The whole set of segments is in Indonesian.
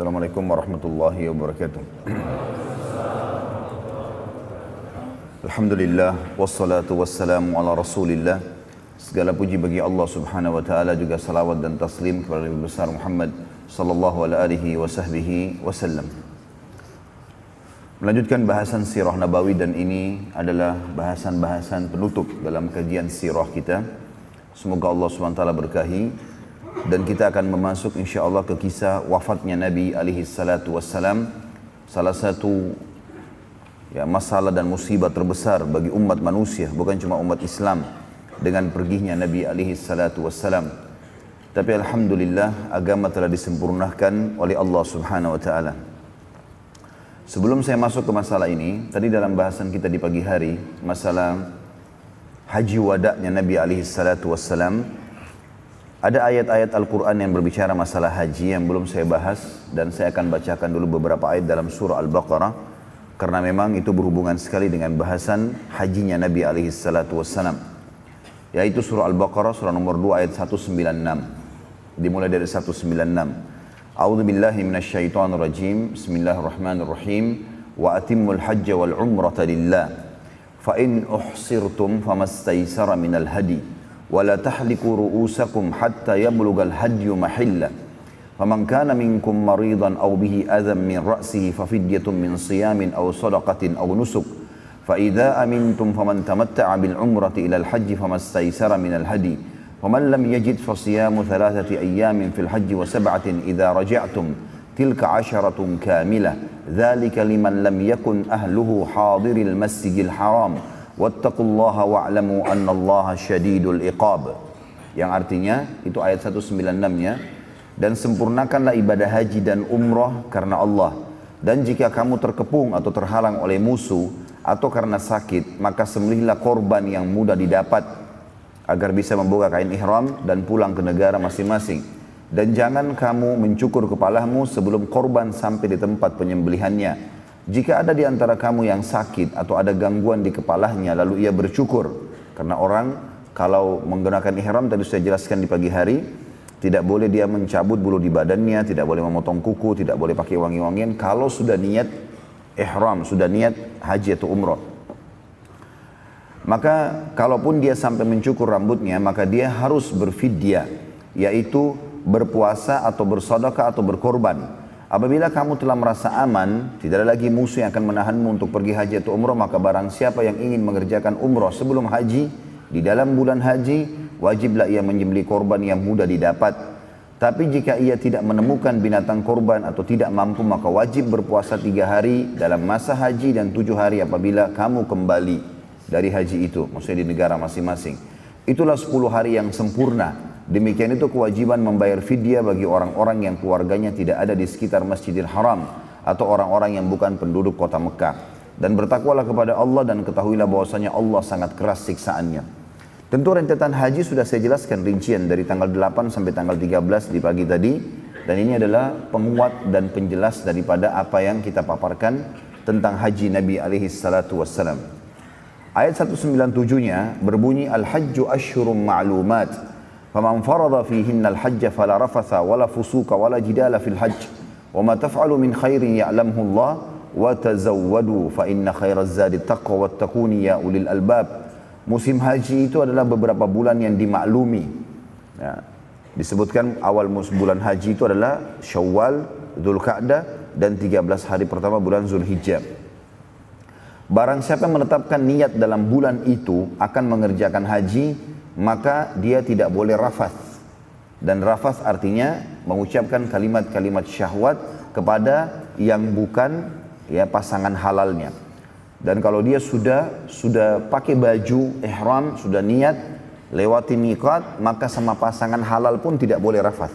Assalamualaikum warahmatullahi wabarakatuh. Alhamdulillah wassalatu wassalamu ala Rasulillah. Segala puji bagi Allah Subhanahu wa taala juga salawat dan taslim kepada Nabi besar Muhammad sallallahu alaihi wasallam. Melanjutkan bahasan sirah nabawi dan ini adalah bahasan-bahasan penutup dalam kajian sirah kita. Semoga Allah SWT berkahi dan kita akan memasuk insya Allah ke kisah wafatnya Nabi alaihi salatu wassalam. Salah satu ya, masalah dan musibah terbesar bagi umat manusia bukan cuma umat Islam dengan perginya Nabi alaihi salatu wassalam. Tapi alhamdulillah agama telah disempurnakan oleh Allah Subhanahu wa taala. Sebelum saya masuk ke masalah ini, tadi dalam bahasan kita di pagi hari, masalah haji wadaknya Nabi alaihi salatu wassalam, ada ayat-ayat Al-Quran yang berbicara masalah haji yang belum saya bahas dan saya akan bacakan dulu beberapa ayat dalam surah Al-Baqarah karena memang itu berhubungan sekali dengan bahasan hajinya Nabi alaihi salatu wassalam yaitu surah Al-Baqarah surah nomor 2 ayat 196 dimulai dari 196 A'udzu billahi minasyaitonir rajim Bismillahirrahmanirrahim. Wa atimmul hajja wal umrata lillah. Fa in uhsirtum famastaysara minal hadi ولا تحلقوا رؤوسكم حتى يبلغ الهدي محله فمن كان منكم مريضا أو به أذى من رأسه ففدية من صيام أو صدقة أو نسك. فإذا أمنتم فمن تمتع بالعمرة إلى الحج فما استيسر من الهدي. ومن لم يجد فصيام ثلاثة أيام في الحج وسبعة إذا رجعتم تلك عشرة كاملة. ذلك لمن لم يكن أهله حاضر المسجد الحرام. Wattaqullaha wa'lamu annallaha syadidul iqab. Yang artinya itu ayat 196-nya dan sempurnakanlah ibadah haji dan umrah karena Allah. Dan jika kamu terkepung atau terhalang oleh musuh atau karena sakit maka sembelihlah korban yang mudah didapat agar bisa membuka kain ihram dan pulang ke negara masing-masing. Dan jangan kamu mencukur kepalamu sebelum korban sampai di tempat penyembelihannya jika ada di antara kamu yang sakit atau ada gangguan di kepalanya lalu ia bercukur karena orang kalau menggunakan ihram tadi saya jelaskan di pagi hari tidak boleh dia mencabut bulu di badannya, tidak boleh memotong kuku, tidak boleh pakai wangi-wangian kalau sudah niat ihram, sudah niat haji atau umrah. Maka kalaupun dia sampai mencukur rambutnya, maka dia harus berfidyah, yaitu berpuasa atau bersedekah atau berkorban. Apabila kamu telah merasa aman, tidak ada lagi musuh yang akan menahanmu untuk pergi haji atau umrah, maka barang siapa yang ingin mengerjakan umrah sebelum haji, di dalam bulan haji, wajiblah ia menyembelih korban yang mudah didapat. Tapi jika ia tidak menemukan binatang korban atau tidak mampu, maka wajib berpuasa tiga hari dalam masa haji dan tujuh hari apabila kamu kembali dari haji itu, maksudnya di negara masing-masing. Itulah sepuluh hari yang sempurna Demikian itu kewajiban membayar fidyah bagi orang-orang yang keluarganya tidak ada di sekitar Masjidil Haram atau orang-orang yang bukan penduduk kota Mekah. Dan bertakwalah kepada Allah dan ketahuilah bahwasanya Allah sangat keras siksaannya. Tentu rentetan haji sudah saya jelaskan rincian dari tanggal 8 sampai tanggal 13 di pagi tadi. Dan ini adalah penguat dan penjelas daripada apa yang kita paparkan tentang haji Nabi alaihi salatu wassalam. Ayat 197-nya berbunyi Al-Hajju Ashhurum Ma'lumat فمن فرض فيهن الحج فلا رفث ولا فسوق ولا جدال في الحج وما تفعلوا من خير يعلمه الله وتزودوا fa inna khairaz zadi taqwa wattaquni ya ulil. Musim haji itu adalah beberapa bulan yang dimaklumi. Ya. Disebutkan awal musim bulan haji itu adalah Syawal, Dzulqa'dah dan 13 hari pertama bulan Zulhijjah. Barang siapa yang menetapkan niat dalam bulan itu akan mengerjakan haji, maka dia tidak boleh rafas. Dan rafas artinya mengucapkan kalimat-kalimat syahwat kepada yang bukan ya pasangan halalnya. Dan kalau dia sudah sudah pakai baju ihram, sudah niat lewati miqat, maka sama pasangan halal pun tidak boleh rafas.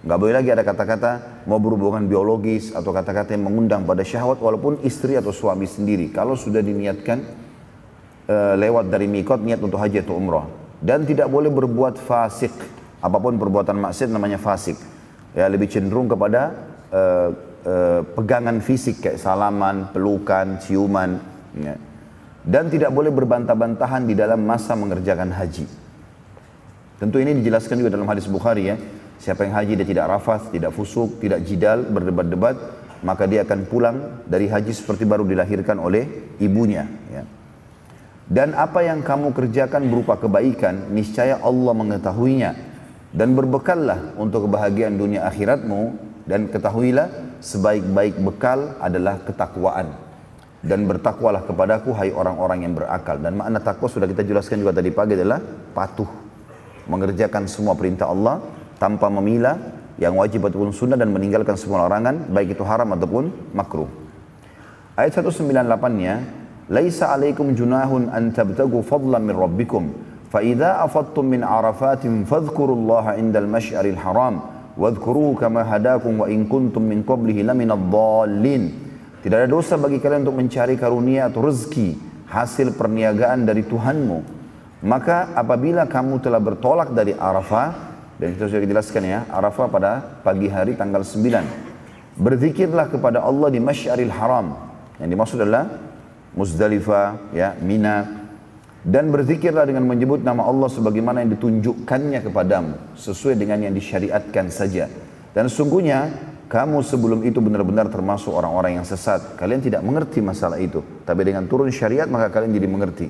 Nggak boleh lagi ada kata-kata mau berhubungan biologis atau kata-kata yang mengundang pada syahwat walaupun istri atau suami sendiri. Kalau sudah diniatkan Eh, lewat dari mikot niat untuk haji atau umrah. Dan tidak boleh berbuat fasik. Apa pun perbuatan maksiat namanya fasik. Ya lebih cenderung kepada uh, uh, pegangan fisik kayak salaman pelukan ciuman ya. dan tidak boleh berbantah-bantahan di dalam masa mengerjakan haji. Tentu ini dijelaskan juga dalam hadis Bukhari ya. Siapa yang haji dia tidak rafas, tidak fusuk, tidak jidal, berdebat-debat, maka dia akan pulang dari haji seperti baru dilahirkan oleh ibunya. Dan apa yang kamu kerjakan berupa kebaikan, niscaya Allah mengetahuinya. Dan berbekallah untuk kebahagiaan dunia akhiratmu, dan ketahuilah sebaik-baik bekal adalah ketakwaan. Dan bertakwalah kepadaku hai orang-orang yang berakal. Dan makna takwa sudah kita jelaskan juga tadi pagi adalah patuh. Mengerjakan semua perintah Allah, tanpa memilah yang wajib ataupun sunnah dan meninggalkan semua larangan baik itu haram ataupun makruh. Ayat 198-nya, "Laisa 'alaikum junahun an tabtagu fadlan min rabbikum, fa idza afattum min arafatin fadhkurullaha 'indal masy'aril haram, wadhkuruhu kama hadakum wa in kuntum min qablihi laminadh dhallin." Tidak ada dosa bagi kalian untuk mencari karunia atau rezeki hasil perniagaan dari Tuhanmu. Maka apabila kamu telah bertolak dari Arafah, dan kita sudah dijelaskan ya, Arafah pada pagi hari tanggal 9. Berzikirlah kepada Allah di Masyaril Haram. Yang dimaksud adalah Muzdalifah, ya, Mina. Dan berzikirlah dengan menyebut nama Allah sebagaimana yang ditunjukkannya kepadamu, sesuai dengan yang disyariatkan saja. Dan sungguhnya kamu sebelum itu benar-benar termasuk orang-orang yang sesat. Kalian tidak mengerti masalah itu, tapi dengan turun syariat maka kalian jadi mengerti.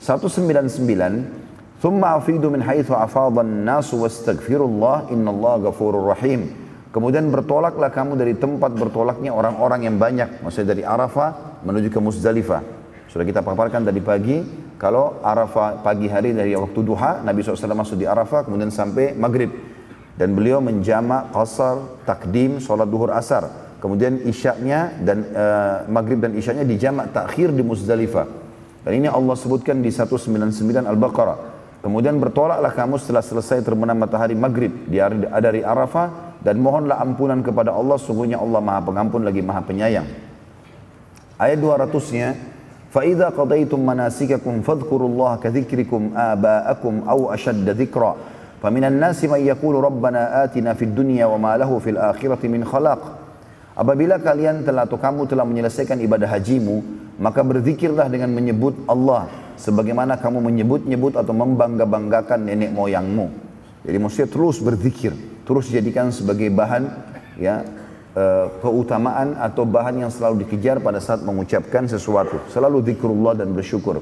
199 ثم أفيد من حيث أفاض الناس واستغفروا الله إن الله غفور رحيم Kemudian bertolaklah kamu dari tempat bertolaknya orang-orang yang banyak. Maksudnya dari Arafah menuju ke Muzdalifah. Sudah kita paparkan tadi pagi, kalau Arafah pagi hari dari waktu duha, Nabi SAW masuk di Arafah, kemudian sampai maghrib. Dan beliau menjamak qasar, takdim, sholat duhur asar. Kemudian isyaknya dan uh, maghrib dan isyaknya dijamak takhir di Muzdalifah. Dan ini Allah sebutkan di 199 Al-Baqarah. Kemudian bertolaklah kamu setelah selesai terbenam matahari maghrib di dari Arafah dan mohonlah ampunan kepada Allah sungguhnya Allah Maha Pengampun lagi Maha Penyayang. Ayat 200-nya فَإِذَا قَضَيْتُمْ مَنَاسِكَكُمْ فَاذْكُرُوا اللَّهَ كَذِكْرِكُمْ آبَاءَكُمْ أَوْ أَشَدَّ ذِكْرًا فَمِنَ النَّاسِ مَنْ يَقُولُ رَبَّنَا آتِنَا فِي الدُّنْيَا وَمَا لَهُ فِي الْآخِرَةِ مِنْ خَلَاقٍ Apabila kalian telah atau kamu telah menyelesaikan ibadah hajimu, maka berzikirlah dengan menyebut Allah sebagaimana kamu menyebut-nyebut atau membangga-banggakan nenek moyangmu. Jadi mesti terus berzikir terus dijadikan sebagai bahan ya e, keutamaan atau bahan yang selalu dikejar pada saat mengucapkan sesuatu. Selalu zikrullah dan bersyukur.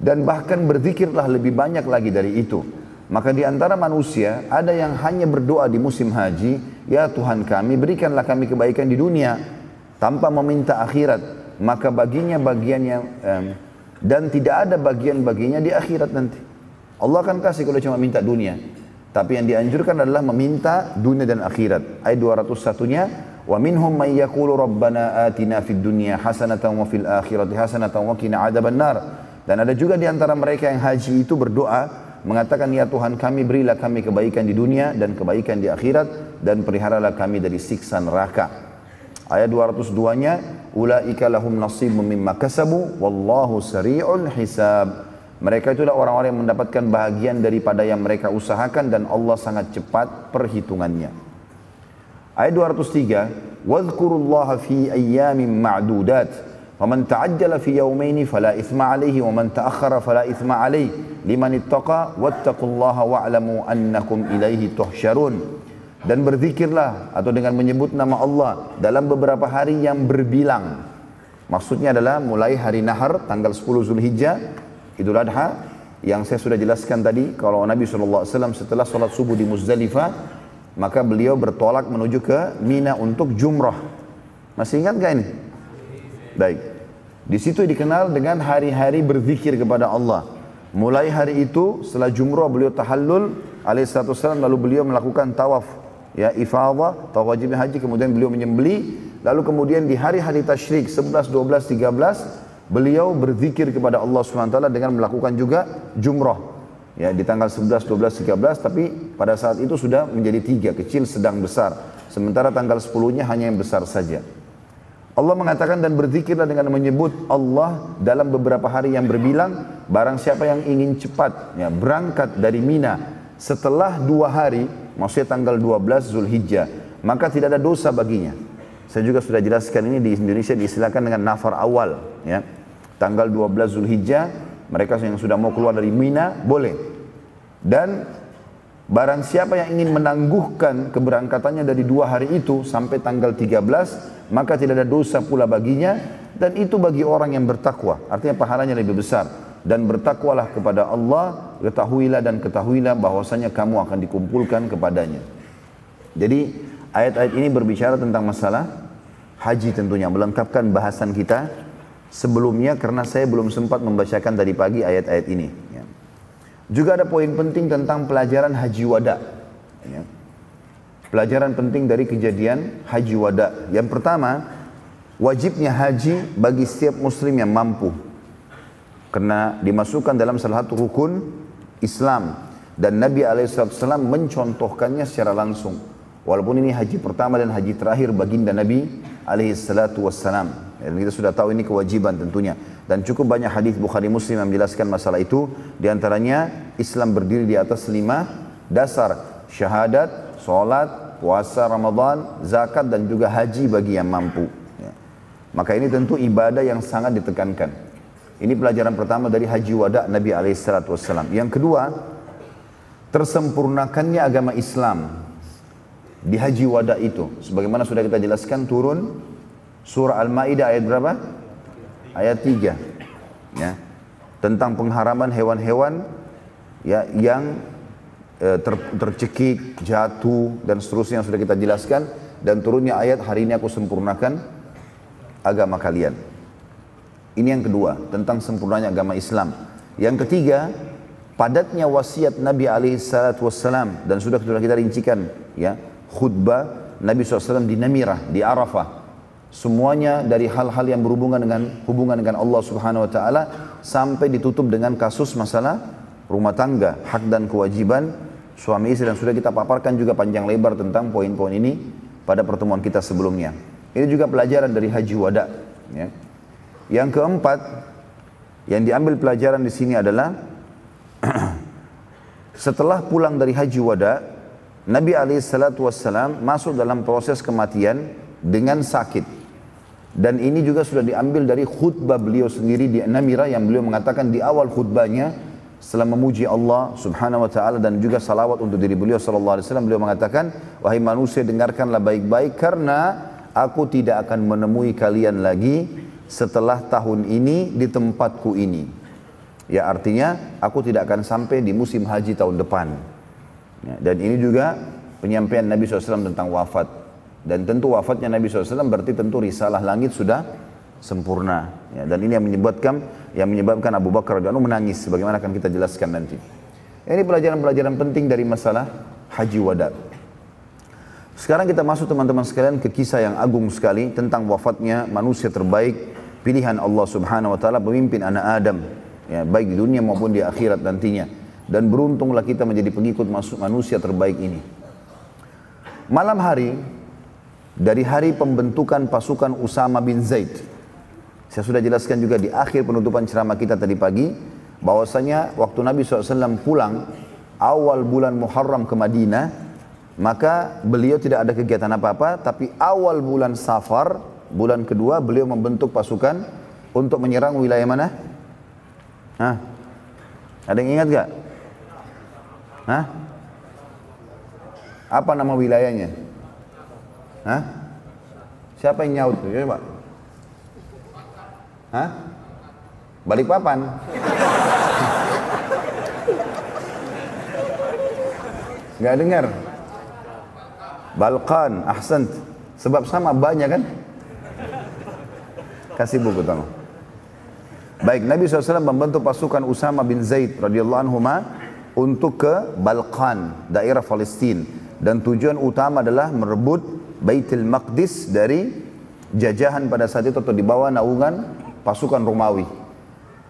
Dan bahkan berzikirlah lebih banyak lagi dari itu. Maka di antara manusia ada yang hanya berdoa di musim haji, ya Tuhan kami berikanlah kami kebaikan di dunia tanpa meminta akhirat. Maka baginya bagian yang eh, dan tidak ada bagian baginya di akhirat nanti. Allah akan kasih kalau cuma minta dunia. Tapi yang dianjurkan adalah meminta dunia dan akhirat. Ayat 201-nya, wa minhum may yaqulu rabbana atina fid dunya hasanatan wa fil akhirati hasanatan wa qina adzabannar. Dan ada juga di antara mereka yang haji itu berdoa mengatakan ya Tuhan kami berilah kami kebaikan di dunia dan kebaikan di akhirat dan peliharalah kami dari siksa neraka. Ayat 202-nya, ulaika lahum nasibun mimma kasabu wallahu sari'ul hisab. Mereka itulah orang-orang yang mendapatkan bahagian daripada yang mereka usahakan dan Allah sangat cepat perhitungannya. Ayat 203, "Wadhkurullaha fi ayyamin ma'dudat." ومن تعجل في يومين فلا إثم عليه ومن تأخر فلا إثم عليه لمن اتقى واتقوا الله واعلموا أنكم إليه تحشرون dan berzikirlah atau dengan menyebut nama Allah dalam beberapa hari yang berbilang maksudnya adalah mulai hari nahar tanggal 10 Zulhijjah Idul Adha yang saya sudah jelaskan tadi kalau Nabi SAW setelah sholat subuh di Muzdalifah maka beliau bertolak menuju ke Mina untuk jumrah. Masih ingat gak ini? Baik. Di situ dikenal dengan hari-hari berzikir kepada Allah. Mulai hari itu setelah jumrah beliau tahallul alaihissalam lalu beliau melakukan tawaf ya ifadah atau wajib haji kemudian beliau menyembeli lalu kemudian di hari-hari tasyrik 11 12 13 beliau berzikir kepada Allah SWT dengan melakukan juga jumrah. Ya di tanggal 11 12 13 tapi pada saat itu sudah menjadi tiga kecil sedang besar. Sementara tanggal 10 nya hanya yang besar saja. Allah mengatakan dan berzikirlah dengan menyebut Allah dalam beberapa hari yang berbilang barang siapa yang ingin cepat ya berangkat dari Mina setelah dua hari maksudnya tanggal 12 Zulhijjah, maka tidak ada dosa baginya. Saya juga sudah jelaskan ini di Indonesia diistilahkan dengan nafar awal, ya. Tanggal 12 Zulhijjah, mereka yang sudah mau keluar dari Mina boleh. Dan Barang siapa yang ingin menangguhkan keberangkatannya dari dua hari itu sampai tanggal 13, maka tidak ada dosa pula baginya dan itu bagi orang yang bertakwa. Artinya pahalanya lebih besar dan bertakwalah kepada Allah, ketahuilah dan ketahuilah bahwasanya kamu akan dikumpulkan kepadanya. Jadi ayat-ayat ini berbicara tentang masalah haji tentunya melengkapkan bahasan kita sebelumnya karena saya belum sempat membacakan tadi pagi ayat-ayat ini. Juga ada poin penting tentang pelajaran haji wada. Ya. Pelajaran penting dari kejadian haji wada. Yang pertama, wajibnya haji bagi setiap muslim yang mampu. Karena dimasukkan dalam salah satu rukun Islam. Dan Nabi SAW mencontohkannya secara langsung. Walaupun ini haji pertama dan haji terakhir baginda Nabi SAW. Dan kita sudah tahu ini kewajiban tentunya. Dan cukup banyak hadis Bukhari Muslim yang menjelaskan masalah itu. Di antaranya Islam berdiri di atas lima dasar. Syahadat, solat, puasa Ramadan, zakat dan juga haji bagi yang mampu. Ya. Maka ini tentu ibadah yang sangat ditekankan. Ini pelajaran pertama dari haji wada Nabi SAW. Yang kedua, tersempurnakannya agama Islam di haji wada itu. Sebagaimana sudah kita jelaskan turun surah Al-Ma'idah ayat berapa? ayat 3 ya tentang pengharaman hewan-hewan ya yang e, ter, tercekik, jatuh dan seterusnya yang sudah kita jelaskan dan turunnya ayat hari ini aku sempurnakan agama kalian. Ini yang kedua tentang sempurnanya agama Islam. Yang ketiga padatnya wasiat Nabi alaihi dan sudah kita rincikan ya khutbah Nabi SAW di Namirah di Arafah Semuanya dari hal-hal yang berhubungan dengan hubungan dengan Allah Subhanahu wa taala sampai ditutup dengan kasus masalah rumah tangga, hak dan kewajiban suami istri dan sudah kita paparkan juga panjang lebar tentang poin-poin ini pada pertemuan kita sebelumnya. Ini juga pelajaran dari haji wada. Ya. Yang keempat, yang diambil pelajaran di sini adalah setelah pulang dari haji wada, Nabi alaihissalam masuk dalam proses kematian dengan sakit. Dan ini juga sudah diambil dari khutbah beliau sendiri di Namira yang beliau mengatakan di awal khutbahnya setelah memuji Allah Subhanahu wa taala dan juga salawat untuk diri beliau sallallahu alaihi wasallam beliau mengatakan wahai manusia dengarkanlah baik-baik karena aku tidak akan menemui kalian lagi setelah tahun ini di tempatku ini. Ya artinya aku tidak akan sampai di musim haji tahun depan. Ya, dan ini juga penyampaian Nabi SAW tentang wafat. Dan tentu wafatnya Nabi SAW berarti tentu risalah langit sudah sempurna. Ya, dan ini yang menyebabkan yang menyebabkan Abu Bakar radhiyallahu menangis. Sebagaimana akan kita jelaskan nanti. Ini pelajaran-pelajaran penting dari masalah haji wada. Sekarang kita masuk teman-teman sekalian ke kisah yang agung sekali tentang wafatnya manusia terbaik pilihan Allah Subhanahu wa taala pemimpin anak Adam ya baik di dunia maupun di akhirat nantinya dan beruntunglah kita menjadi pengikut manusia terbaik ini. Malam hari dari hari pembentukan pasukan Usama bin Zaid. Saya sudah jelaskan juga di akhir penutupan ceramah kita tadi pagi, bahwasanya waktu Nabi SAW pulang awal bulan Muharram ke Madinah, maka beliau tidak ada kegiatan apa-apa, tapi awal bulan Safar, bulan kedua beliau membentuk pasukan untuk menyerang wilayah mana? Hah? Ada yang ingat gak? Hah? Apa nama wilayahnya? Hah? Siapa yang nyaut tuh? Ya, Pak. Hah? Balik papan. Gak dengar. Balkan, ahsan. Sebab sama banyak kan? Kasih buku tolong. Baik, Nabi SAW membentuk pasukan Usama bin Zaid radhiyallahu anhu untuk ke Balkan, daerah Palestina. Dan tujuan utama adalah merebut Baitul Maqdis dari jajahan pada saat itu atau di bawah naungan pasukan Romawi.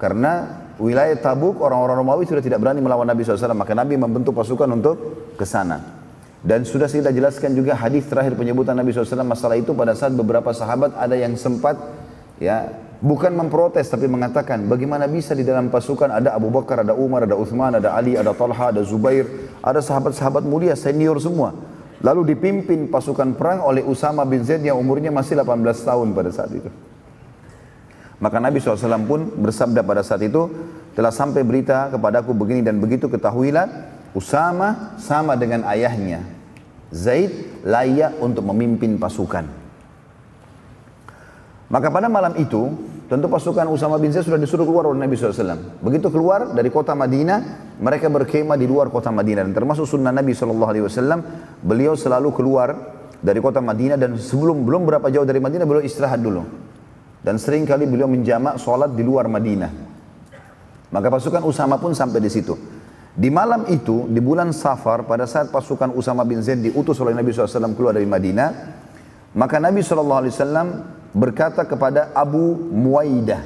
Karena wilayah Tabuk orang-orang Romawi sudah tidak berani melawan Nabi SAW. Maka Nabi membentuk pasukan untuk ke sana. Dan sudah kita jelaskan juga hadis terakhir penyebutan Nabi SAW masalah itu pada saat beberapa sahabat ada yang sempat ya bukan memprotes tapi mengatakan bagaimana bisa di dalam pasukan ada Abu Bakar, ada Umar, ada Uthman, ada Ali, ada Talha, ada Zubair, ada sahabat-sahabat mulia senior semua. Lalu dipimpin pasukan perang oleh Usama bin Zaid yang umurnya masih 18 tahun pada saat itu. Maka Nabi SAW pun bersabda pada saat itu, telah sampai berita kepadaku begini dan begitu ketahuilah Usama sama dengan ayahnya. Zaid layak untuk memimpin pasukan. Maka pada malam itu, tentu pasukan Usama bin Zaid sudah disuruh keluar oleh Nabi SAW. Begitu keluar dari kota Madinah, mereka berkemah di luar kota Madinah. Dan termasuk sunnah Nabi SAW, beliau selalu keluar dari kota Madinah dan sebelum belum berapa jauh dari Madinah beliau istirahat dulu. Dan sering kali beliau menjamak sholat di luar Madinah. Maka pasukan Usama pun sampai di situ. Di malam itu, di bulan Safar, pada saat pasukan Usama bin Zaid diutus oleh Nabi SAW keluar dari Madinah, maka Nabi SAW berkata kepada Abu Muwaidah.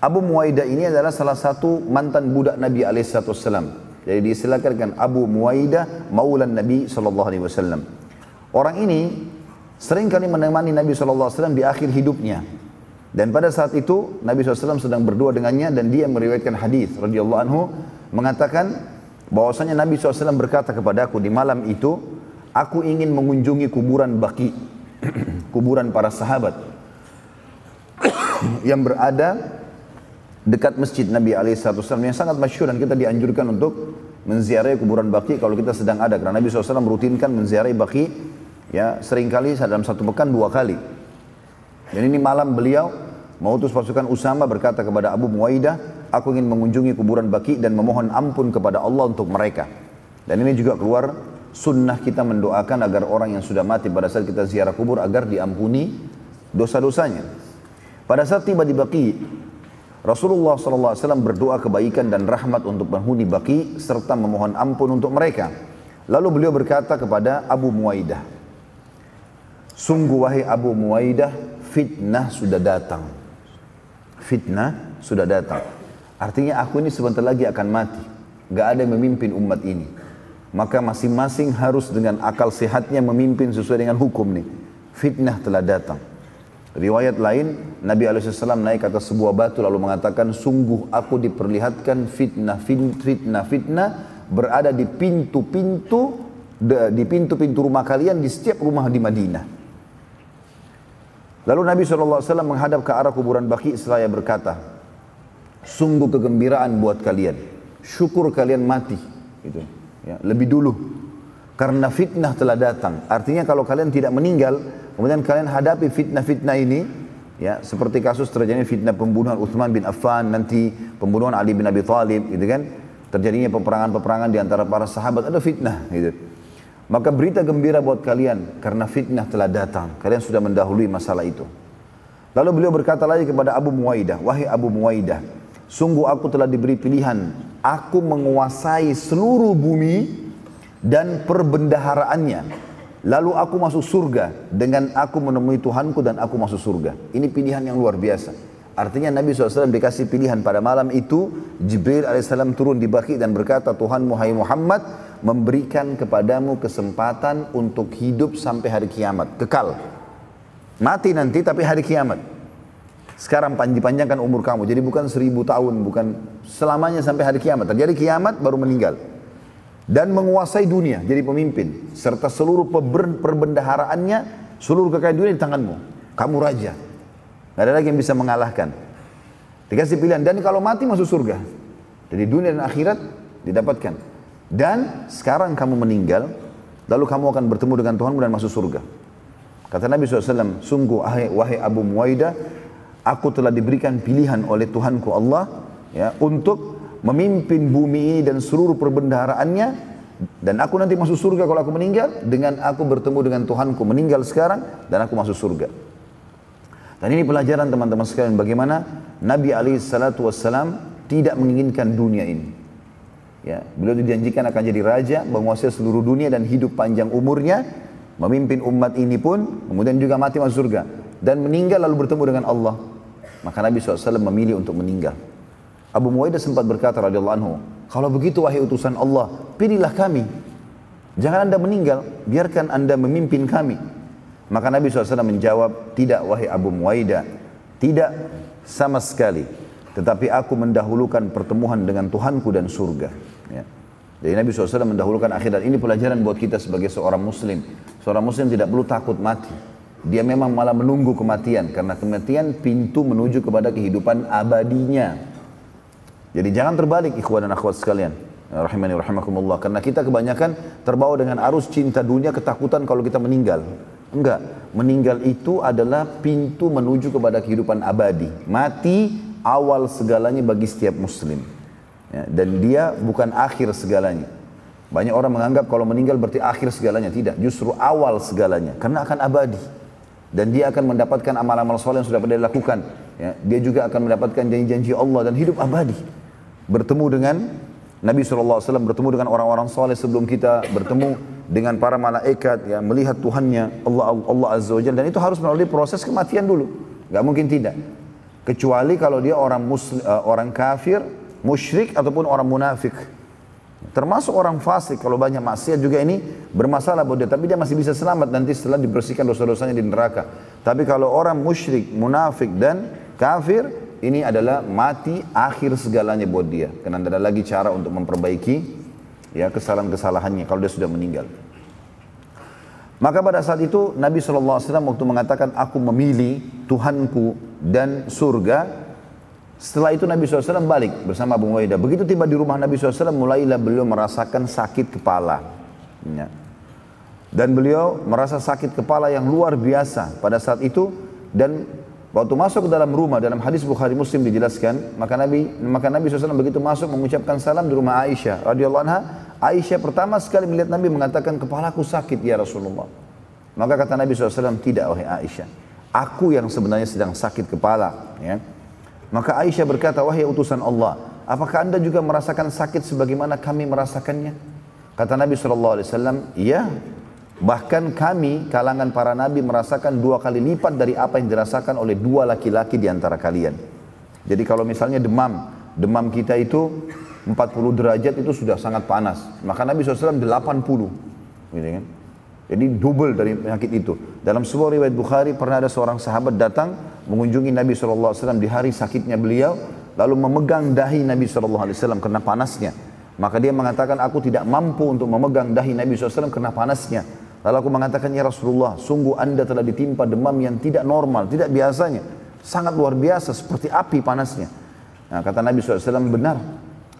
Abu Muwaidah ini adalah salah satu mantan budak Nabi SAW. Jadi diistilahkan Abu Muwaidah maulan Nabi SAW. Orang ini sering kali menemani Nabi SAW di akhir hidupnya. Dan pada saat itu Nabi SAW sedang berdua dengannya dan dia meriwayatkan hadis radhiyallahu anhu mengatakan bahwasanya Nabi SAW berkata kepada aku di malam itu aku ingin mengunjungi kuburan Baki kuburan para sahabat yang berada dekat masjid Nabi SAW yang sangat masyhur dan kita dianjurkan untuk menziarahi kuburan Baki kalau kita sedang ada karena Nabi SAW merutinkan menziarahi Baki ya sering kali dalam satu pekan dua kali dan ini malam beliau mengutus pasukan Usama berkata kepada Abu Muwaidah, aku ingin mengunjungi kuburan Baki dan memohon ampun kepada Allah untuk mereka. Dan ini juga keluar sunnah kita mendoakan agar orang yang sudah mati pada saat kita ziarah kubur agar diampuni dosa-dosanya. Pada saat tiba di Baki, Rasulullah SAW berdoa kebaikan dan rahmat untuk penghuni Baki serta memohon ampun untuk mereka. Lalu beliau berkata kepada Abu Muwaidah, Sungguh wahai Abu Muwaidah, fitnah sudah datang. Fitnah sudah datang. Artinya aku ini sebentar lagi akan mati. Gak ada yang memimpin umat ini. Maka masing-masing harus dengan akal sehatnya memimpin sesuai dengan hukum nih. Fitnah telah datang. Riwayat lain, Nabi SAW naik atas sebuah batu lalu mengatakan, sungguh aku diperlihatkan fitnah, fitnah, fitnah berada di pintu-pintu, di pintu-pintu rumah kalian di setiap rumah di Madinah. Lalu Nabi SAW menghadap ke arah kuburan Baki seraya berkata, sungguh kegembiraan buat kalian. Syukur kalian mati. Gitu. Ya, lebih dulu. Karena fitnah telah datang. Artinya kalau kalian tidak meninggal, kemudian kalian hadapi fitnah-fitnah ini, ya seperti kasus terjadinya fitnah pembunuhan Uthman bin Affan, nanti pembunuhan Ali bin Abi Thalib, gitu kan? Terjadinya peperangan-peperangan di antara para sahabat, ada fitnah, gitu. Maka berita gembira buat kalian karena fitnah telah datang. Kalian sudah mendahului masalah itu. Lalu beliau berkata lagi kepada Abu Muwaidah, "Wahai Abu Muwaidah, sungguh aku telah diberi pilihan. Aku menguasai seluruh bumi dan perbendaharaannya. Lalu aku masuk surga dengan aku menemui Tuhanku dan aku masuk surga." Ini pilihan yang luar biasa. Artinya Nabi SAW dikasih pilihan pada malam itu Jibril AS turun di baki dan berkata Tuhan Muhammad Muhammad memberikan kepadamu kesempatan untuk hidup sampai hari kiamat. Kekal. Mati nanti tapi hari kiamat. Sekarang dipanjangkan umur kamu. Jadi bukan seribu tahun, bukan selamanya sampai hari kiamat. Terjadi kiamat baru meninggal. Dan menguasai dunia, jadi pemimpin. Serta seluruh perbendaharaannya, seluruh kekayaan dunia di tanganmu. Kamu raja. Tidak ada lagi yang bisa mengalahkan. Dikasih pilihan. Dan kalau mati masuk surga. Jadi dunia dan akhirat didapatkan. Dan sekarang kamu meninggal, lalu kamu akan bertemu dengan Tuhanmu dan masuk surga. Kata Nabi SAW, sungguh wahai Abu Muwaidah, aku telah diberikan pilihan oleh Tuhanku Allah ya untuk memimpin bumi ini dan seluruh perbendaharaannya dan aku nanti masuk surga kalau aku meninggal dengan aku bertemu dengan Tuhanku meninggal sekarang dan aku masuk surga. Dan ini pelajaran teman-teman sekalian bagaimana Nabi alaihi salatu tidak menginginkan dunia ini. Ya, beliau dijanjikan akan jadi raja, menguasai seluruh dunia dan hidup panjang umurnya, memimpin umat ini pun, kemudian juga mati masuk surga dan meninggal lalu bertemu dengan Allah. Maka Nabi SAW memilih untuk meninggal. Abu Muwaidah sempat berkata radhiyallahu anhu, kalau begitu wahai utusan Allah, pilihlah kami. Jangan anda meninggal, biarkan anda memimpin kami. Maka Nabi SAW menjawab, tidak wahai Abu Muwaidah, tidak sama sekali. Tetapi aku mendahulukan pertemuan dengan Tuhanku dan surga. Ya. Jadi Nabi SAW mendahulukan akhirat. Ini pelajaran buat kita sebagai seorang muslim. Seorang muslim tidak perlu takut mati. Dia memang malah menunggu kematian. Karena kematian pintu menuju kepada kehidupan abadinya. Jadi jangan terbalik ikhwan dan akhwat sekalian. rahimani rahimakumullah. Karena kita kebanyakan terbawa dengan arus cinta dunia ketakutan kalau kita meninggal. Enggak. Meninggal itu adalah pintu menuju kepada kehidupan abadi. Mati awal segalanya bagi setiap muslim. Ya, dan dia bukan akhir segalanya. Banyak orang menganggap kalau meninggal berarti akhir segalanya. Tidak. Justru awal segalanya. Karena akan abadi dan dia akan mendapatkan amal-amal soleh yang sudah pernah dilakukan ya, dia juga akan mendapatkan janji-janji Allah dan hidup abadi. Bertemu dengan Nabi SAW bertemu dengan orang-orang soleh sebelum kita bertemu dengan para malaikat ya melihat Tuhannya Allah Allah Azza wa dan itu harus melalui proses kematian dulu. Nggak mungkin tidak. Kecuali kalau dia orang muslim, uh, orang kafir musyrik ataupun orang munafik termasuk orang fasik kalau banyak maksiat juga ini bermasalah buat dia tapi dia masih bisa selamat nanti setelah dibersihkan dosa-dosanya di neraka tapi kalau orang musyrik munafik dan kafir ini adalah mati akhir segalanya buat dia. Karena tidak ada lagi cara untuk memperbaiki ya kesalahan-kesalahannya kalau dia sudah meninggal. Maka pada saat itu Nabi SAW waktu mengatakan aku memilih Tuhanku dan surga. Setelah itu Nabi SAW balik bersama Abu Muwaidah. Begitu tiba di rumah Nabi SAW mulailah beliau merasakan sakit kepala. Ya. Dan beliau merasa sakit kepala yang luar biasa pada saat itu dan Waktu masuk ke dalam rumah dalam hadis Bukhari Muslim dijelaskan, maka Nabi maka Nabi SAW begitu masuk mengucapkan salam di rumah Aisyah radhiyallahu anha. Aisyah pertama sekali melihat Nabi mengatakan kepalaku sakit ya Rasulullah. Maka kata Nabi SAW tidak wahai Aisyah, aku yang sebenarnya sedang sakit kepala. Ya. Maka Aisyah berkata wahai utusan Allah, apakah anda juga merasakan sakit sebagaimana kami merasakannya? Kata Nabi SAW, iya Bahkan kami, kalangan para nabi merasakan dua kali lipat dari apa yang dirasakan oleh dua laki-laki di antara kalian. Jadi kalau misalnya demam, demam kita itu 40 derajat itu sudah sangat panas. Maka Nabi SAW 80. Gitu kan? Jadi double dari penyakit itu. Dalam sebuah riwayat Bukhari pernah ada seorang sahabat datang mengunjungi Nabi SAW di hari sakitnya beliau. Lalu memegang dahi Nabi SAW karena panasnya. Maka dia mengatakan aku tidak mampu untuk memegang dahi Nabi SAW karena panasnya. Lalu aku mengatakan, ya Rasulullah, sungguh anda telah ditimpa demam yang tidak normal, tidak biasanya. Sangat luar biasa, seperti api panasnya. Nah, kata Nabi SAW, benar.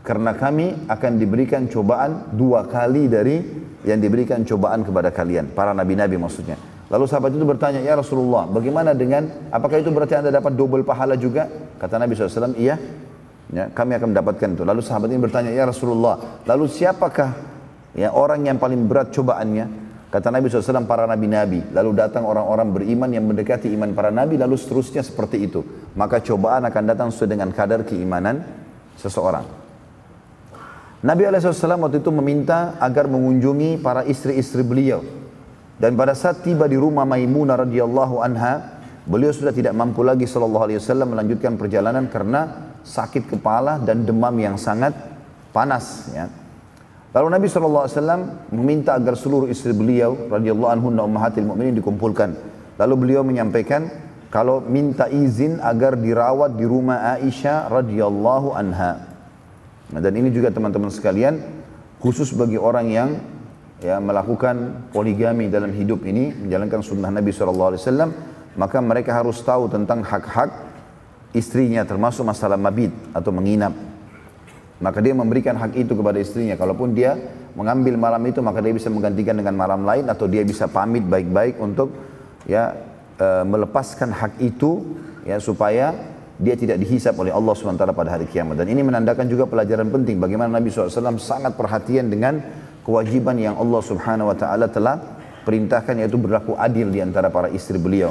Karena kami akan diberikan cobaan dua kali dari yang diberikan cobaan kepada kalian. Para nabi-nabi maksudnya. Lalu sahabat itu bertanya, ya Rasulullah, bagaimana dengan, apakah itu berarti anda dapat double pahala juga? Kata Nabi SAW, iya. Ya, kami akan mendapatkan itu. Lalu sahabat ini bertanya, ya Rasulullah, lalu siapakah ya orang yang paling berat cobaannya? Kata Nabi SAW para nabi-nabi. Lalu datang orang-orang beriman yang mendekati iman para nabi. Lalu seterusnya seperti itu. Maka cobaan akan datang sesuai dengan kadar keimanan seseorang. Nabi SAW waktu itu meminta agar mengunjungi para istri-istri beliau. Dan pada saat tiba di rumah Maimunah radhiyallahu anha, beliau sudah tidak mampu lagi sallallahu alaihi wasallam melanjutkan perjalanan karena sakit kepala dan demam yang sangat panas ya. Lalu Nabi SAW meminta agar seluruh istri beliau radhiyallahu anhu ummahatil mu'minin dikumpulkan. Lalu beliau menyampaikan kalau minta izin agar dirawat di rumah Aisyah radhiyallahu anha. Nah, dan ini juga teman-teman sekalian khusus bagi orang yang ya melakukan poligami dalam hidup ini menjalankan sunnah Nabi SAW maka mereka harus tahu tentang hak-hak istrinya termasuk masalah mabit atau menginap maka dia memberikan hak itu kepada istrinya. Kalaupun dia mengambil malam itu, maka dia bisa menggantikan dengan malam lain atau dia bisa pamit baik-baik untuk ya e, melepaskan hak itu ya supaya dia tidak dihisap oleh Allah SWT pada hari kiamat. Dan ini menandakan juga pelajaran penting bagaimana Nabi SAW sangat perhatian dengan kewajiban yang Allah Subhanahu Wa Taala telah perintahkan yaitu berlaku adil di antara para istri beliau.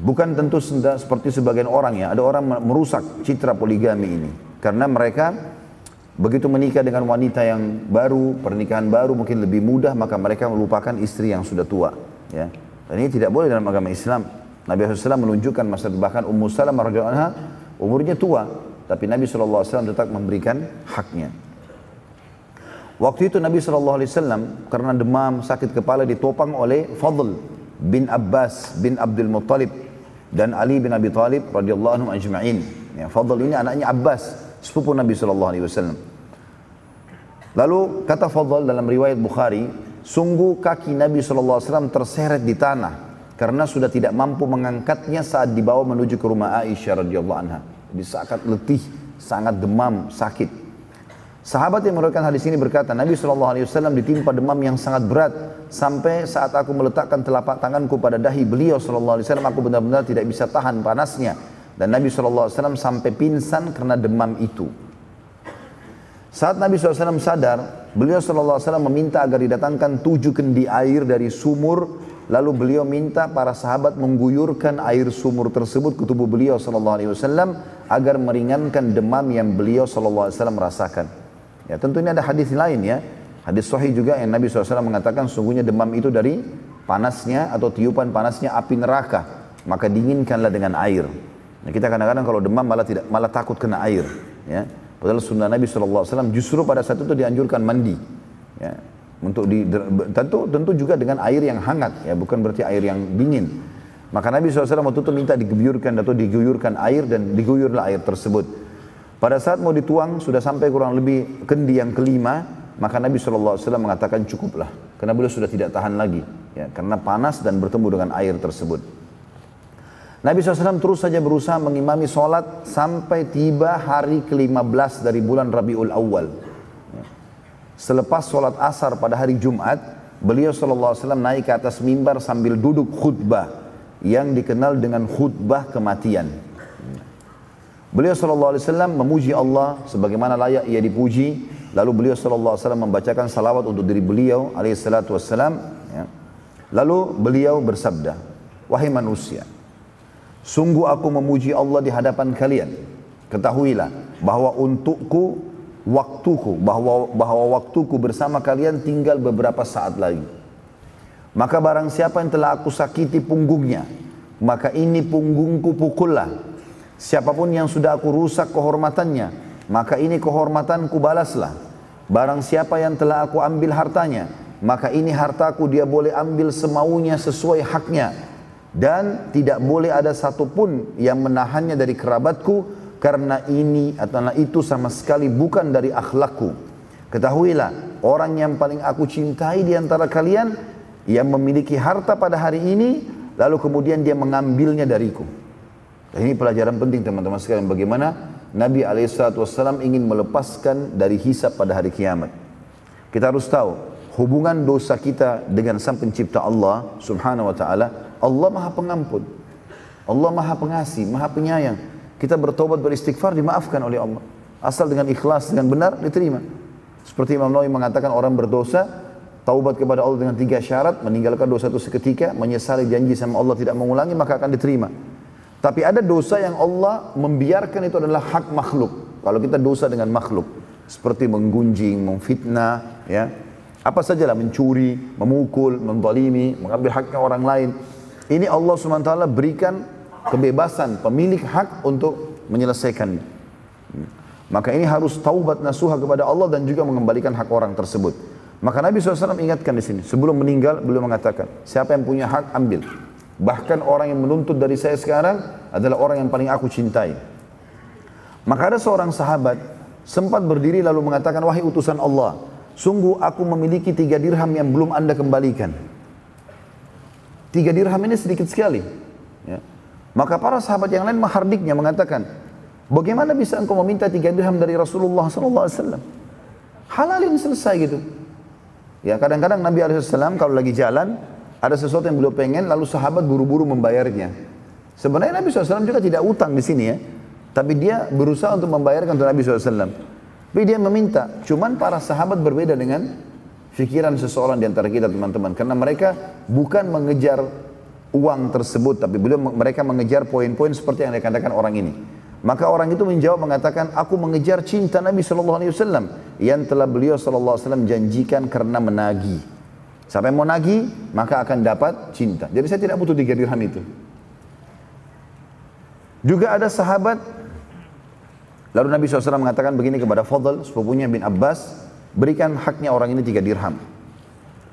Bukan tentu seperti sebagian orang ya, ada orang merusak citra poligami ini. Karena mereka begitu menikah dengan wanita yang baru, pernikahan baru mungkin lebih mudah, maka mereka melupakan istri yang sudah tua. Ya. Dan ini tidak boleh dalam agama Islam. Nabi SAW menunjukkan masa bahkan Ummu radhiyallahu anha umurnya tua, tapi Nabi SAW tetap memberikan haknya. Waktu itu Nabi SAW karena demam sakit kepala ditopang oleh Fadl bin Abbas bin Abdul Muttalib dan Ali bin Abi Talib radhiyallahu anhum ajma'in. Ya, Fadl ini anaknya Abbas sepupu Nabi Wasallam. Lalu kata Fadl dalam riwayat Bukhari, sungguh kaki Nabi Wasallam terseret di tanah karena sudah tidak mampu mengangkatnya saat dibawa menuju ke rumah Aisyah radhiyallahu anha. Jadi sangat letih, sangat demam, sakit. Sahabat yang meriwayatkan hadis ini berkata, Nabi SAW ditimpa demam yang sangat berat sampai saat aku meletakkan telapak tanganku pada dahi beliau SAW, aku benar-benar tidak bisa tahan panasnya. Dan Nabi SAW sampai pingsan karena demam itu. Saat Nabi SAW sadar, beliau SAW meminta agar didatangkan tujuh kendi air dari sumur Lalu beliau minta para sahabat mengguyurkan air sumur tersebut ke tubuh beliau sallallahu alaihi wasallam agar meringankan demam yang beliau sallallahu alaihi wasallam rasakan. Ya, tentu ini ada hadis lain ya. Hadis sahih juga yang Nabi SAW mengatakan sungguhnya demam itu dari panasnya atau tiupan panasnya api neraka. Maka dinginkanlah dengan air. Nah, kita kadang-kadang kalau demam malah tidak malah takut kena air. Ya. Padahal sunnah Nabi SAW justru pada saat itu dianjurkan mandi. Ya untuk di, tentu tentu juga dengan air yang hangat ya bukan berarti air yang dingin. Maka Nabi SAW waktu itu minta diguyurkan atau diguyurkan air dan diguyurlah air tersebut. Pada saat mau dituang sudah sampai kurang lebih kendi yang kelima maka Nabi SAW mengatakan cukuplah. Karena beliau sudah tidak tahan lagi ya karena panas dan bertemu dengan air tersebut. Nabi SAW terus saja berusaha mengimami sholat sampai tiba hari ke-15 dari bulan Rabiul Awal. Selepas sholat asar pada hari Jumat, beliau SAW naik ke atas mimbar sambil duduk khutbah yang dikenal dengan khutbah kematian. Beliau SAW memuji Allah sebagaimana layak ia dipuji. Lalu beliau SAW membacakan salawat untuk diri beliau alaihissalatu. Ya. Lalu beliau bersabda, Wahai manusia, sungguh aku memuji Allah di hadapan kalian. Ketahuilah bahwa untukku waktuku bahwa bahwa waktuku bersama kalian tinggal beberapa saat lagi. Maka barang siapa yang telah aku sakiti punggungnya, maka ini punggungku pukullah. Siapa pun yang sudah aku rusak kehormatannya, maka ini kehormatanku balaslah. Barang siapa yang telah aku ambil hartanya, maka ini hartaku dia boleh ambil semaunya sesuai haknya. Dan tidak boleh ada satupun yang menahannya dari kerabatku karena ini atau itu sama sekali bukan dari akhlakku. Ketahuilah, orang yang paling aku cintai di antara kalian yang memiliki harta pada hari ini, lalu kemudian dia mengambilnya dariku. Dan ini pelajaran penting teman-teman sekalian, bagaimana Nabi SAW ingin melepaskan dari hisap pada hari kiamat. Kita harus tahu, hubungan dosa kita dengan sang pencipta Allah subhanahu wa ta'ala, Allah maha pengampun. Allah maha pengasih, maha penyayang. Kita bertobat beristighfar dimaafkan oleh Allah. Asal dengan ikhlas dengan benar diterima. Seperti Imam Nawawi mengatakan orang berdosa taubat kepada Allah dengan tiga syarat, meninggalkan dosa itu seketika, menyesali janji sama Allah tidak mengulangi maka akan diterima. Tapi ada dosa yang Allah membiarkan itu adalah hak makhluk. Kalau kita dosa dengan makhluk, seperti menggunjing, memfitnah, ya, apa sajalah mencuri, memukul, mendalimi, mengambil haknya orang lain. Ini Allah SWT berikan kebebasan pemilik hak untuk menyelesaikan. Maka ini harus taubat nasuha kepada Allah dan juga mengembalikan hak orang tersebut. Maka Nabi SAW ingatkan di sini, sebelum meninggal beliau mengatakan, siapa yang punya hak ambil. Bahkan orang yang menuntut dari saya sekarang adalah orang yang paling aku cintai. Maka ada seorang sahabat sempat berdiri lalu mengatakan, wahai utusan Allah, sungguh aku memiliki tiga dirham yang belum anda kembalikan. Tiga dirham ini sedikit sekali. Ya. Maka para sahabat yang lain menghardiknya mengatakan, bagaimana bisa engkau meminta tiga dirham dari Rasulullah SAW? Halalin selesai gitu. Ya kadang-kadang Nabi SAW kalau lagi jalan, ada sesuatu yang beliau pengen, lalu sahabat buru-buru membayarnya. Sebenarnya Nabi SAW juga tidak utang di sini ya. Tapi dia berusaha untuk membayarkan untuk Nabi SAW. Tapi dia meminta. Cuman para sahabat berbeda dengan fikiran seseorang di antara kita teman-teman. Karena mereka bukan mengejar uang tersebut tapi beliau mereka mengejar poin-poin seperti yang dikatakan orang ini. Maka orang itu menjawab mengatakan aku mengejar cinta Nabi sallallahu alaihi wasallam yang telah beliau sallallahu alaihi wasallam janjikan karena menagi siapa yang mau nagi maka akan dapat cinta. Jadi saya tidak butuh tiga dirham itu. Juga ada sahabat lalu Nabi SAW mengatakan begini kepada Fadl sepupunya bin Abbas berikan haknya orang ini tiga dirham.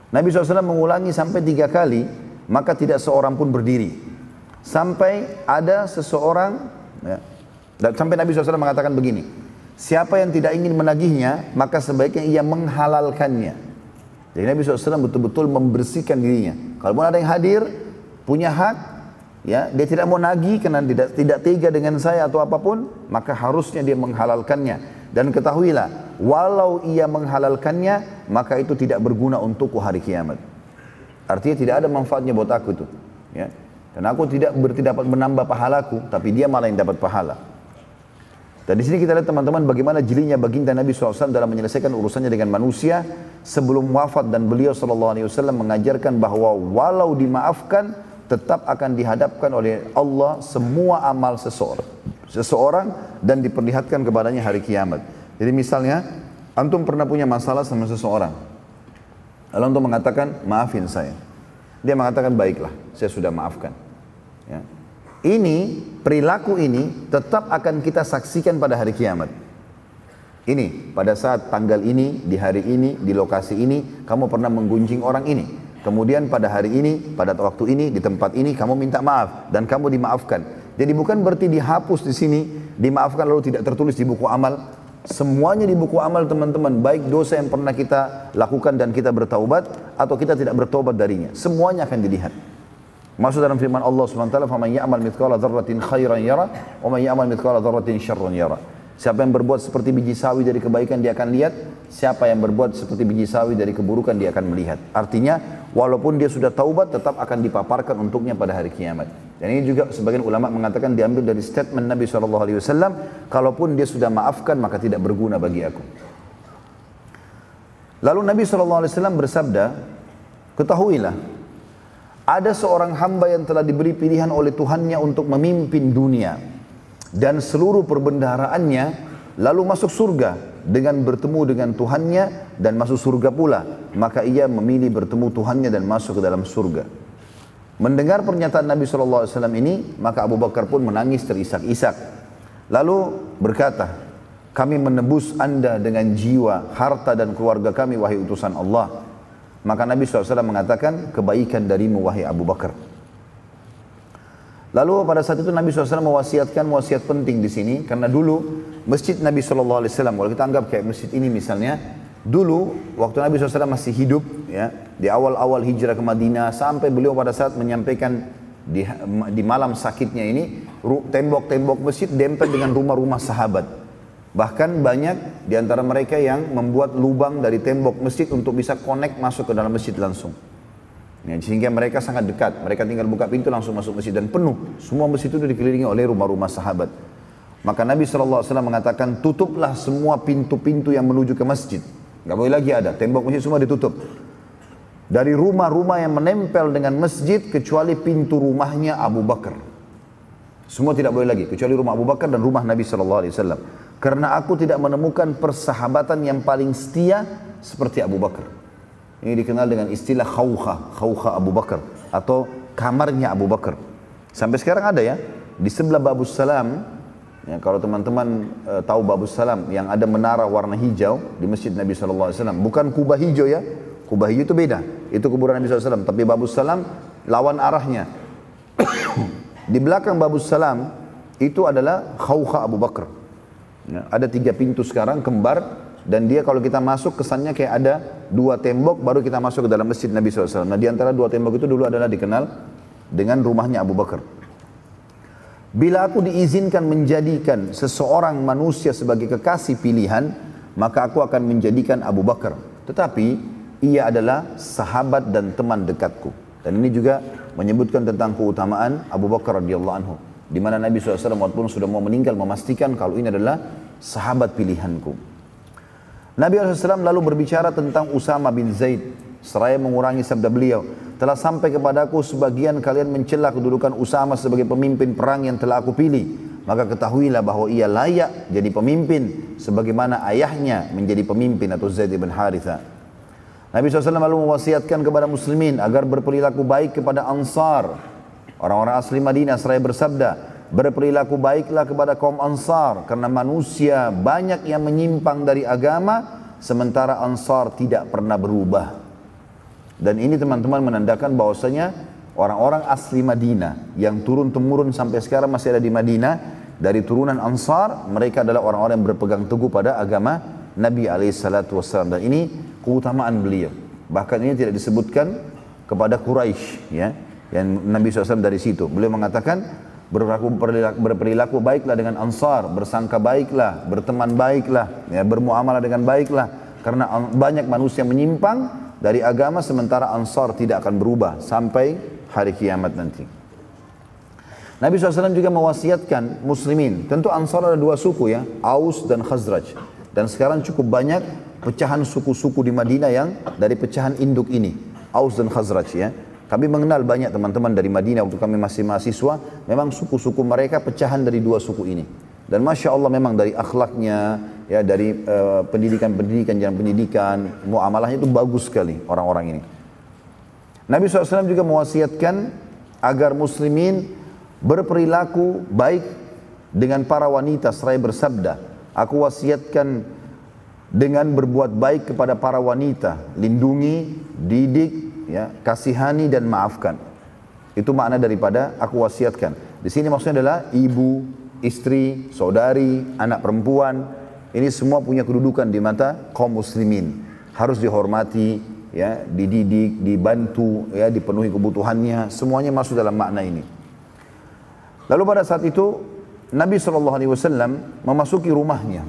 Nabi SAW mengulangi sampai tiga kali maka tidak seorang pun berdiri. Sampai ada seseorang, ya, sampai Nabi SAW mengatakan begini, siapa yang tidak ingin menagihnya, maka sebaiknya ia menghalalkannya. Jadi Nabi SAW betul-betul membersihkan dirinya. Kalau ada yang hadir, punya hak, ya dia tidak mau nagih karena tidak tidak tega dengan saya atau apa pun, maka harusnya dia menghalalkannya. Dan ketahuilah, walau ia menghalalkannya, maka itu tidak berguna untukku hari kiamat. Artinya tidak ada manfaatnya buat aku itu. Ya. Karena aku tidak dapat menambah pahalaku, tapi dia malah yang dapat pahala. Dan di sini kita lihat teman-teman bagaimana jelinya baginda Nabi SAW dalam menyelesaikan urusannya dengan manusia sebelum wafat dan beliau SAW mengajarkan bahwa walau dimaafkan tetap akan dihadapkan oleh Allah semua amal seseorang, seseorang dan diperlihatkan kepadanya hari kiamat. Jadi misalnya antum pernah punya masalah sama seseorang, lalu antum mengatakan maafin saya, dia mengatakan baiklah, saya sudah maafkan. Ya. Ini perilaku ini tetap akan kita saksikan pada hari kiamat. Ini pada saat tanggal ini, di hari ini, di lokasi ini, kamu pernah menggunjing orang ini. Kemudian pada hari ini, pada waktu ini, di tempat ini, kamu minta maaf dan kamu dimaafkan. Jadi bukan berarti dihapus di sini, dimaafkan lalu tidak tertulis di buku amal. Semuanya di buku amal teman-teman, baik dosa yang pernah kita lakukan dan kita bertaubat atau kita tidak bertaubat darinya. Semuanya akan dilihat. Masuk dalam firman Allah SWT, "Faman ya'mal mithqala dzarratin khairan yara, wa man ya'mal mithqala dzarratin syarran yara." Siapa yang berbuat seperti biji sawi dari kebaikan dia akan lihat, siapa yang berbuat seperti biji sawi dari keburukan dia akan melihat. Artinya, walaupun dia sudah taubat tetap akan dipaparkan untuknya pada hari kiamat. Dan ini juga sebagian ulama mengatakan diambil dari statement Nabi SAW. Kalaupun dia sudah maafkan maka tidak berguna bagi aku. Lalu Nabi SAW bersabda, ketahuilah ada seorang hamba yang telah diberi pilihan oleh Tuhannya untuk memimpin dunia dan seluruh perbendaharaannya lalu masuk surga dengan bertemu dengan Tuhannya dan masuk surga pula maka ia memilih bertemu Tuhannya dan masuk ke dalam surga mendengar pernyataan Nabi SAW ini maka Abu Bakar pun menangis terisak-isak. Lalu berkata kami menebus anda dengan jiwa, harta dan keluarga kami wahai utusan Allah. Maka Nabi SAW mengatakan kebaikan darimu wahai Abu Bakar. Lalu pada saat itu Nabi SAW mewasiatkan wasiat penting di sini karena dulu masjid Nabi SAW kalau kita anggap kayak masjid ini misalnya dulu waktu Nabi SAW masih hidup ya di awal-awal hijrah ke Madinah sampai beliau pada saat menyampaikan di, di malam sakitnya ini tembok-tembok masjid dempet dengan rumah-rumah sahabat bahkan banyak di antara mereka yang membuat lubang dari tembok masjid untuk bisa connect masuk ke dalam masjid langsung Ya, sehingga mereka sangat dekat. Mereka tinggal buka pintu langsung masuk masjid dan penuh. Semua masjid itu dikelilingi oleh rumah-rumah sahabat. Maka Nabi SAW mengatakan tutuplah semua pintu-pintu yang menuju ke masjid. Gak boleh lagi ada. Tembok masjid semua ditutup. Dari rumah-rumah yang menempel dengan masjid kecuali pintu rumahnya Abu Bakar. Semua tidak boleh lagi kecuali rumah Abu Bakar dan rumah Nabi SAW. Karena aku tidak menemukan persahabatan yang paling setia seperti Abu Bakar. Ini dikenal dengan istilah khawkha, khawkha Abu Bakar atau kamarnya Abu Bakar. Sampai sekarang ada ya, di sebelah Babus Salam, ya, kalau teman-teman e, tahu Babus Salam yang ada menara warna hijau di Masjid Nabi SAW, bukan kubah hijau ya, kubah hijau itu beda, itu kuburan Nabi SAW, tapi Babus Salam lawan arahnya. di belakang Babus Salam itu adalah khawkha Abu Bakar. Ya, ada tiga pintu sekarang kembar dan dia kalau kita masuk kesannya kayak ada dua tembok baru kita masuk ke dalam masjid Nabi SAW. Nah di antara dua tembok itu dulu adalah dikenal dengan rumahnya Abu Bakar. Bila aku diizinkan menjadikan seseorang manusia sebagai kekasih pilihan, maka aku akan menjadikan Abu Bakar. Tetapi ia adalah sahabat dan teman dekatku. Dan ini juga menyebutkan tentang keutamaan Abu Bakar radhiyallahu anhu. Di mana Nabi SAW walaupun sudah mau meninggal memastikan kalau ini adalah sahabat pilihanku. Nabi SAW lalu berbicara tentang Usama bin Zaid. Seraya mengurangi sabda beliau. Telah sampai kepadaku sebagian kalian mencela kedudukan Usama sebagai pemimpin perang yang telah aku pilih. Maka ketahuilah bahwa ia layak jadi pemimpin. Sebagaimana ayahnya menjadi pemimpin atau Zaid bin Haritha. Nabi SAW lalu mewasiatkan kepada muslimin agar berperilaku baik kepada ansar. Orang-orang asli Madinah seraya bersabda, Berperilaku baiklah kepada kaum ansar karena manusia banyak yang menyimpang dari agama sementara ansar tidak pernah berubah. Dan ini teman-teman menandakan bahwasanya orang-orang asli Madinah yang turun temurun sampai sekarang masih ada di Madinah dari turunan ansar mereka adalah orang-orang yang berpegang teguh pada agama Nabi alaihissalatu wassalam dan ini keutamaan beliau. Bahkan ini tidak disebutkan kepada Quraisy ya yang Nabi SAW dari situ. Beliau mengatakan berperilaku, berperilaku baiklah dengan ansar, bersangka baiklah, berteman baiklah, ya, bermuamalah dengan baiklah. Karena banyak manusia menyimpang dari agama sementara ansar tidak akan berubah sampai hari kiamat nanti. Nabi SAW juga mewasiatkan muslimin. Tentu Ansar ada dua suku ya, Aus dan Khazraj. Dan sekarang cukup banyak pecahan suku-suku di Madinah yang dari pecahan induk ini. Aus dan Khazraj ya. Kami mengenal banyak teman-teman dari Madinah waktu kami masih mahasiswa. Memang suku-suku mereka pecahan dari dua suku ini. Dan Masya Allah memang dari akhlaknya, ya dari uh, pendidikan-pendidikan, jalan pendidikan, muamalahnya itu bagus sekali orang-orang ini. Nabi SAW juga mewasiatkan agar muslimin berperilaku baik dengan para wanita seraya bersabda, aku wasiatkan dengan berbuat baik kepada para wanita, lindungi, didik, ya, kasihani dan maafkan. Itu makna daripada aku wasiatkan. Di sini maksudnya adalah ibu, istri, saudari, anak perempuan. Ini semua punya kedudukan di mata kaum muslimin. Harus dihormati, ya, dididik, dibantu, ya, dipenuhi kebutuhannya. Semuanya masuk dalam makna ini. Lalu pada saat itu Nabi SAW memasuki rumahnya.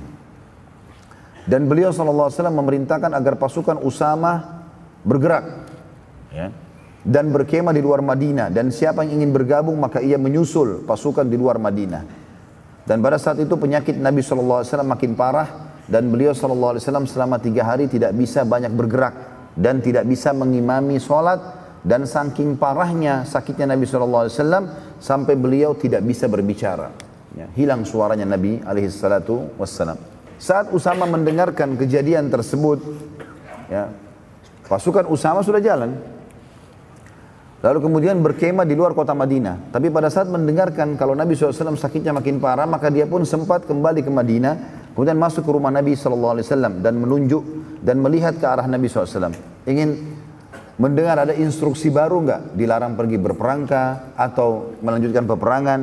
Dan beliau SAW memerintahkan agar pasukan Usama bergerak. Ya, dan berkemah di luar Madinah. Dan siapa yang ingin bergabung maka ia menyusul pasukan di luar Madinah. Dan pada saat itu penyakit Nabi SAW makin parah. Dan beliau SAW selama tiga hari tidak bisa banyak bergerak. Dan tidak bisa mengimami sholat. Dan saking parahnya sakitnya Nabi SAW sampai beliau tidak bisa berbicara. Ya, hilang suaranya Nabi wassalam. Saat Usama mendengarkan kejadian tersebut, ya, pasukan Usama sudah jalan. Lalu kemudian berkemah di luar kota Madinah. Tapi pada saat mendengarkan kalau Nabi SAW sakitnya makin parah, maka dia pun sempat kembali ke Madinah. Kemudian masuk ke rumah Nabi SAW dan menunjuk dan melihat ke arah Nabi SAW. Ingin mendengar ada instruksi baru enggak dilarang pergi berperangka atau melanjutkan peperangan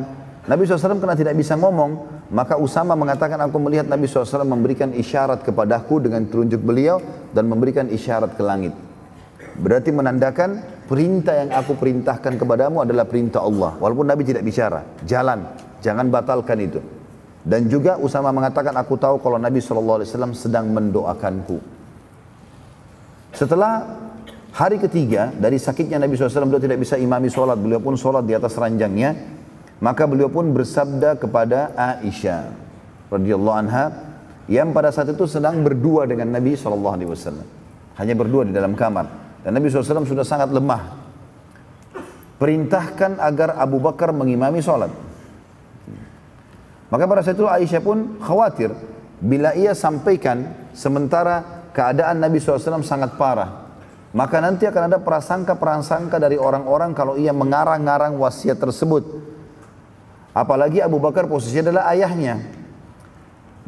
Nabi SAW karena tidak bisa ngomong maka Usama mengatakan aku melihat Nabi SAW memberikan isyarat kepadaku dengan telunjuk beliau dan memberikan isyarat ke langit berarti menandakan perintah yang aku perintahkan kepadamu adalah perintah Allah walaupun Nabi tidak bicara jalan jangan batalkan itu dan juga Usama mengatakan aku tahu kalau Nabi SAW sedang mendoakanku setelah Hari ketiga dari sakitnya Nabi SAW beliau tidak bisa imami sholat. Beliau pun sholat di atas ranjangnya. Maka beliau pun bersabda kepada Aisyah radhiyallahu anha yang pada saat itu sedang berdua dengan Nabi SAW. Hanya berdua di dalam kamar. Dan Nabi SAW sudah sangat lemah. Perintahkan agar Abu Bakar mengimami sholat. Maka pada saat itu Aisyah pun khawatir. Bila ia sampaikan sementara keadaan Nabi SAW sangat parah maka nanti akan ada prasangka-prasangka dari orang-orang kalau ia mengarang-ngarang wasiat tersebut. Apalagi Abu Bakar posisinya adalah ayahnya.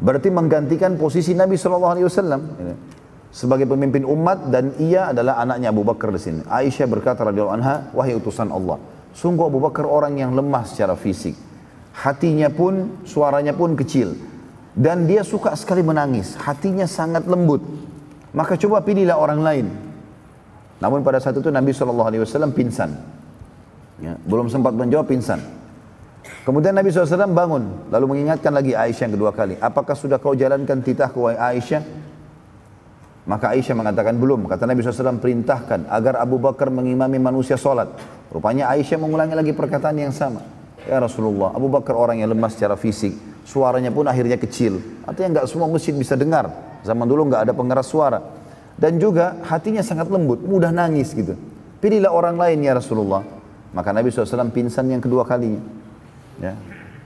Berarti menggantikan posisi Nabi SAW sebagai pemimpin umat dan ia adalah anaknya Abu Bakar di sini. Aisyah berkata radhiyallahu anha, wahai utusan Allah, sungguh Abu Bakar orang yang lemah secara fisik. Hatinya pun, suaranya pun kecil. Dan dia suka sekali menangis. Hatinya sangat lembut. Maka coba pilihlah orang lain namun pada saat itu Nabi SAW pingsan. Ya, belum sempat menjawab pingsan. Kemudian Nabi SAW bangun, lalu mengingatkan lagi Aisyah yang kedua kali. Apakah sudah kau jalankan titah ke Aisyah? Maka Aisyah mengatakan belum. Kata Nabi SAW perintahkan agar Abu Bakar mengimami manusia sholat. Rupanya Aisyah mengulangi lagi perkataan yang sama. Ya Rasulullah, Abu Bakar orang yang lemah secara fisik. Suaranya pun akhirnya kecil. Artinya nggak semua masjid bisa dengar. Zaman dulu nggak ada pengeras suara dan juga hatinya sangat lembut, mudah nangis gitu. Pilihlah orang lain ya Rasulullah. Maka Nabi SAW pingsan yang kedua kalinya. Ya,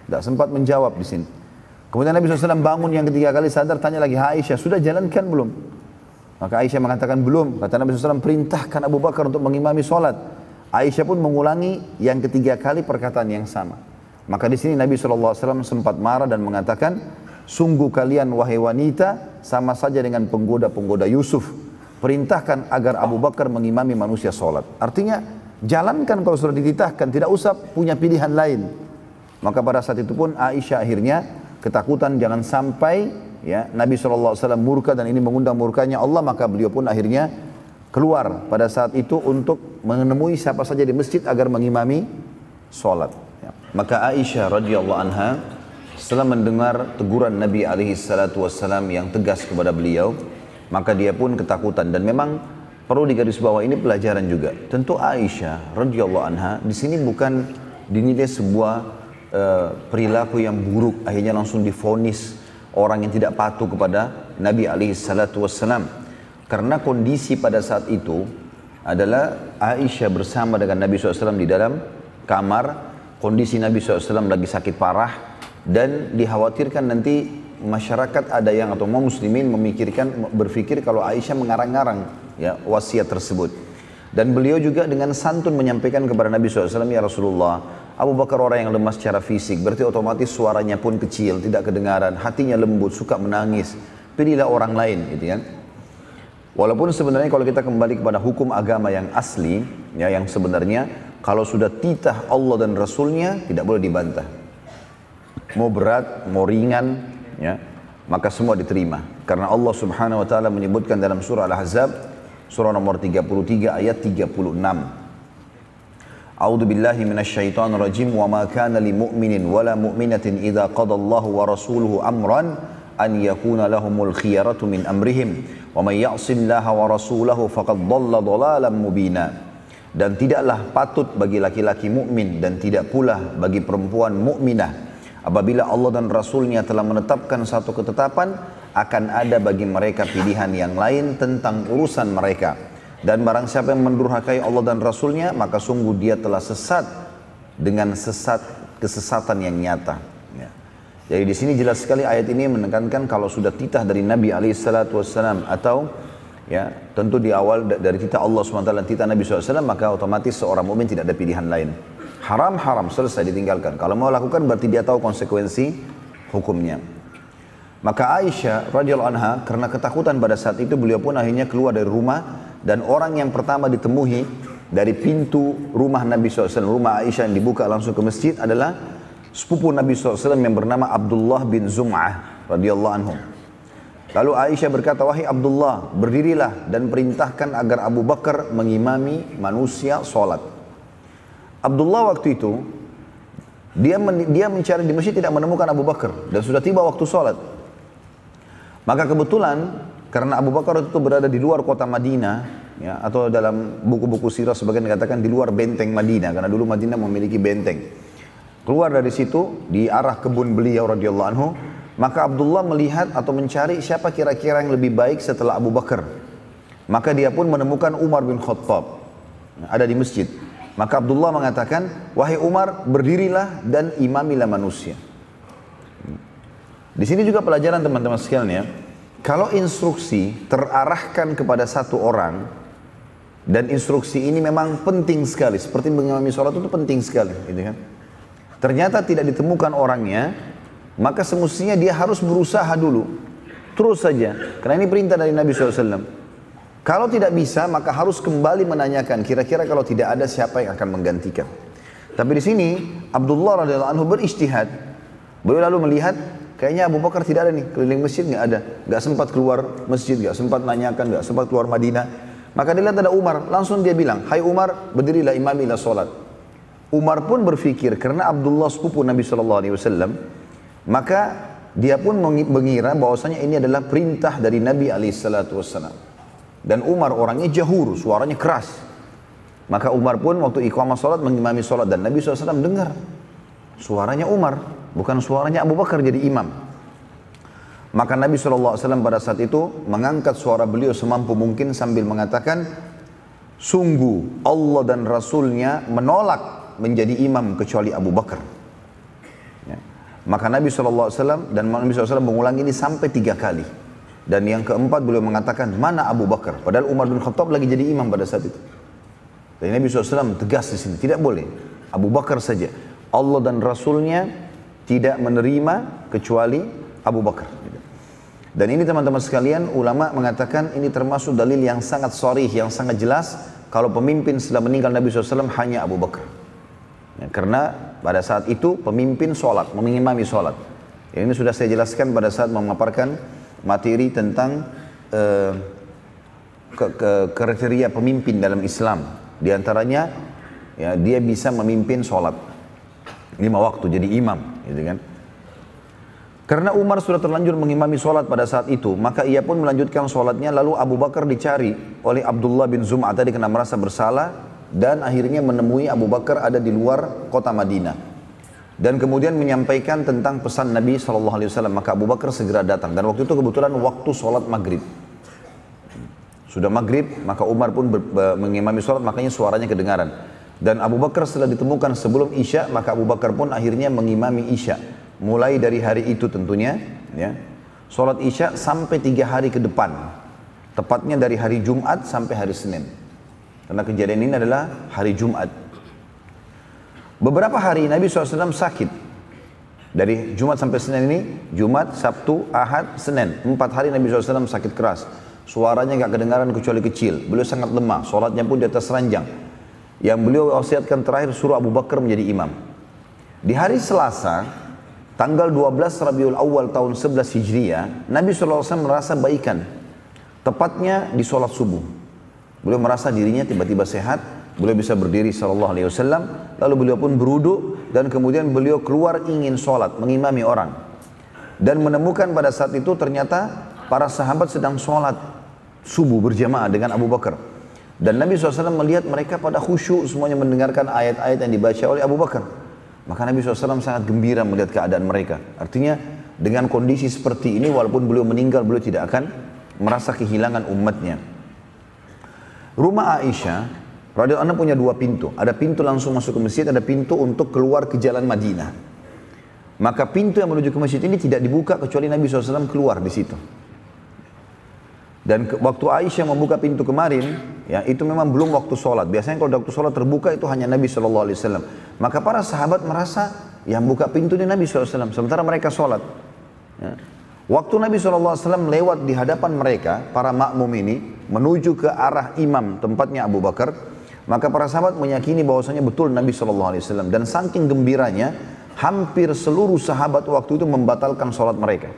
tidak sempat menjawab di sini. Kemudian Nabi SAW bangun yang ketiga kali sadar tanya lagi Aisyah sudah jalankan belum? Maka Aisyah mengatakan belum. Kata Nabi SAW perintahkan Abu Bakar untuk mengimami sholat. Aisyah pun mengulangi yang ketiga kali perkataan yang sama. Maka di sini Nabi SAW sempat marah dan mengatakan, sungguh kalian wahai wanita sama saja dengan penggoda-penggoda Yusuf perintahkan agar Abu Bakar mengimami manusia sholat. Artinya, jalankan kalau sudah dititahkan, tidak usah punya pilihan lain. Maka pada saat itu pun Aisyah akhirnya ketakutan jangan sampai ya Nabi SAW murka dan ini mengundang murkanya Allah, maka beliau pun akhirnya keluar pada saat itu untuk menemui siapa saja di masjid agar mengimami sholat. Ya. Maka Aisyah radhiyallahu anha setelah mendengar teguran Nabi alaihi salatu wasallam yang tegas kepada beliau, maka dia pun ketakutan dan memang perlu digarisbawahi ini pelajaran juga. Tentu Aisyah radhiyallahu anha di sini bukan dinilai sebuah uh, perilaku yang buruk akhirnya langsung difonis orang yang tidak patuh kepada Nabi alaihi salatu wasallam. Karena kondisi pada saat itu adalah Aisyah bersama dengan Nabi SAW di dalam kamar. Kondisi Nabi SAW lagi sakit parah dan dikhawatirkan nanti masyarakat ada yang atau mau muslimin memikirkan berpikir kalau Aisyah mengarang-arang ya wasiat tersebut. Dan beliau juga dengan santun menyampaikan kepada Nabi SAW, ya Rasulullah, Abu Bakar orang yang lemah secara fisik, berarti otomatis suaranya pun kecil, tidak kedengaran, hatinya lembut, suka menangis. Pilihlah orang lain, gitu kan. Walaupun sebenarnya kalau kita kembali kepada hukum agama yang asli, ya yang sebenarnya kalau sudah titah Allah dan Rasulnya tidak boleh dibantah. Mau berat, mau ringan, ya maka semua diterima. Karena Allah Subhanahu Wa Taala menyebutkan dalam surah Al-Ahzab, surah nomor 33 ayat 36. A'udzu billahi minasyaitonir rajim wa ma kana lil mu'minin wala mu'minatin idza Allahu wa rasuluhu amran an yakuna lahumul khiyaratu min amrihim. Wa wa rasulahu faqad dhalla dhalalan mubina. Dan tidaklah patut bagi laki-laki mukmin dan tidak pula bagi perempuan mukminah. Apabila Allah dan Rasulnya telah menetapkan satu ketetapan akan ada bagi mereka pilihan yang lain tentang urusan mereka dan barang siapa yang mendurhakai Allah dan Rasulnya maka sungguh dia telah sesat dengan sesat kesesatan yang nyata jadi di sini jelas sekali ayat ini menekankan kalau sudah titah dari Nabi SAW atau ya tentu di awal dari titah Allah SWT dan titah Nabi SAW maka otomatis seorang mukmin tidak ada pilihan lain. Haram haram selesai ditinggalkan. Kalau mau lakukan berarti dia tahu konsekuensi hukumnya. Maka Aisyah radhiyallahu anha karena ketakutan pada saat itu beliau pun akhirnya keluar dari rumah dan orang yang pertama ditemui dari pintu rumah Nabi SAW, rumah Aisyah yang dibuka langsung ke masjid adalah sepupu Nabi SAW yang bernama Abdullah bin Zum'ah radhiyallahu anhu. Lalu Aisyah berkata, wahai Abdullah, berdirilah dan perintahkan agar Abu Bakar mengimami manusia sholat. Abdullah waktu itu, dia men, dia mencari di masjid tidak menemukan Abu Bakar dan sudah tiba waktu sholat. Maka kebetulan karena Abu Bakar itu berada di luar kota Madinah, ya, atau dalam buku-buku sirah sebagian dikatakan di luar benteng Madinah, karena dulu Madinah memiliki benteng. Keluar dari situ di arah kebun beliau radhiyallahu anhu, maka Abdullah melihat atau mencari siapa kira-kira yang lebih baik setelah Abu Bakar. Maka dia pun menemukan Umar bin Khattab ada di masjid. Maka Abdullah mengatakan, "Wahai Umar, berdirilah dan imamilah manusia." Di sini juga pelajaran teman-teman sekalian ya. Kalau instruksi terarahkan kepada satu orang dan instruksi ini memang penting sekali, seperti mengimami sholat itu penting sekali, gitu kan? ternyata tidak ditemukan orangnya, maka semestinya dia harus berusaha dulu. Terus saja, karena ini perintah dari Nabi SAW. Kalau tidak bisa, maka harus kembali menanyakan, kira-kira kalau tidak ada siapa yang akan menggantikan. Tapi di sini, Abdullah radhiyallahu anhu beristihad. Beliau lalu melihat, kayaknya Abu Bakar tidak ada nih, keliling masjid nggak ada. Nggak sempat keluar masjid, nggak sempat nanyakan, nggak sempat keluar Madinah. Maka dia lihat ada Umar, langsung dia bilang, Hai Umar, berdirilah imamilah sholat. Umar pun berpikir karena Abdullah sepupu Nabi Shallallahu Alaihi Wasallam, maka dia pun mengira bahwasanya ini adalah perintah dari Nabi Alaihi Wasallam. Dan Umar orangnya jahur, suaranya keras. Maka Umar pun waktu iqamah salat mengimami salat dan Nabi SAW dengar suaranya Umar, bukan suaranya Abu Bakar jadi imam. Maka Nabi SAW pada saat itu mengangkat suara beliau semampu mungkin sambil mengatakan, Sungguh Allah dan Rasulnya menolak menjadi imam kecuali Abu Bakar. Ya. Maka Nabi SAW dan Nabi SAW mengulang ini sampai tiga kali. Dan yang keempat beliau mengatakan, mana Abu Bakar? Padahal Umar bin Khattab lagi jadi imam pada saat itu. Dan Nabi SAW tegas di sini, tidak boleh. Abu Bakar saja. Allah dan Rasulnya tidak menerima kecuali Abu Bakar. Dan ini teman-teman sekalian, ulama mengatakan ini termasuk dalil yang sangat sorry, yang sangat jelas. Kalau pemimpin setelah meninggal Nabi SAW hanya Abu Bakar. Ya, karena pada saat itu pemimpin sholat, mengimami sholat. Ini sudah saya jelaskan pada saat memaparkan materi tentang ke, kriteria pemimpin dalam Islam. Di antaranya ya, dia bisa memimpin sholat. Lima waktu jadi imam, gitu kan. Karena Umar sudah terlanjur mengimami sholat pada saat itu, maka ia pun melanjutkan sholatnya. Lalu Abu Bakar dicari oleh Abdullah bin Zum'ah tadi kena merasa bersalah dan akhirnya menemui Abu Bakar ada di luar kota Madinah. Dan kemudian menyampaikan tentang pesan Nabi SAW. Maka Abu Bakar segera datang. Dan waktu itu kebetulan waktu sholat maghrib. Sudah maghrib, maka Umar pun mengimami sholat, makanya suaranya kedengaran. Dan Abu Bakar setelah ditemukan sebelum Isya, maka Abu Bakar pun akhirnya mengimami Isya. Mulai dari hari itu tentunya ya. Sholat isya sampai tiga hari ke depan. Tepatnya dari hari Jumat sampai hari Senin. Karena kejadian ini adalah hari Jumat. Beberapa hari Nabi SAW sakit. Dari Jumat sampai Senin ini Jumat, Sabtu, Ahad, Senin. Empat hari Nabi SAW sakit keras. Suaranya nggak kedengaran kecuali kecil. Beliau sangat lemah. Sholatnya pun di atas ranjang yang beliau wasiatkan terakhir suruh Abu Bakar menjadi imam di hari Selasa Tanggal 12 Rabiul Awal tahun 11 Hijriah, Nabi SAW merasa baikan. Tepatnya di sholat subuh. Beliau merasa dirinya tiba-tiba sehat, beliau bisa berdiri sallallahu alaihi wasallam, lalu beliau pun berudu dan kemudian beliau keluar ingin sholat, mengimami orang. Dan menemukan pada saat itu ternyata para sahabat sedang sholat subuh berjamaah dengan Abu Bakar. Dan Nabi SAW melihat mereka pada khusyuk semuanya mendengarkan ayat-ayat yang dibaca oleh Abu Bakar. Maka Nabi SAW sangat gembira melihat keadaan mereka. Artinya dengan kondisi seperti ini walaupun beliau meninggal beliau tidak akan merasa kehilangan umatnya. Rumah Aisyah, radhiyallahu anha punya dua pintu. Ada pintu langsung masuk ke masjid, ada pintu untuk keluar ke jalan Madinah. Maka pintu yang menuju ke masjid ini tidak dibuka kecuali Nabi SAW keluar di situ. Dan ke, waktu Aisyah membuka pintu kemarin, ya itu memang belum waktu sholat. Biasanya kalau waktu sholat terbuka itu hanya Nabi Shallallahu Alaihi Wasallam. Maka para sahabat merasa yang buka pintu ini Nabi SAW. Sementara mereka sholat. Ya. Waktu Nabi SAW lewat di hadapan mereka, para makmum ini, menuju ke arah imam tempatnya Abu Bakar, maka para sahabat meyakini bahwasanya betul Nabi SAW. Dan saking gembiranya, hampir seluruh sahabat waktu itu membatalkan sholat mereka.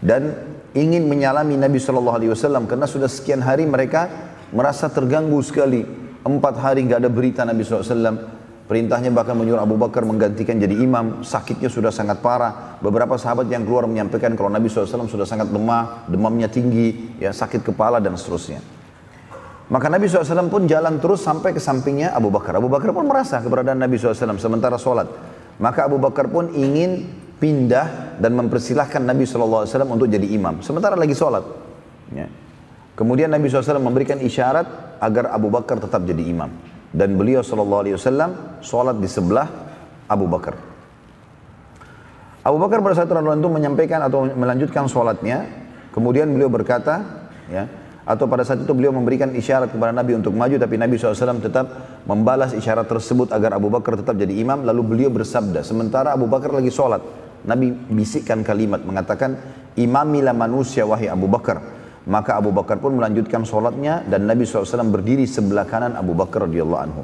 Dan ingin menyalami Nabi Shallallahu Alaihi Wasallam karena sudah sekian hari mereka merasa terganggu sekali. Empat hari nggak ada berita Nabi SAW perintahnya bahkan menyuruh Abu Bakar menggantikan jadi imam. Sakitnya sudah sangat parah. Beberapa sahabat yang keluar menyampaikan kalau Nabi SAW sudah sangat lemah demamnya tinggi ya sakit kepala dan seterusnya. Maka Nabi SAW pun jalan terus sampai ke sampingnya Abu Bakar. Abu Bakar pun merasa keberadaan Nabi SAW sementara sholat. Maka Abu Bakar pun ingin pindah dan mempersilahkan Nabi SAW untuk jadi imam. Sementara lagi sholat. Ya. Kemudian Nabi SAW memberikan isyarat agar Abu Bakar tetap jadi imam. Dan beliau SAW sholat di sebelah Abu Bakar. Abu Bakar pada saat itu menyampaikan atau melanjutkan sholatnya. Kemudian beliau berkata, ya, atau pada saat itu beliau memberikan isyarat kepada Nabi untuk maju tapi Nabi SAW tetap membalas isyarat tersebut agar Abu Bakar tetap jadi imam lalu beliau bersabda sementara Abu Bakar lagi sholat Nabi bisikkan kalimat mengatakan imamilah manusia wahai Abu Bakar. Maka Abu Bakar pun melanjutkan sholatnya dan Nabi SAW berdiri sebelah kanan Abu Bakar radhiyallahu anhu.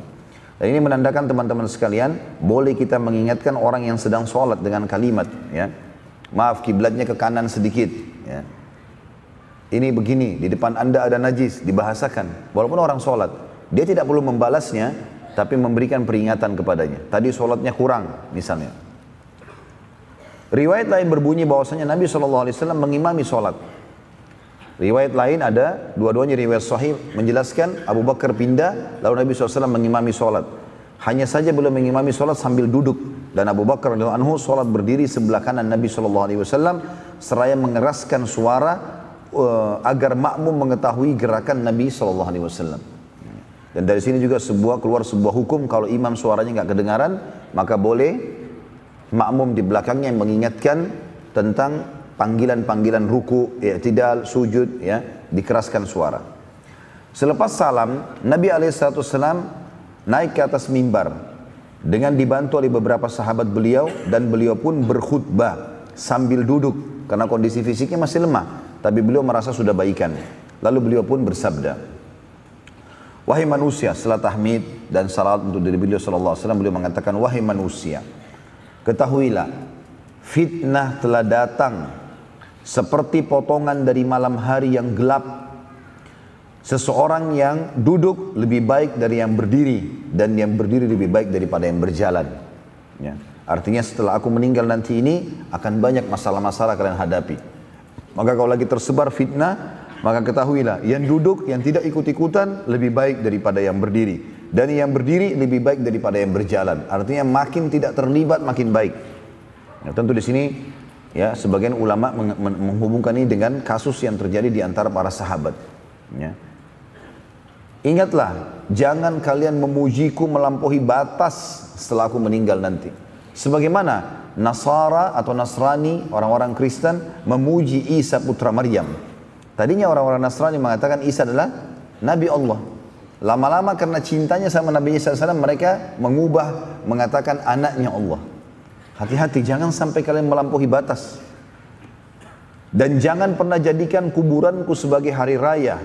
Dan ini menandakan teman-teman sekalian boleh kita mengingatkan orang yang sedang sholat dengan kalimat ya. Maaf kiblatnya ke kanan sedikit ya. Ini begini di depan anda ada najis dibahasakan. Walaupun orang sholat dia tidak perlu membalasnya tapi memberikan peringatan kepadanya. Tadi sholatnya kurang misalnya Riwayat lain berbunyi bahwasanya Nabi SAW mengimami sholat. Riwayat lain ada, dua-duanya riwayat sahih menjelaskan Abu Bakar pindah, lalu Nabi SAW mengimami sholat. Hanya saja belum mengimami sholat sambil duduk. Dan Abu Bakar anhu sholat berdiri sebelah kanan Nabi SAW seraya mengeraskan suara uh, agar makmum mengetahui gerakan Nabi SAW. Dan dari sini juga sebuah keluar sebuah hukum kalau imam suaranya nggak kedengaran maka boleh makmum di belakangnya yang mengingatkan tentang panggilan-panggilan ruku, i'tidal, sujud, ya, dikeraskan suara. Selepas salam, Nabi SAW naik ke atas mimbar dengan dibantu oleh beberapa sahabat beliau dan beliau pun berkhutbah sambil duduk karena kondisi fisiknya masih lemah, tapi beliau merasa sudah baikan. Lalu beliau pun bersabda, Wahai manusia, setelah tahmid dan salat untuk diri beliau sallallahu alaihi wasallam beliau mengatakan wahai manusia, Ketahuilah, fitnah telah datang seperti potongan dari malam hari yang gelap. Seseorang yang duduk lebih baik dari yang berdiri dan yang berdiri lebih baik daripada yang berjalan. Ya. Artinya setelah aku meninggal nanti ini akan banyak masalah-masalah kalian hadapi. Maka kalau lagi tersebar fitnah, maka ketahuilah yang duduk, yang tidak ikut-ikutan lebih baik daripada yang berdiri. Dan yang berdiri lebih baik daripada yang berjalan. Artinya makin tidak terlibat makin baik. Ya, tentu di sini ya sebagian ulama menghubungkan ini dengan kasus yang terjadi di antara para sahabat. Ya. Ingatlah, jangan kalian memujiku melampaui batas setelah aku meninggal nanti. Sebagaimana Nasara atau Nasrani, orang-orang Kristen memuji Isa putra Maryam. Tadinya orang-orang Nasrani mengatakan Isa adalah Nabi Allah. Lama-lama karena cintanya sama Nabi Isa AS, mereka mengubah, mengatakan anaknya Allah. Hati-hati, jangan sampai kalian melampaui batas. Dan jangan pernah jadikan kuburanku sebagai hari raya.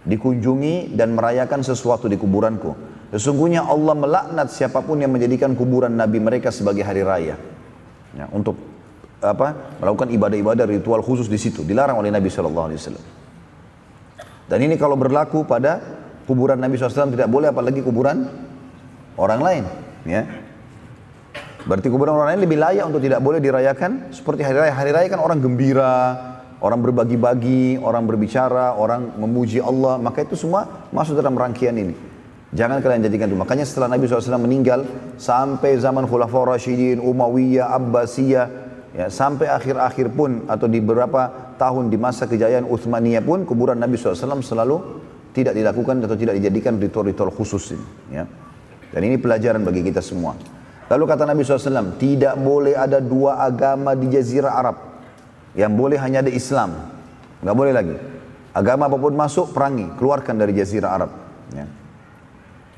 Dikunjungi dan merayakan sesuatu di kuburanku. Sesungguhnya Allah melaknat siapa pun yang menjadikan kuburan Nabi mereka sebagai hari raya. Ya, untuk apa melakukan ibadah-ibadah ritual khusus di situ dilarang oleh Nabi Shallallahu Alaihi Wasallam dan ini kalau berlaku pada kuburan Nabi SAW tidak boleh apalagi kuburan orang lain ya. Berarti kuburan orang lain lebih layak untuk tidak boleh dirayakan seperti hari raya. Hari raya kan orang gembira orang berbagi-bagi orang berbicara orang memuji Allah. Maka itu semua masuk dalam rangkaian ini. Jangan kalian jadikan itu. Makanya setelah Nabi SAW meninggal, sampai zaman Khulafaur Rashidin, Umayyah, Abbasiyah, Ya, sampai akhir-akhir pun atau di beberapa tahun di masa kejayaan Utsmaniyah pun kuburan Nabi SAW selalu tidak dilakukan atau tidak dijadikan ritual-ritual khusus ini. Ya. Dan ini pelajaran bagi kita semua. Lalu kata Nabi SAW, tidak boleh ada dua agama di Jazirah Arab. Yang boleh hanya ada Islam. Nggak boleh lagi. Agama apa pun masuk, perangi. Keluarkan dari Jazirah Arab. Ya.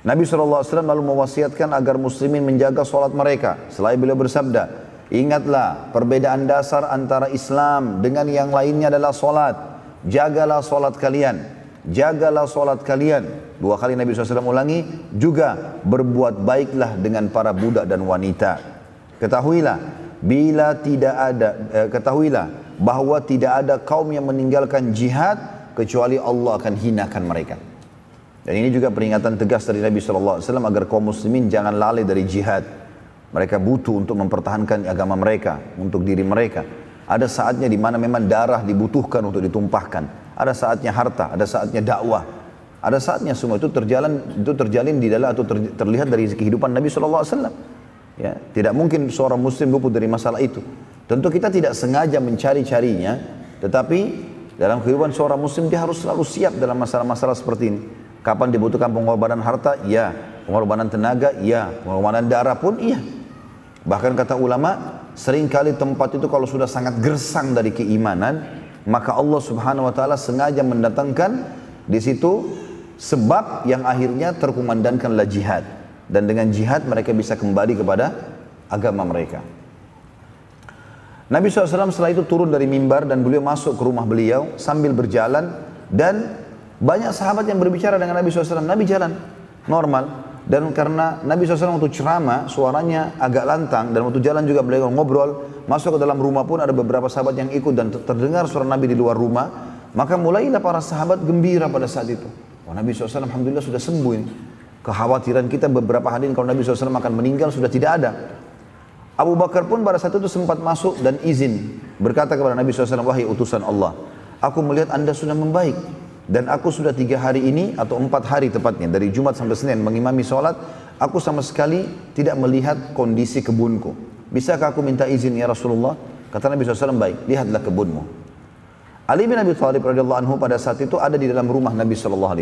Nabi SAW lalu mewasiatkan agar muslimin menjaga sholat mereka. Selain beliau bersabda, Ingatlah perbedaan dasar antara Islam dengan yang lainnya adalah solat. Jagalah solat kalian. Jagalah solat kalian. Dua kali Nabi SAW ulangi. Juga berbuat baiklah dengan para budak dan wanita. Ketahuilah. Bila tidak ada, eh, ketahuilah bahwa tidak ada kaum yang meninggalkan jihad kecuali Allah akan hinakan mereka. Dan ini juga peringatan tegas dari Nabi SAW agar kaum muslimin jangan lalai dari jihad. Mereka butuh untuk mempertahankan agama mereka, untuk diri mereka. Ada saatnya di mana memang darah dibutuhkan untuk ditumpahkan. Ada saatnya harta, ada saatnya dakwah. Ada saatnya semua itu terjalan itu terjalin di dalam atau ter, terlihat dari kehidupan Nabi SAW. Ya, tidak mungkin seorang muslim luput dari masalah itu. Tentu kita tidak sengaja mencari-carinya, tetapi dalam kehidupan seorang muslim dia harus selalu siap dalam masalah-masalah seperti ini. Kapan dibutuhkan pengorbanan harta? Ya. Pengorbanan tenaga? Ya. Pengorbanan darah pun? Iya. Bahkan kata ulama, sering kali tempat itu kalau sudah sangat gersang dari keimanan, maka Allah Subhanahu wa taala sengaja mendatangkan di situ sebab yang akhirnya terkumandangkanlah jihad. Dan dengan jihad mereka bisa kembali kepada agama mereka. Nabi SAW setelah itu turun dari mimbar dan beliau masuk ke rumah beliau sambil berjalan dan banyak sahabat yang berbicara dengan Nabi SAW. Nabi jalan normal. Dan karena Nabi SAW waktu ceramah suaranya agak lantang dan waktu jalan juga beliau ngobrol masuk ke dalam rumah pun ada beberapa sahabat yang ikut dan terdengar suara Nabi di luar rumah maka mulailah para sahabat gembira pada saat itu. Wah, Nabi SAW Alhamdulillah sudah sembuh ini. Kekhawatiran kita beberapa hari ini kalau Nabi SAW akan meninggal sudah tidak ada. Abu Bakar pun pada saat itu sempat masuk dan izin berkata kepada Nabi SAW, wahai utusan Allah, aku melihat anda sudah membaik. Dan aku sudah tiga hari ini atau empat hari tepatnya dari Jumat sampai Senin mengimami sholat. Aku sama sekali tidak melihat kondisi kebunku. Bisakah aku minta izin ya Rasulullah? Kata Nabi SAW baik, lihatlah kebunmu. Ali bin Abi Thalib radhiyallahu anhu pada saat itu ada di dalam rumah Nabi SAW.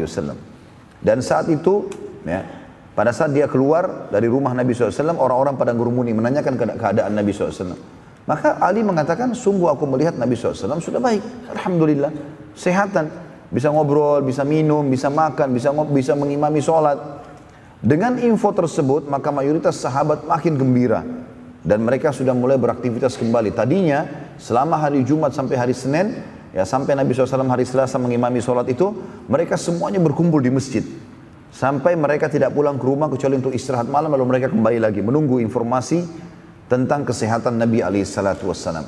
Dan saat itu, ya, pada saat dia keluar dari rumah Nabi SAW, orang-orang pada ngurumuni menanyakan keadaan Nabi SAW. Maka Ali mengatakan, sungguh aku melihat Nabi SAW sudah baik. Alhamdulillah, sehatan bisa ngobrol, bisa minum, bisa makan, bisa ngob, bisa mengimami sholat. Dengan info tersebut, maka mayoritas sahabat makin gembira. Dan mereka sudah mulai beraktivitas kembali. Tadinya, selama hari Jumat sampai hari Senin, ya sampai Nabi SAW hari Selasa mengimami sholat itu, mereka semuanya berkumpul di masjid. Sampai mereka tidak pulang ke rumah kecuali untuk istirahat malam, lalu mereka kembali lagi menunggu informasi tentang kesehatan Nabi SAW.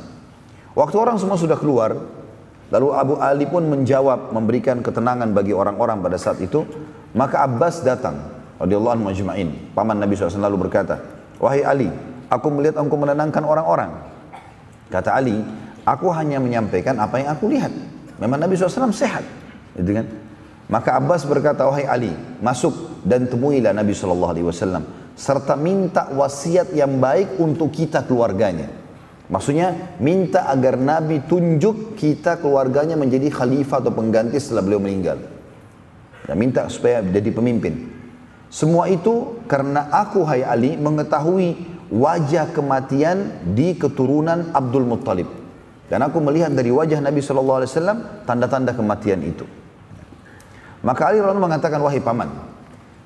Waktu orang semua sudah keluar, Lalu Abu Ali pun menjawab memberikan ketenangan bagi orang-orang pada saat itu. Maka Abbas datang radhiyallahu anhu majma'in. Paman Nabi SAW lalu berkata, "Wahai Ali, aku melihat engkau menenangkan orang-orang. Kata Ali, aku hanya menyampaikan apa yang aku lihat. Memang Nabi SAW sehat. Gitu kan? Maka Abbas berkata, wahai Ali, masuk dan temuilah Nabi SAW. Serta minta wasiat yang baik untuk kita keluarganya. Maksudnya minta agar Nabi tunjuk kita keluarganya menjadi khalifah atau pengganti setelah beliau meninggal. Dan minta supaya jadi pemimpin. Semua itu karena aku hai Ali mengetahui wajah kematian di keturunan Abdul Muttalib. Dan aku melihat dari wajah Nabi SAW tanda-tanda kematian itu. Maka Ali Radhiallahu mengatakan, wahai paman,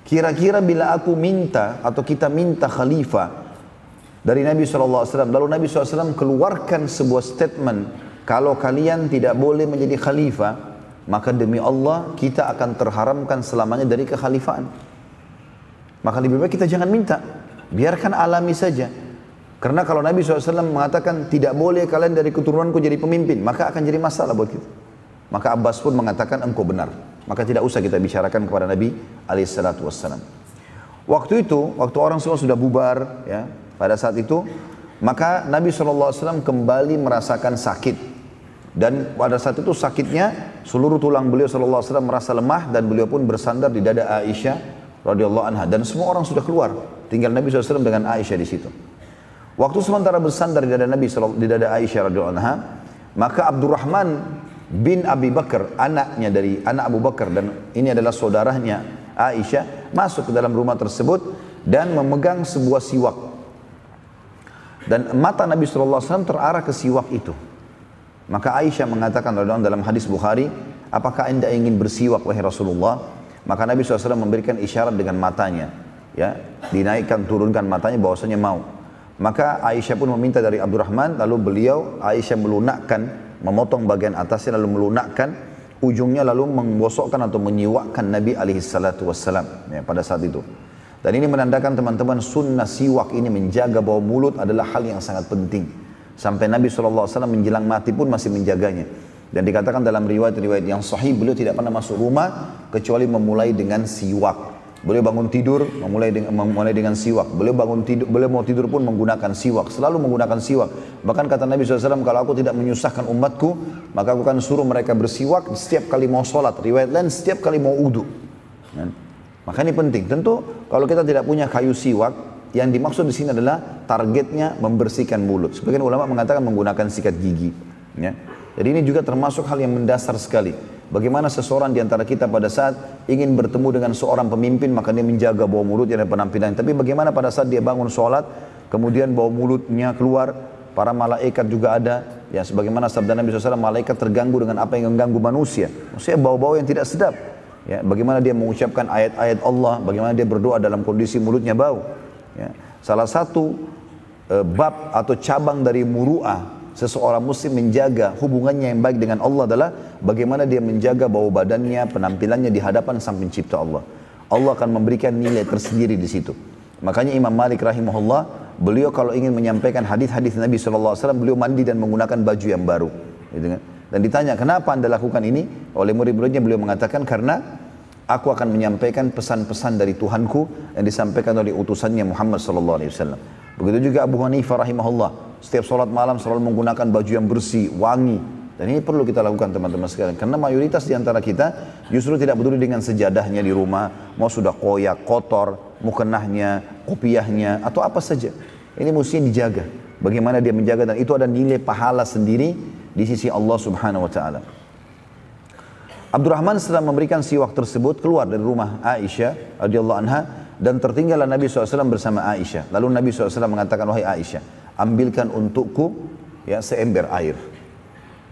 kira-kira bila aku minta atau kita minta khalifah dari Nabi SAW. Lalu Nabi SAW keluarkan sebuah statement, kalau kalian tidak boleh menjadi khalifah, maka demi Allah kita akan terharamkan selamanya dari kekhalifaan. Maka lebih baik kita jangan minta, biarkan alami saja. Karena kalau Nabi SAW mengatakan tidak boleh kalian dari keturunanku jadi pemimpin, maka akan jadi masalah buat kita. Maka Abbas pun mengatakan engkau benar. Maka tidak usah kita bicarakan kepada Nabi alaihissalatu wassalam. Waktu itu, waktu orang semua sudah bubar, ya, pada saat itu, maka Nabi SAW kembali merasakan sakit. Dan pada saat itu sakitnya, seluruh tulang beliau SAW merasa lemah dan beliau pun bersandar di dada Aisyah radhiyallahu anha. Dan semua orang sudah keluar, tinggal Nabi SAW dengan Aisyah di situ. Waktu sementara bersandar di dada Nabi di dada Aisyah radhiyallahu anha, maka Abdurrahman bin Abi Bakar, anaknya dari anak Abu Bakar dan ini adalah saudaranya Aisyah, masuk ke dalam rumah tersebut dan memegang sebuah siwak dan mata Nabi SAW terarah ke siwak itu. Maka Aisyah mengatakan dalam hadis Bukhari, apakah anda ingin bersiwak wahai Rasulullah? Maka Nabi SAW memberikan isyarat dengan matanya. ya Dinaikkan, turunkan matanya bahwasanya mau. Maka Aisyah pun meminta dari Abdurrahman, lalu beliau, Aisyah melunakkan, memotong bagian atasnya lalu melunakkan, ujungnya lalu menggosokkan atau menyiwakkan Nabi alaihi salatu wassalam ya, pada saat itu. Dan ini menandakan teman-teman sunnah siwak ini menjaga bau mulut adalah hal yang sangat penting. Sampai Nabi SAW menjelang mati pun masih menjaganya. Dan dikatakan dalam riwayat-riwayat yang sahih beliau tidak pernah masuk rumah kecuali memulai dengan siwak. Beliau bangun tidur memulai dengan, memulai dengan siwak. Beliau bangun tidur, beliau mau tidur pun menggunakan siwak. Selalu menggunakan siwak. Bahkan kata Nabi SAW, kalau aku tidak menyusahkan umatku, maka aku akan suruh mereka bersiwak setiap kali mau sholat. Riwayat lain setiap kali mau udu. Maka ini penting. Tentu kalau kita tidak punya kayu siwak, yang dimaksud di sini adalah targetnya membersihkan mulut. Sebagian ulama mengatakan menggunakan sikat gigi. Ya. Jadi ini juga termasuk hal yang mendasar sekali. Bagaimana seseorang di antara kita pada saat ingin bertemu dengan seorang pemimpin maka dia menjaga bau mulutnya dan penampilan. Tapi bagaimana pada saat dia bangun sholat kemudian bau mulutnya keluar para malaikat juga ada ya sebagaimana sabda Nabi SAW malaikat terganggu dengan apa yang mengganggu manusia. Maksudnya bau-bau yang tidak sedap. Ya, bagaimana dia mengucapkan ayat-ayat Allah, bagaimana dia berdoa dalam kondisi mulutnya bau. Ya. Salah satu e, bab atau cabang dari muru'ah seseorang muslim menjaga hubungannya yang baik dengan Allah adalah bagaimana dia menjaga bau badannya, penampilannya di hadapan sang pencipta Allah. Allah akan memberikan nilai tersendiri di situ. Makanya Imam Malik rahimahullah, beliau kalau ingin menyampaikan hadis-hadis Nabi SAW, beliau mandi dan menggunakan baju yang baru. Gitu kan? Dan ditanya, kenapa anda lakukan ini? Oleh murid-muridnya beliau mengatakan, karena aku akan menyampaikan pesan-pesan dari Tuhanku yang disampaikan oleh utusannya Muhammad sallallahu alaihi wasallam. Begitu juga Abu Hanifah rahimahullah, setiap sholat malam selalu menggunakan baju yang bersih, wangi. Dan ini perlu kita lakukan teman-teman sekalian. Karena mayoritas di antara kita justru tidak peduli dengan sejadahnya di rumah. Mau sudah koyak, kotor, mukenahnya, kopiahnya, atau apa saja. Ini mesti dijaga. Bagaimana dia menjaga dan itu ada nilai pahala sendiri di sisi Allah Subhanahu wa taala. Abdurrahman setelah memberikan siwak tersebut keluar dari rumah Aisyah radhiyallahu anha dan tertinggallah Nabi SAW bersama Aisyah. Lalu Nabi SAW mengatakan, wahai Aisyah, ambilkan untukku ya seember air.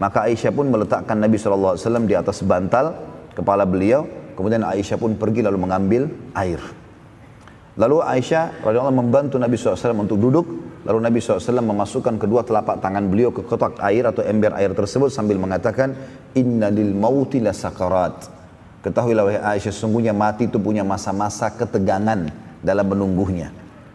Maka Aisyah pun meletakkan Nabi SAW di atas bantal kepala beliau. Kemudian Aisyah pun pergi lalu mengambil air. Lalu Aisyah radhiyallahu membantu Nabi SAW untuk duduk Lalu Nabi SAW memasukkan kedua telapak tangan beliau ke kotak air atau ember air tersebut sambil mengatakan, Inna lil mauti sakarat. Ketahuilah wahai Aisyah, sesungguhnya mati itu punya masa-masa ketegangan dalam menunggunya.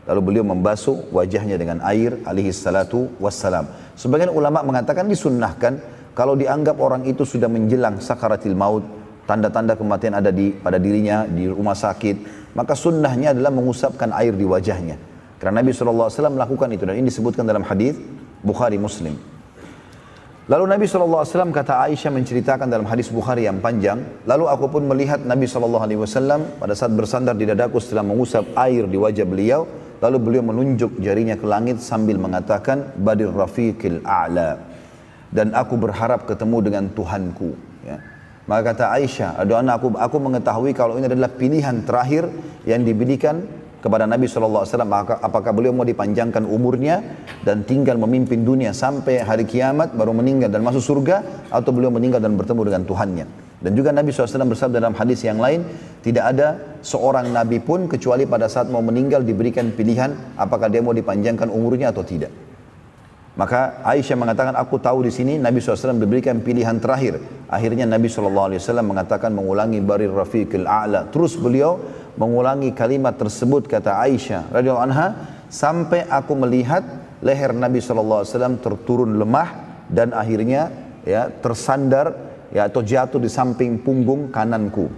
Lalu beliau membasuh wajahnya dengan air alaihi salatu wassalam. Sebagian ulama mengatakan disunnahkan kalau dianggap orang itu sudah menjelang sakaratil maut, tanda-tanda kematian ada di pada dirinya di rumah sakit, maka sunnahnya adalah mengusapkan air di wajahnya. Karena Nabi SAW melakukan itu dan ini disebutkan dalam hadis Bukhari Muslim. Lalu Nabi SAW kata Aisyah menceritakan dalam hadis Bukhari yang panjang. Lalu aku pun melihat Nabi SAW pada saat bersandar di dadaku setelah mengusap air di wajah beliau. Lalu beliau menunjuk jarinya ke langit sambil mengatakan Badir Rafiqil A'la. Dan aku berharap ketemu dengan Tuhanku. Ya. Maka kata Aisyah, aku, aku mengetahui kalau ini adalah pilihan terakhir yang diberikan kepada Nabi SAW apakah beliau mau dipanjangkan umurnya dan tinggal memimpin dunia sampai hari kiamat baru meninggal dan masuk surga atau beliau meninggal dan bertemu dengan Tuhannya? Dan juga Nabi SAW bersabda dalam hadis yang lain tidak ada seorang Nabi pun kecuali pada saat mau meninggal diberikan pilihan apakah dia mau dipanjangkan umurnya atau tidak. Maka Aisyah mengatakan aku tahu di sini Nabi SAW diberikan pilihan terakhir. Akhirnya Nabi SAW mengatakan mengulangi barir rafiqil a'la. Terus beliau mengulangi kalimat tersebut kata Aisyah radhiyallahu anha sampai aku melihat leher Nabi SAW terturun lemah dan akhirnya ya tersandar ya atau jatuh di samping punggung kananku.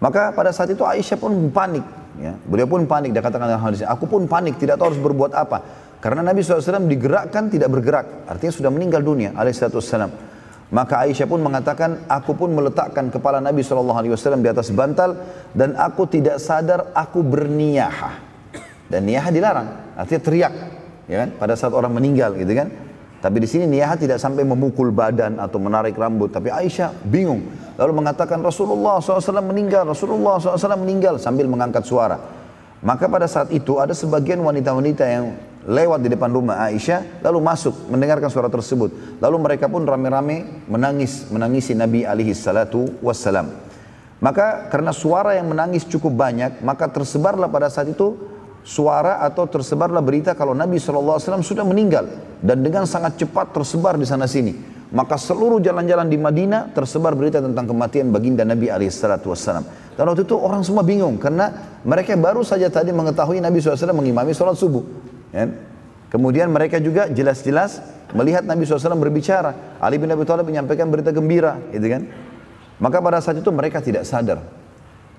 Maka pada saat itu Aisyah pun panik ya. Beliau pun panik dia katakan dalam hadis aku pun panik tidak tahu harus berbuat apa. Karena Nabi SAW digerakkan tidak bergerak, artinya sudah meninggal dunia alaihissalam. Maka Aisyah pun mengatakan, aku pun meletakkan kepala Nabi SAW di atas bantal dan aku tidak sadar aku berniyah. Dan niyah dilarang, artinya teriak, ya kan? Pada saat orang meninggal, gitu kan? Tapi di sini niyah tidak sampai memukul badan atau menarik rambut. Tapi Aisyah bingung. Lalu mengatakan Rasulullah SAW meninggal, Rasulullah SAW meninggal sambil mengangkat suara. Maka pada saat itu ada sebagian wanita-wanita yang lewat di depan rumah Aisyah lalu masuk mendengarkan suara tersebut lalu mereka pun rame-rame menangis menangisi Nabi alaihi salatu wassalam maka karena suara yang menangis cukup banyak maka tersebarlah pada saat itu suara atau tersebarlah berita kalau Nabi SAW sudah meninggal dan dengan sangat cepat tersebar di sana sini maka seluruh jalan-jalan di Madinah tersebar berita tentang kematian baginda Nabi SAW. Dan waktu itu orang semua bingung karena mereka baru saja tadi mengetahui Nabi SAW mengimami sholat subuh. Ya. Kemudian mereka juga jelas-jelas melihat Nabi SAW berbicara. Ali bin Abi Thalib menyampaikan berita gembira, gitu kan? Maka pada saat itu mereka tidak sadar.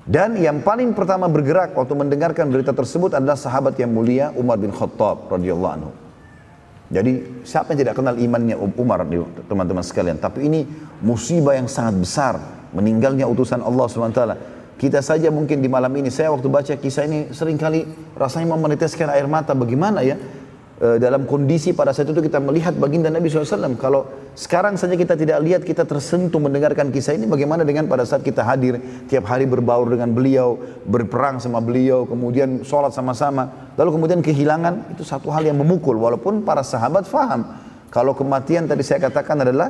Dan yang paling pertama bergerak waktu mendengarkan berita tersebut adalah sahabat yang mulia Umar bin Khattab radhiyallahu anhu. Jadi siapa yang tidak kenal imannya Umar teman-teman sekalian. Tapi ini musibah yang sangat besar. Meninggalnya utusan Allah SWT. Kita saja mungkin di malam ini, saya waktu baca kisah ini sering kali rasanya mau meneteskan air mata. Bagaimana ya? E, dalam kondisi pada saat itu kita melihat baginda Nabi SAW. Kalau sekarang saja kita tidak lihat, kita tersentuh mendengarkan kisah ini. Bagaimana dengan pada saat kita hadir, tiap hari berbaur dengan beliau, berperang sama beliau, kemudian sholat sama-sama. Lalu kemudian kehilangan, itu satu hal yang memukul. Walaupun para sahabat faham. Kalau kematian tadi saya katakan adalah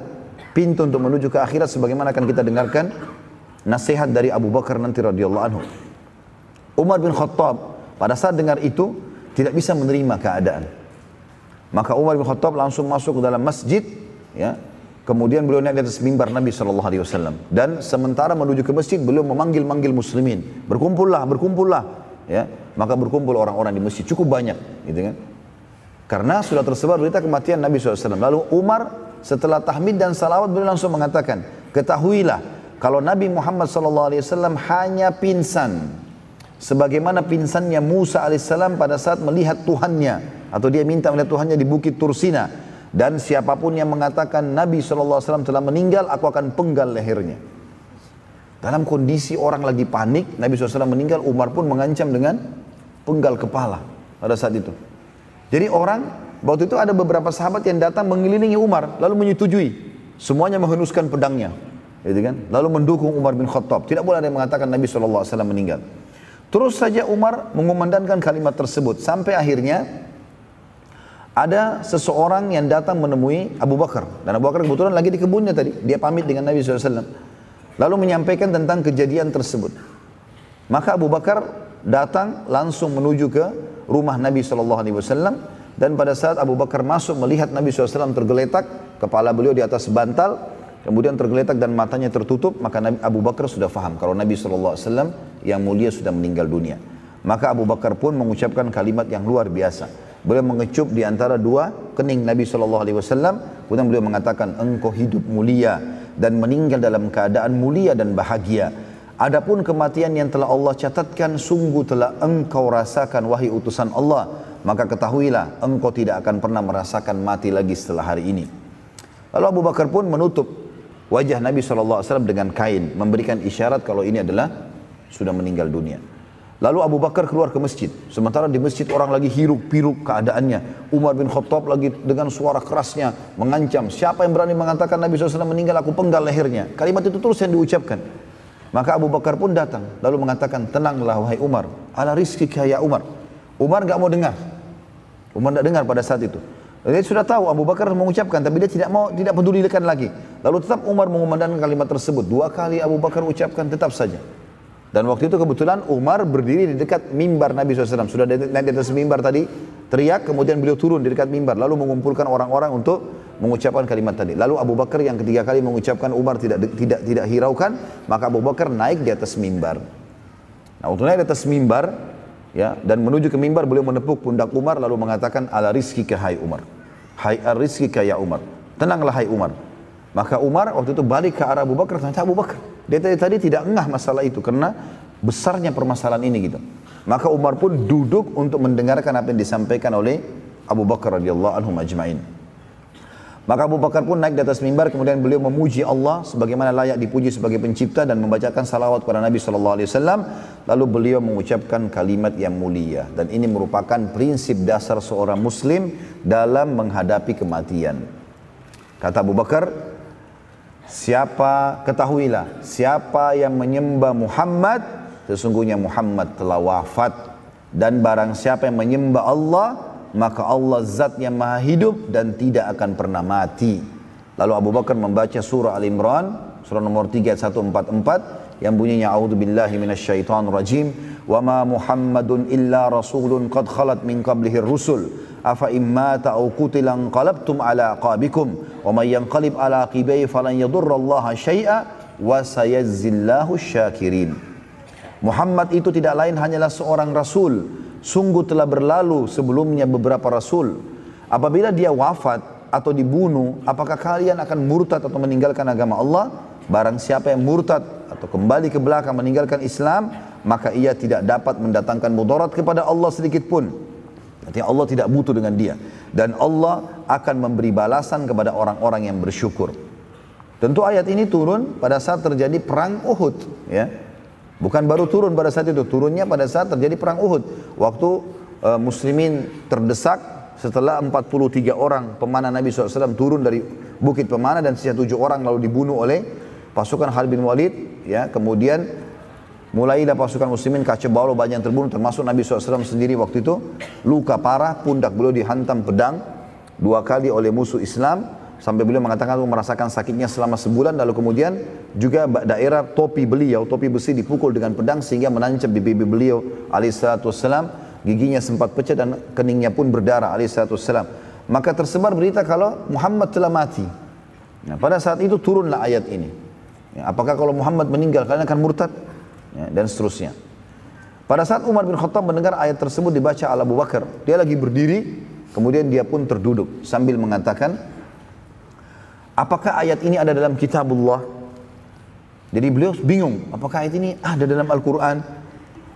pintu untuk menuju ke akhirat sebagaimana akan kita dengarkan nasihat dari Abu Bakar nanti radhiyallahu anhu. Umar bin Khattab pada saat dengar itu tidak bisa menerima keadaan. Maka Umar bin Khattab langsung masuk ke dalam masjid, ya. Kemudian beliau naik di atas mimbar Nabi Shallallahu Alaihi Wasallam dan sementara menuju ke masjid beliau memanggil-manggil muslimin berkumpullah berkumpullah ya maka berkumpul orang-orang di masjid cukup banyak gitu kan karena sudah tersebar berita kematian Nabi SAW lalu Umar setelah tahmid dan salawat beliau langsung mengatakan ketahuilah kalau Nabi Muhammad SAW hanya pingsan, sebagaimana pingsannya Musa alaihissalam pada saat melihat Tuhannya atau dia minta melihat Tuhannya di bukit Tursina dan siapa pun yang mengatakan Nabi SAW telah meninggal aku akan penggal lehernya. Dalam kondisi orang lagi panik Nabi SAW meninggal Umar pun mengancam dengan penggal kepala pada saat itu. Jadi orang waktu itu ada beberapa sahabat yang datang mengelilingi Umar lalu menyetujui semuanya menghunuskan pedangnya Gitu kan? Lalu mendukung Umar bin Khattab. Tidak boleh ada yang mengatakan Nabi SAW meninggal. Terus saja Umar mengumandangkan kalimat tersebut. Sampai akhirnya ada seseorang yang datang menemui Abu Bakar. Dan Abu Bakar kebetulan lagi di kebunnya tadi. Dia pamit dengan Nabi SAW. Lalu menyampaikan tentang kejadian tersebut. Maka Abu Bakar datang langsung menuju ke rumah Nabi SAW. Dan pada saat Abu Bakar masuk melihat Nabi SAW tergeletak, kepala beliau di atas bantal, kemudian tergeletak dan matanya tertutup, maka Nabi Abu Bakar sudah faham kalau Nabi SAW yang mulia sudah meninggal dunia. Maka Abu Bakar pun mengucapkan kalimat yang luar biasa. Beliau mengecup di antara dua kening Nabi SAW, kemudian beliau mengatakan, engkau hidup mulia dan meninggal dalam keadaan mulia dan bahagia. Adapun kematian yang telah Allah catatkan sungguh telah engkau rasakan wahai utusan Allah, maka ketahuilah engkau tidak akan pernah merasakan mati lagi setelah hari ini. Lalu Abu Bakar pun menutup wajah Nabi SAW dengan kain, memberikan isyarat kalau ini adalah sudah meninggal dunia. Lalu Abu Bakar keluar ke masjid. Sementara di masjid orang lagi hiruk piruk keadaannya. Umar bin Khattab lagi dengan suara kerasnya mengancam. Siapa yang berani mengatakan Nabi SAW meninggal aku penggal lehernya. Kalimat itu terus yang diucapkan. Maka Abu Bakar pun datang lalu mengatakan, tenanglah wahai Umar, ala rizki kaya Umar. Umar nggak mau dengar. Umar tidak dengar pada saat itu. Dia sudah tahu Abu Bakar mengucapkan, tapi dia tidak mau, tidak pedulikan lagi. Lalu tetap Umar mengumandangkan kalimat tersebut. Dua kali Abu Bakar ucapkan tetap saja. Dan waktu itu kebetulan Umar berdiri di dekat mimbar Nabi SAW. Sudah di atas mimbar tadi, teriak, kemudian beliau turun di dekat mimbar. Lalu mengumpulkan orang-orang untuk mengucapkan kalimat tadi. Lalu Abu Bakar yang ketiga kali mengucapkan Umar tidak tidak tidak hiraukan, maka Abu Bakar naik di atas mimbar. Nah, untuk naik di atas mimbar, ya, dan menuju ke mimbar beliau menepuk pundak Umar lalu mengatakan ala rizki ke hai Umar. Hai ar rizki ke ya Umar. Tenanglah hai Umar. Maka Umar waktu itu balik ke arah Abu Bakar, tanya Abu Bakar. Dia tadi, tadi tidak engah masalah itu karena besarnya permasalahan ini gitu. Maka Umar pun duduk untuk mendengarkan apa yang disampaikan oleh Abu Bakar radhiyallahu anhu majma'in. Maka Abu Bakar pun naik di atas mimbar kemudian beliau memuji Allah sebagaimana layak dipuji sebagai pencipta dan membacakan salawat kepada Nabi sallallahu alaihi wasallam. Lalu beliau mengucapkan kalimat yang mulia. Dan ini merupakan prinsip dasar seorang muslim dalam menghadapi kematian. Kata Abu Bakar, siapa ketahuilah siapa yang menyembah Muhammad sesungguhnya Muhammad telah wafat. Dan barang siapa yang menyembah Allah maka Allah zat yang maha hidup dan tidak akan pernah mati. Lalu Abu Bakar membaca surah Al-Imran, surah nomor 3 144 yang bunyinya A'udzu billahi minasyaitonir rajim wa ma Muhammadun illa rasulun qad khalat min qablihi rusul afa imma aw qutila qalabtum ala aqabikum wa may yanqalib ala aqibai falan yadurrallaha syai'a wa sayazzillahu syakirin Muhammad itu tidak lain hanyalah seorang rasul Sungguh telah berlalu sebelumnya beberapa rasul. Apabila dia wafat atau dibunuh, apakah kalian akan murtad atau meninggalkan agama Allah? Barang siapa yang murtad atau kembali ke belakang meninggalkan Islam, maka ia tidak dapat mendatangkan mudarat kepada Allah sedikit pun. Artinya Allah tidak butuh dengan dia. Dan Allah akan memberi balasan kepada orang-orang yang bersyukur. Tentu ayat ini turun pada saat terjadi perang Uhud. Ya. Bukan baru turun pada saat itu, turunnya pada saat terjadi perang Uhud. Waktu uh, muslimin terdesak setelah 43 orang pemanah Nabi SAW turun dari bukit pemanah dan sisa tujuh orang lalu dibunuh oleh pasukan Khalid bin Walid. Ya, kemudian mulailah pasukan muslimin kacau banyak yang terbunuh termasuk Nabi SAW sendiri waktu itu luka parah pundak beliau dihantam pedang dua kali oleh musuh Islam sampai beliau mengatakan aku merasakan sakitnya selama sebulan. Lalu kemudian juga daerah topi beliau topi besi dipukul dengan pedang sehingga menancap di pipi beliau alaihissalatu wassalam. Giginya sempat pecah dan keningnya pun berdarah alaihissalatu wassalam. Maka tersebar berita kalau Muhammad telah mati. Nah, pada saat itu turunlah ayat ini. Ya, apakah kalau Muhammad meninggal kalian akan murtad? Ya, dan seterusnya. Pada saat Umar bin Khattab mendengar ayat tersebut dibaca al Abu Bakar dia lagi berdiri kemudian dia pun terduduk sambil mengatakan apakah ayat ini ada dalam kitabullah? Jadi beliau bingung, apakah ayat ini ada dalam Al-Quran?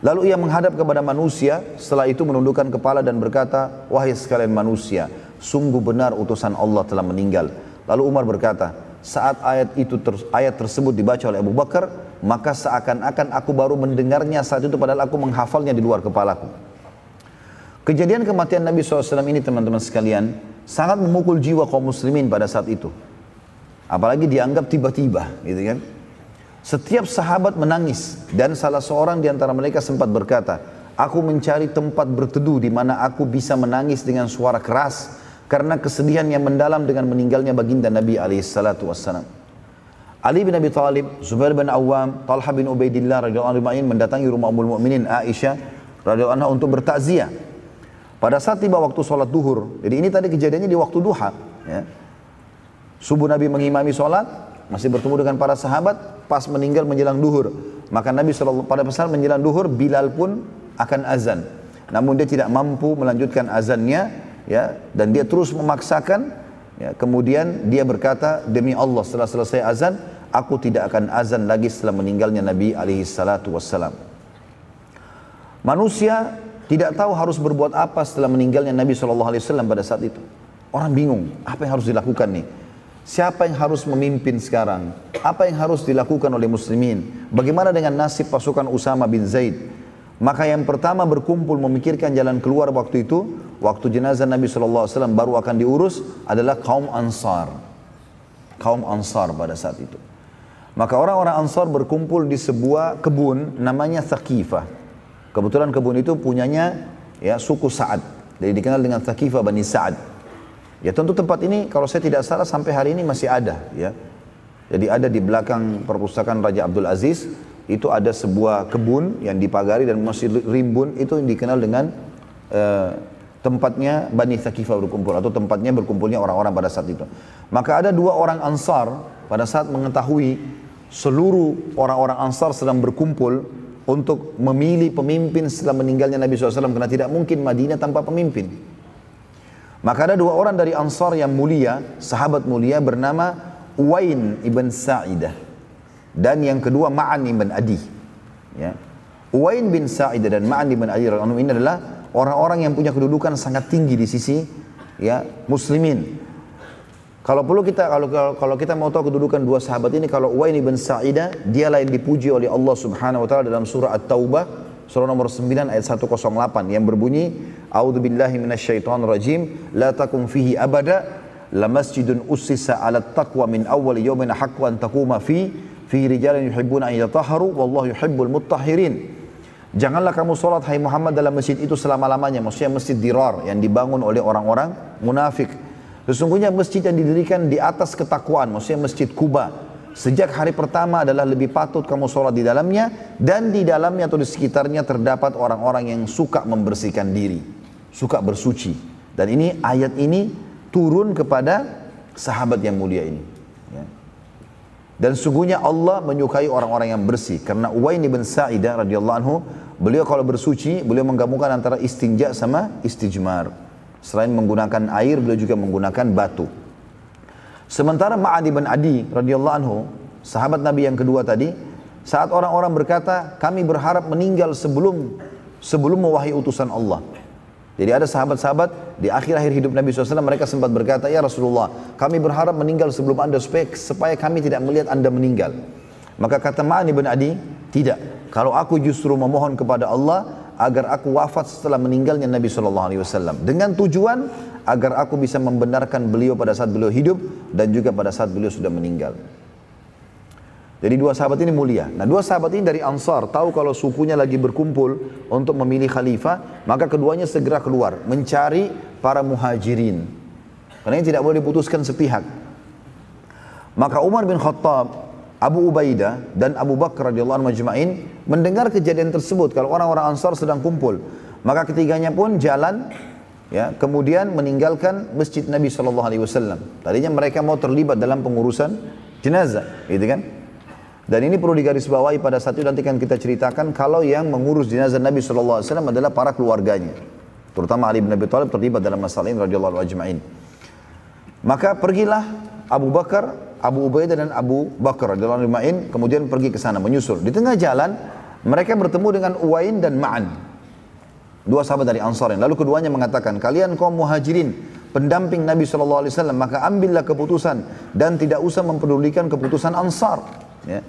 Lalu ia menghadap kepada manusia, setelah itu menundukkan kepala dan berkata, Wahai sekalian manusia, sungguh benar utusan Allah telah meninggal. Lalu Umar berkata, saat ayat itu ter, ayat tersebut dibaca oleh Abu Bakar, maka seakan-akan aku baru mendengarnya saat itu padahal aku menghafalnya di luar kepalaku. Kejadian kematian Nabi SAW ini teman-teman sekalian sangat memukul jiwa kaum muslimin pada saat itu. Apalagi dianggap tiba-tiba, gitu kan? Setiap sahabat menangis dan salah seorang di antara mereka sempat berkata, "Aku mencari tempat berteduh di mana aku bisa menangis dengan suara keras karena kesedihan yang mendalam dengan meninggalnya baginda Nabi alaihissalatu wassalam." Ali bin Abi Thalib, Zubair bin Awam, Talha bin Ubaidillah radhiyallahu anhu mendatangi rumah Ummul Mukminin Aisyah radhiyallahu anha untuk bertakziah. Pada saat tiba waktu sholat duhur, jadi ini tadi kejadiannya di waktu duha, ya. Subuh Nabi mengimami sholat, masih bertemu dengan para sahabat, pas meninggal menjelang duhur. Maka Nabi SAW pada pesan menjelang duhur, Bilal pun akan azan. Namun dia tidak mampu melanjutkan azannya, ya, dan dia terus memaksakan. Ya, kemudian dia berkata, demi Allah setelah selesai azan, aku tidak akan azan lagi setelah meninggalnya Nabi alaihi salatu. Manusia tidak tahu harus berbuat apa setelah meninggalnya Nabi wasallam pada saat itu. Orang bingung, apa yang harus dilakukan nih? Siapa yang harus memimpin sekarang? Apa yang harus dilakukan oleh muslimin? Bagaimana dengan nasib pasukan Usama bin Zaid? Maka yang pertama berkumpul memikirkan jalan keluar waktu itu, waktu jenazah Nabi SAW baru akan diurus adalah kaum Ansar. Kaum Ansar pada saat itu. Maka orang-orang Ansar berkumpul di sebuah kebun namanya Thaqifah. Kebetulan kebun itu punyanya ya suku Sa'ad. Jadi dikenal dengan Thaqifah Bani Sa'ad. Ya tentu tempat ini kalau saya tidak salah sampai hari ini masih ada ya. Jadi ada di belakang perpustakaan Raja Abdul Aziz itu ada sebuah kebun yang dipagari dan masih rimbun itu yang dikenal dengan uh, tempatnya Bani Thaqifah berkumpul atau tempatnya berkumpulnya orang-orang pada saat itu. Maka ada dua orang Ansar pada saat mengetahui seluruh orang-orang Ansar sedang berkumpul untuk memilih pemimpin setelah meninggalnya Nabi SAW karena tidak mungkin Madinah tanpa pemimpin. Maka ada dua orang dari Ansar yang mulia, sahabat mulia bernama Uwain ibn Sa'idah dan yang kedua Ma'an ibn Adi. Ya. Uwain bin Sa'idah dan Ma'an ibn Adi ini adalah orang-orang yang punya kedudukan sangat tinggi di sisi ya muslimin. Kalau perlu kita kalau, kalau kita mau tahu kedudukan dua sahabat ini kalau Uwain bin Sa'idah dialah yang dipuji oleh Allah Subhanahu wa taala dalam surah At-Taubah surah nomor 9 ayat 108 yang berbunyi A'udzubillahi minasyaitonirrajim. La takum fihi abada. La masjidun ussisa 'ala taqwa min awwal yawmin haqqu an taquma fi fi rijalin yuhibbuna an yatahharu wallahu yuhibbul mutahhirin. Janganlah kamu sholat hai Muhammad dalam masjid itu selama-lamanya. Maksudnya masjid dirar yang dibangun oleh orang-orang munafik. Sesungguhnya masjid yang didirikan di atas ketakwaan, maksudnya masjid Kuba. Sejak hari pertama adalah lebih patut kamu sholat di dalamnya dan di dalamnya atau di sekitarnya terdapat orang-orang yang suka membersihkan diri, suka bersuci. Dan ini ayat ini turun kepada sahabat yang mulia ini. Ya. Dan sungguhnya Allah menyukai orang-orang yang bersih karena Uwain bin Sa'idah radhiyallahu anhu beliau kalau bersuci beliau menggabungkan antara istinja sama istijmar. Selain menggunakan air, beliau juga menggunakan batu. Sementara Ma'ad bin Adi radhiyallahu anhu, sahabat Nabi yang kedua tadi, saat orang-orang berkata, kami berharap meninggal sebelum sebelum mewahai utusan Allah. Jadi ada sahabat-sahabat di akhir-akhir hidup Nabi SAW mereka sempat berkata, Ya Rasulullah, kami berharap meninggal sebelum anda supaya, supaya kami tidak melihat anda meninggal. Maka kata Ma'an bin Adi, tidak. Kalau aku justru memohon kepada Allah, agar aku wafat setelah meninggalnya Nabi Wasallam dengan tujuan agar aku bisa membenarkan beliau pada saat beliau hidup dan juga pada saat beliau sudah meninggal. Jadi dua sahabat ini mulia. Nah dua sahabat ini dari Ansar tahu kalau sukunya lagi berkumpul untuk memilih khalifah, maka keduanya segera keluar mencari para muhajirin. Karena ini tidak boleh diputuskan sepihak. Maka Umar bin Khattab Abu Ubaidah dan Abu Bakar radhiyallahu anhu majma'in mendengar kejadian tersebut kalau orang-orang Ansar sedang kumpul. Maka ketiganya pun jalan ya, kemudian meninggalkan masjid Nabi sallallahu alaihi wasallam. Tadinya mereka mau terlibat dalam pengurusan jenazah, gitu kan? Dan ini perlu digarisbawahi pada saat itu nanti kan kita ceritakan kalau yang mengurus jenazah Nabi wasallam adalah para keluarganya. Terutama Ali bin Abi Thalib terlibat dalam masalah ini radhiyallahu ajma'in. Maka pergilah Abu Bakar Abu Ubaidah dan Abu Bakar dalam limain kemudian pergi ke sana menyusul. Di tengah jalan mereka bertemu dengan Uwain dan Ma'an. Dua sahabat dari Ansar. Lalu keduanya mengatakan, kalian kaum muhajirin, pendamping Nabi SAW, maka ambillah keputusan dan tidak usah mempedulikan keputusan Ansar. Ya.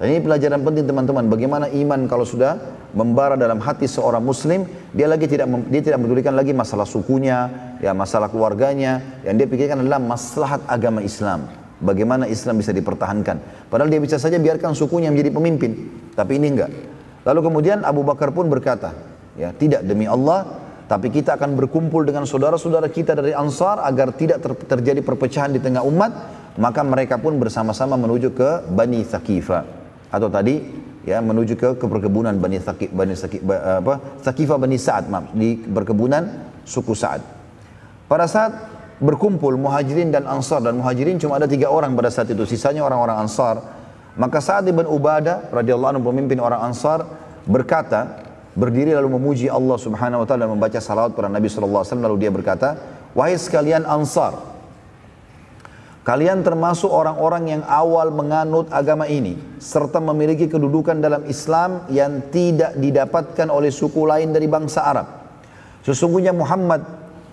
Dan ini pelajaran penting teman-teman, bagaimana iman kalau sudah membara dalam hati seorang muslim, dia lagi tidak dia tidak mempedulikan lagi masalah sukunya, ya masalah keluarganya, yang dia pikirkan adalah maslahat agama Islam. Bagaimana Islam bisa dipertahankan. Padahal dia bisa saja biarkan sukunya menjadi pemimpin. Tapi ini enggak. Lalu kemudian Abu Bakar pun berkata, ya tidak demi Allah, tapi kita akan berkumpul dengan saudara-saudara kita dari Ansar agar tidak ter terjadi perpecahan di tengah umat. Maka mereka pun bersama-sama menuju ke Bani Thaqifa. Atau tadi ya menuju ke, ke perkebunan Bani Thaqif, Bani apa, Thaqifah Bani Sa'ad, maaf, di perkebunan suku Sa'ad. Pada saat berkumpul muhajirin dan ansar dan muhajirin cuma ada tiga orang pada saat itu sisanya orang-orang ansar maka Sa'ad bin Ubadah radhiyallahu anhu pemimpin orang ansar berkata berdiri lalu memuji Allah subhanahu wa ta'ala dan membaca salawat pada Nabi sallallahu alaihi wasallam lalu dia berkata wahai sekalian ansar Kalian termasuk orang-orang yang awal menganut agama ini serta memiliki kedudukan dalam Islam yang tidak didapatkan oleh suku lain dari bangsa Arab. Sesungguhnya Muhammad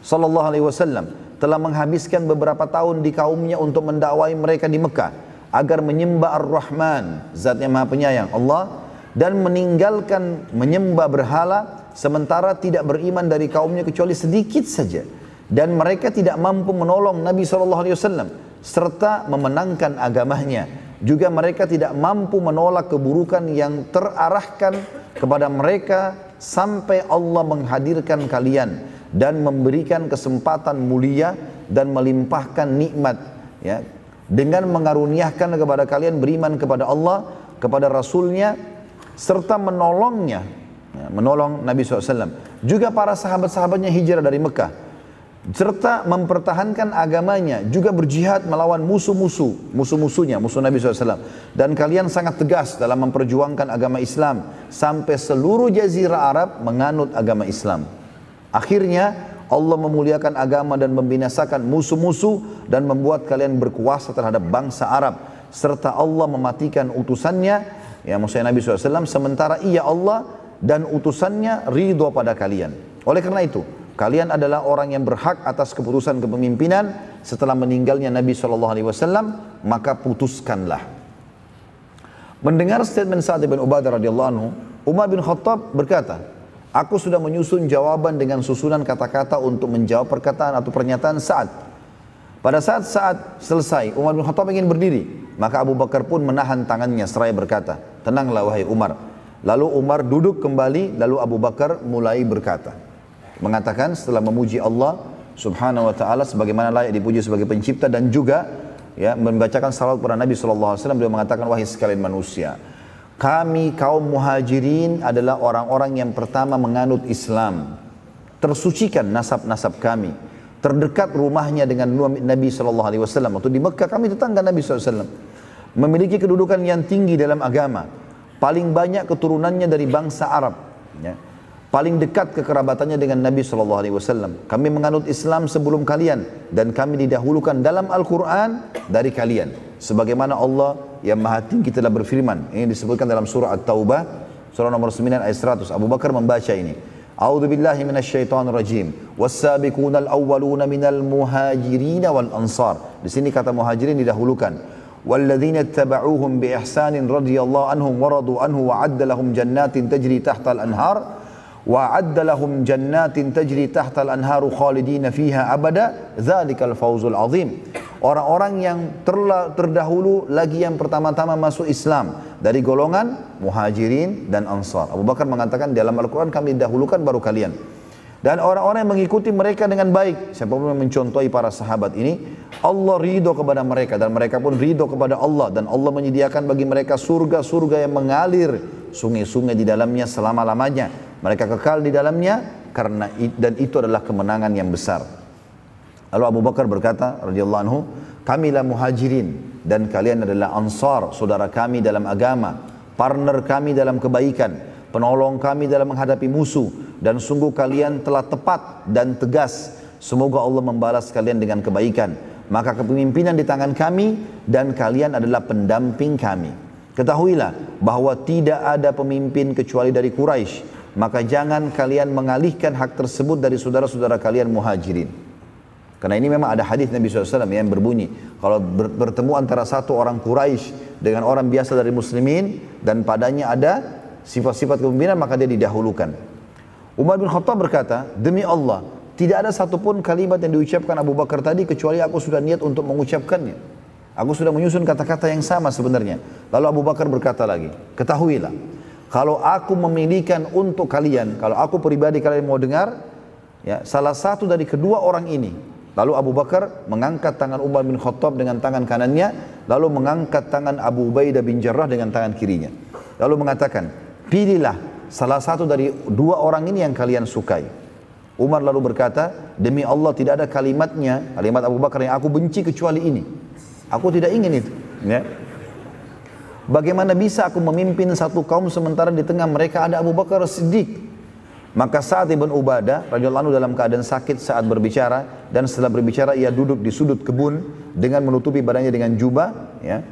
sallallahu alaihi wasallam telah menghabiskan beberapa tahun di kaumnya untuk mendakwai mereka di Mekah agar menyembah Ar-Rahman, zat yang Maha Penyayang Allah dan meninggalkan menyembah berhala sementara tidak beriman dari kaumnya kecuali sedikit saja dan mereka tidak mampu menolong Nabi sallallahu alaihi wasallam serta memenangkan agamanya. Juga mereka tidak mampu menolak keburukan yang terarahkan kepada mereka sampai Allah menghadirkan kalian dan memberikan kesempatan mulia dan melimpahkan nikmat ya. Dengan mengaruniakan kepada kalian beriman kepada Allah kepada Rasulnya serta menolongnya ya, menolong Nabi SAW juga para sahabat-sahabatnya hijrah dari Mekah serta mempertahankan agamanya juga berjihad melawan musuh-musuh musuh-musuhnya musuh Nabi SAW dan kalian sangat tegas dalam memperjuangkan agama Islam sampai seluruh jazirah Arab menganut agama Islam. Akhirnya Allah memuliakan agama dan membinasakan musuh-musuh dan membuat kalian berkuasa terhadap bangsa Arab. Serta Allah mematikan utusannya ya maksudnya Nabi SAW sementara ia Allah dan utusannya ridho pada kalian. Oleh karena itu Kalian adalah orang yang berhak atas keputusan kepemimpinan setelah meninggalnya Nabi Shallallahu Alaihi Wasallam, maka putuskanlah. Mendengar statement Sa'ad bin Ubadah radhiyallahu anhu, Umar bin Khattab berkata, Aku sudah menyusun jawaban dengan susunan kata-kata untuk menjawab perkataan atau pernyataan Sa'ad. Pada saat saat selesai, Umar bin Khattab ingin berdiri. Maka Abu Bakar pun menahan tangannya seraya berkata, Tenanglah wahai Umar. Lalu Umar duduk kembali, lalu Abu Bakar mulai berkata, mengatakan setelah memuji Allah Subhanahu wa taala sebagaimana layak dipuji sebagai pencipta dan juga ya membacakan salawat kepada Nabi sallallahu alaihi wasallam beliau mengatakan wahai sekalian manusia kami kaum muhajirin adalah orang-orang yang pertama menganut Islam. Tersucikan nasab-nasab kami. Terdekat rumahnya dengan Nabi sallallahu alaihi wasallam. Waktu di Mekah kami tetangga Nabi sallallahu alaihi wasallam. Memiliki kedudukan yang tinggi dalam agama. Paling banyak keturunannya dari bangsa Arab ya paling dekat kekerabatannya dengan Nabi Shallallahu Alaihi Wasallam. Kami menganut Islam sebelum kalian dan kami didahulukan dalam Al-Quran dari kalian. Sebagaimana Allah yang maha tinggi telah berfirman. Ini disebutkan dalam surah At-Taubah, surah nomor 9 ayat 100. Abu Bakar membaca ini. A'udzu billahi minasyaitonir rajim. Was-sabiqunal awwaluna minal muhajirin wal ansar. Di sini kata muhajirin didahulukan. والذين اتبعوهم بإحسان رضي الله عنهم ورضوا عنه وعد لهم جنات تجري تحت الأنهار wa jannatin tajri tahtal anharu khalidina fiha abada ذَلِكَ fauzul azim. Orang-orang yang terla, terdahulu lagi yang pertama-tama masuk Islam. Dari golongan muhajirin dan ansar. Abu Bakar mengatakan dalam Al-Qur'an kami dahulukan baru kalian. Dan orang-orang yang mengikuti mereka dengan baik. Siapa pun yang mencontohi para sahabat ini Allah ridho kepada mereka dan mereka pun ridho kepada Allah. Dan Allah menyediakan bagi mereka surga-surga yang mengalir sungai-sungai di dalamnya selama-lamanya mereka kekal di dalamnya karena dan itu adalah kemenangan yang besar. Lalu Abu Bakar berkata radhiyallahu anhu, kamilah muhajirin dan kalian adalah ansar, saudara kami dalam agama, partner kami dalam kebaikan, penolong kami dalam menghadapi musuh dan sungguh kalian telah tepat dan tegas. Semoga Allah membalas kalian dengan kebaikan. Maka kepemimpinan di tangan kami dan kalian adalah pendamping kami. Ketahuilah bahwa tidak ada pemimpin kecuali dari Quraisy maka jangan kalian mengalihkan hak tersebut dari saudara-saudara kalian muhajirin. Karena ini memang ada hadis Nabi SAW yang berbunyi, kalau bertemu antara satu orang Quraisy dengan orang biasa dari muslimin dan padanya ada sifat-sifat kepemimpinan maka dia didahulukan. Umar bin Khattab berkata, demi Allah, tidak ada satupun kalimat yang diucapkan Abu Bakar tadi kecuali aku sudah niat untuk mengucapkannya. Aku sudah menyusun kata-kata yang sama sebenarnya. Lalu Abu Bakar berkata lagi, ketahuilah, kalau aku memilihkan untuk kalian, kalau aku pribadi kalian mau dengar, ya salah satu dari kedua orang ini. Lalu Abu Bakar mengangkat tangan Umar bin Khattab dengan tangan kanannya, lalu mengangkat tangan Abu Ubaidah bin Jarrah dengan tangan kirinya. Lalu mengatakan, pilihlah salah satu dari dua orang ini yang kalian sukai. Umar lalu berkata, demi Allah tidak ada kalimatnya, kalimat Abu Bakar yang aku benci kecuali ini. Aku tidak ingin itu. Ya. Bagaimana bisa aku memimpin satu kaum sementara di tengah mereka ada Abu Bakar Siddiq? Maka saat Ibn Ubadah radhiyallahu anhu dalam keadaan sakit saat berbicara dan setelah berbicara ia duduk di sudut kebun dengan menutupi badannya dengan jubah ya.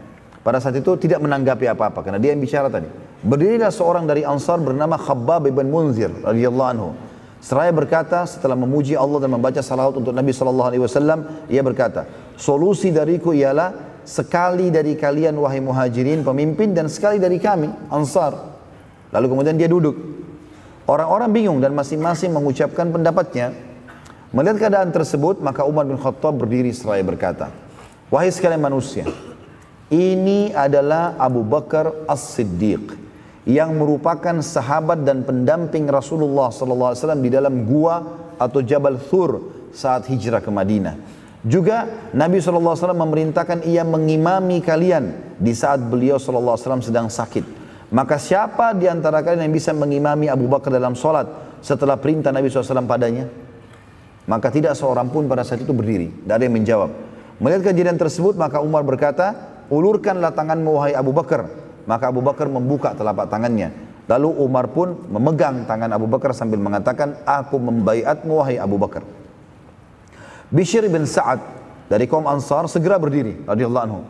Pada saat itu tidak menanggapi apa-apa karena dia yang bicara tadi. Berdirilah seorang dari Ansar bernama Khabbab ibn Munzir radhiyallahu anhu. Seraya berkata setelah memuji Allah dan membaca salawat untuk Nabi sallallahu alaihi wasallam, ia berkata, "Solusi dariku ialah sekali dari kalian wahai muhajirin pemimpin dan sekali dari kami Ansar." Lalu kemudian dia duduk. Orang-orang bingung dan masing-masing mengucapkan pendapatnya. Melihat keadaan tersebut, maka Umar bin Khattab berdiri seraya berkata, "Wahai sekalian manusia, ini adalah Abu Bakar As-Siddiq yang merupakan sahabat dan pendamping Rasulullah SAW di dalam gua atau Jabal Thur saat hijrah ke Madinah. Juga Nabi SAW memerintahkan ia mengimami kalian di saat beliau SAW sedang sakit. Maka siapa di antara kalian yang bisa mengimami Abu Bakar dalam solat setelah perintah Nabi SAW padanya? Maka tidak seorang pun pada saat itu berdiri. Tidak ada yang menjawab. Melihat kejadian tersebut maka Umar berkata, ulurkanlah tanganmu wahai Abu Bakar maka Abu Bakar membuka telapak tangannya. Lalu Umar pun memegang tangan Abu Bakar sambil mengatakan, aku membaiatmu wahai Abu Bakar. Bishr bin Sa'ad dari kaum Ansar segera berdiri radhiyallahu anhu.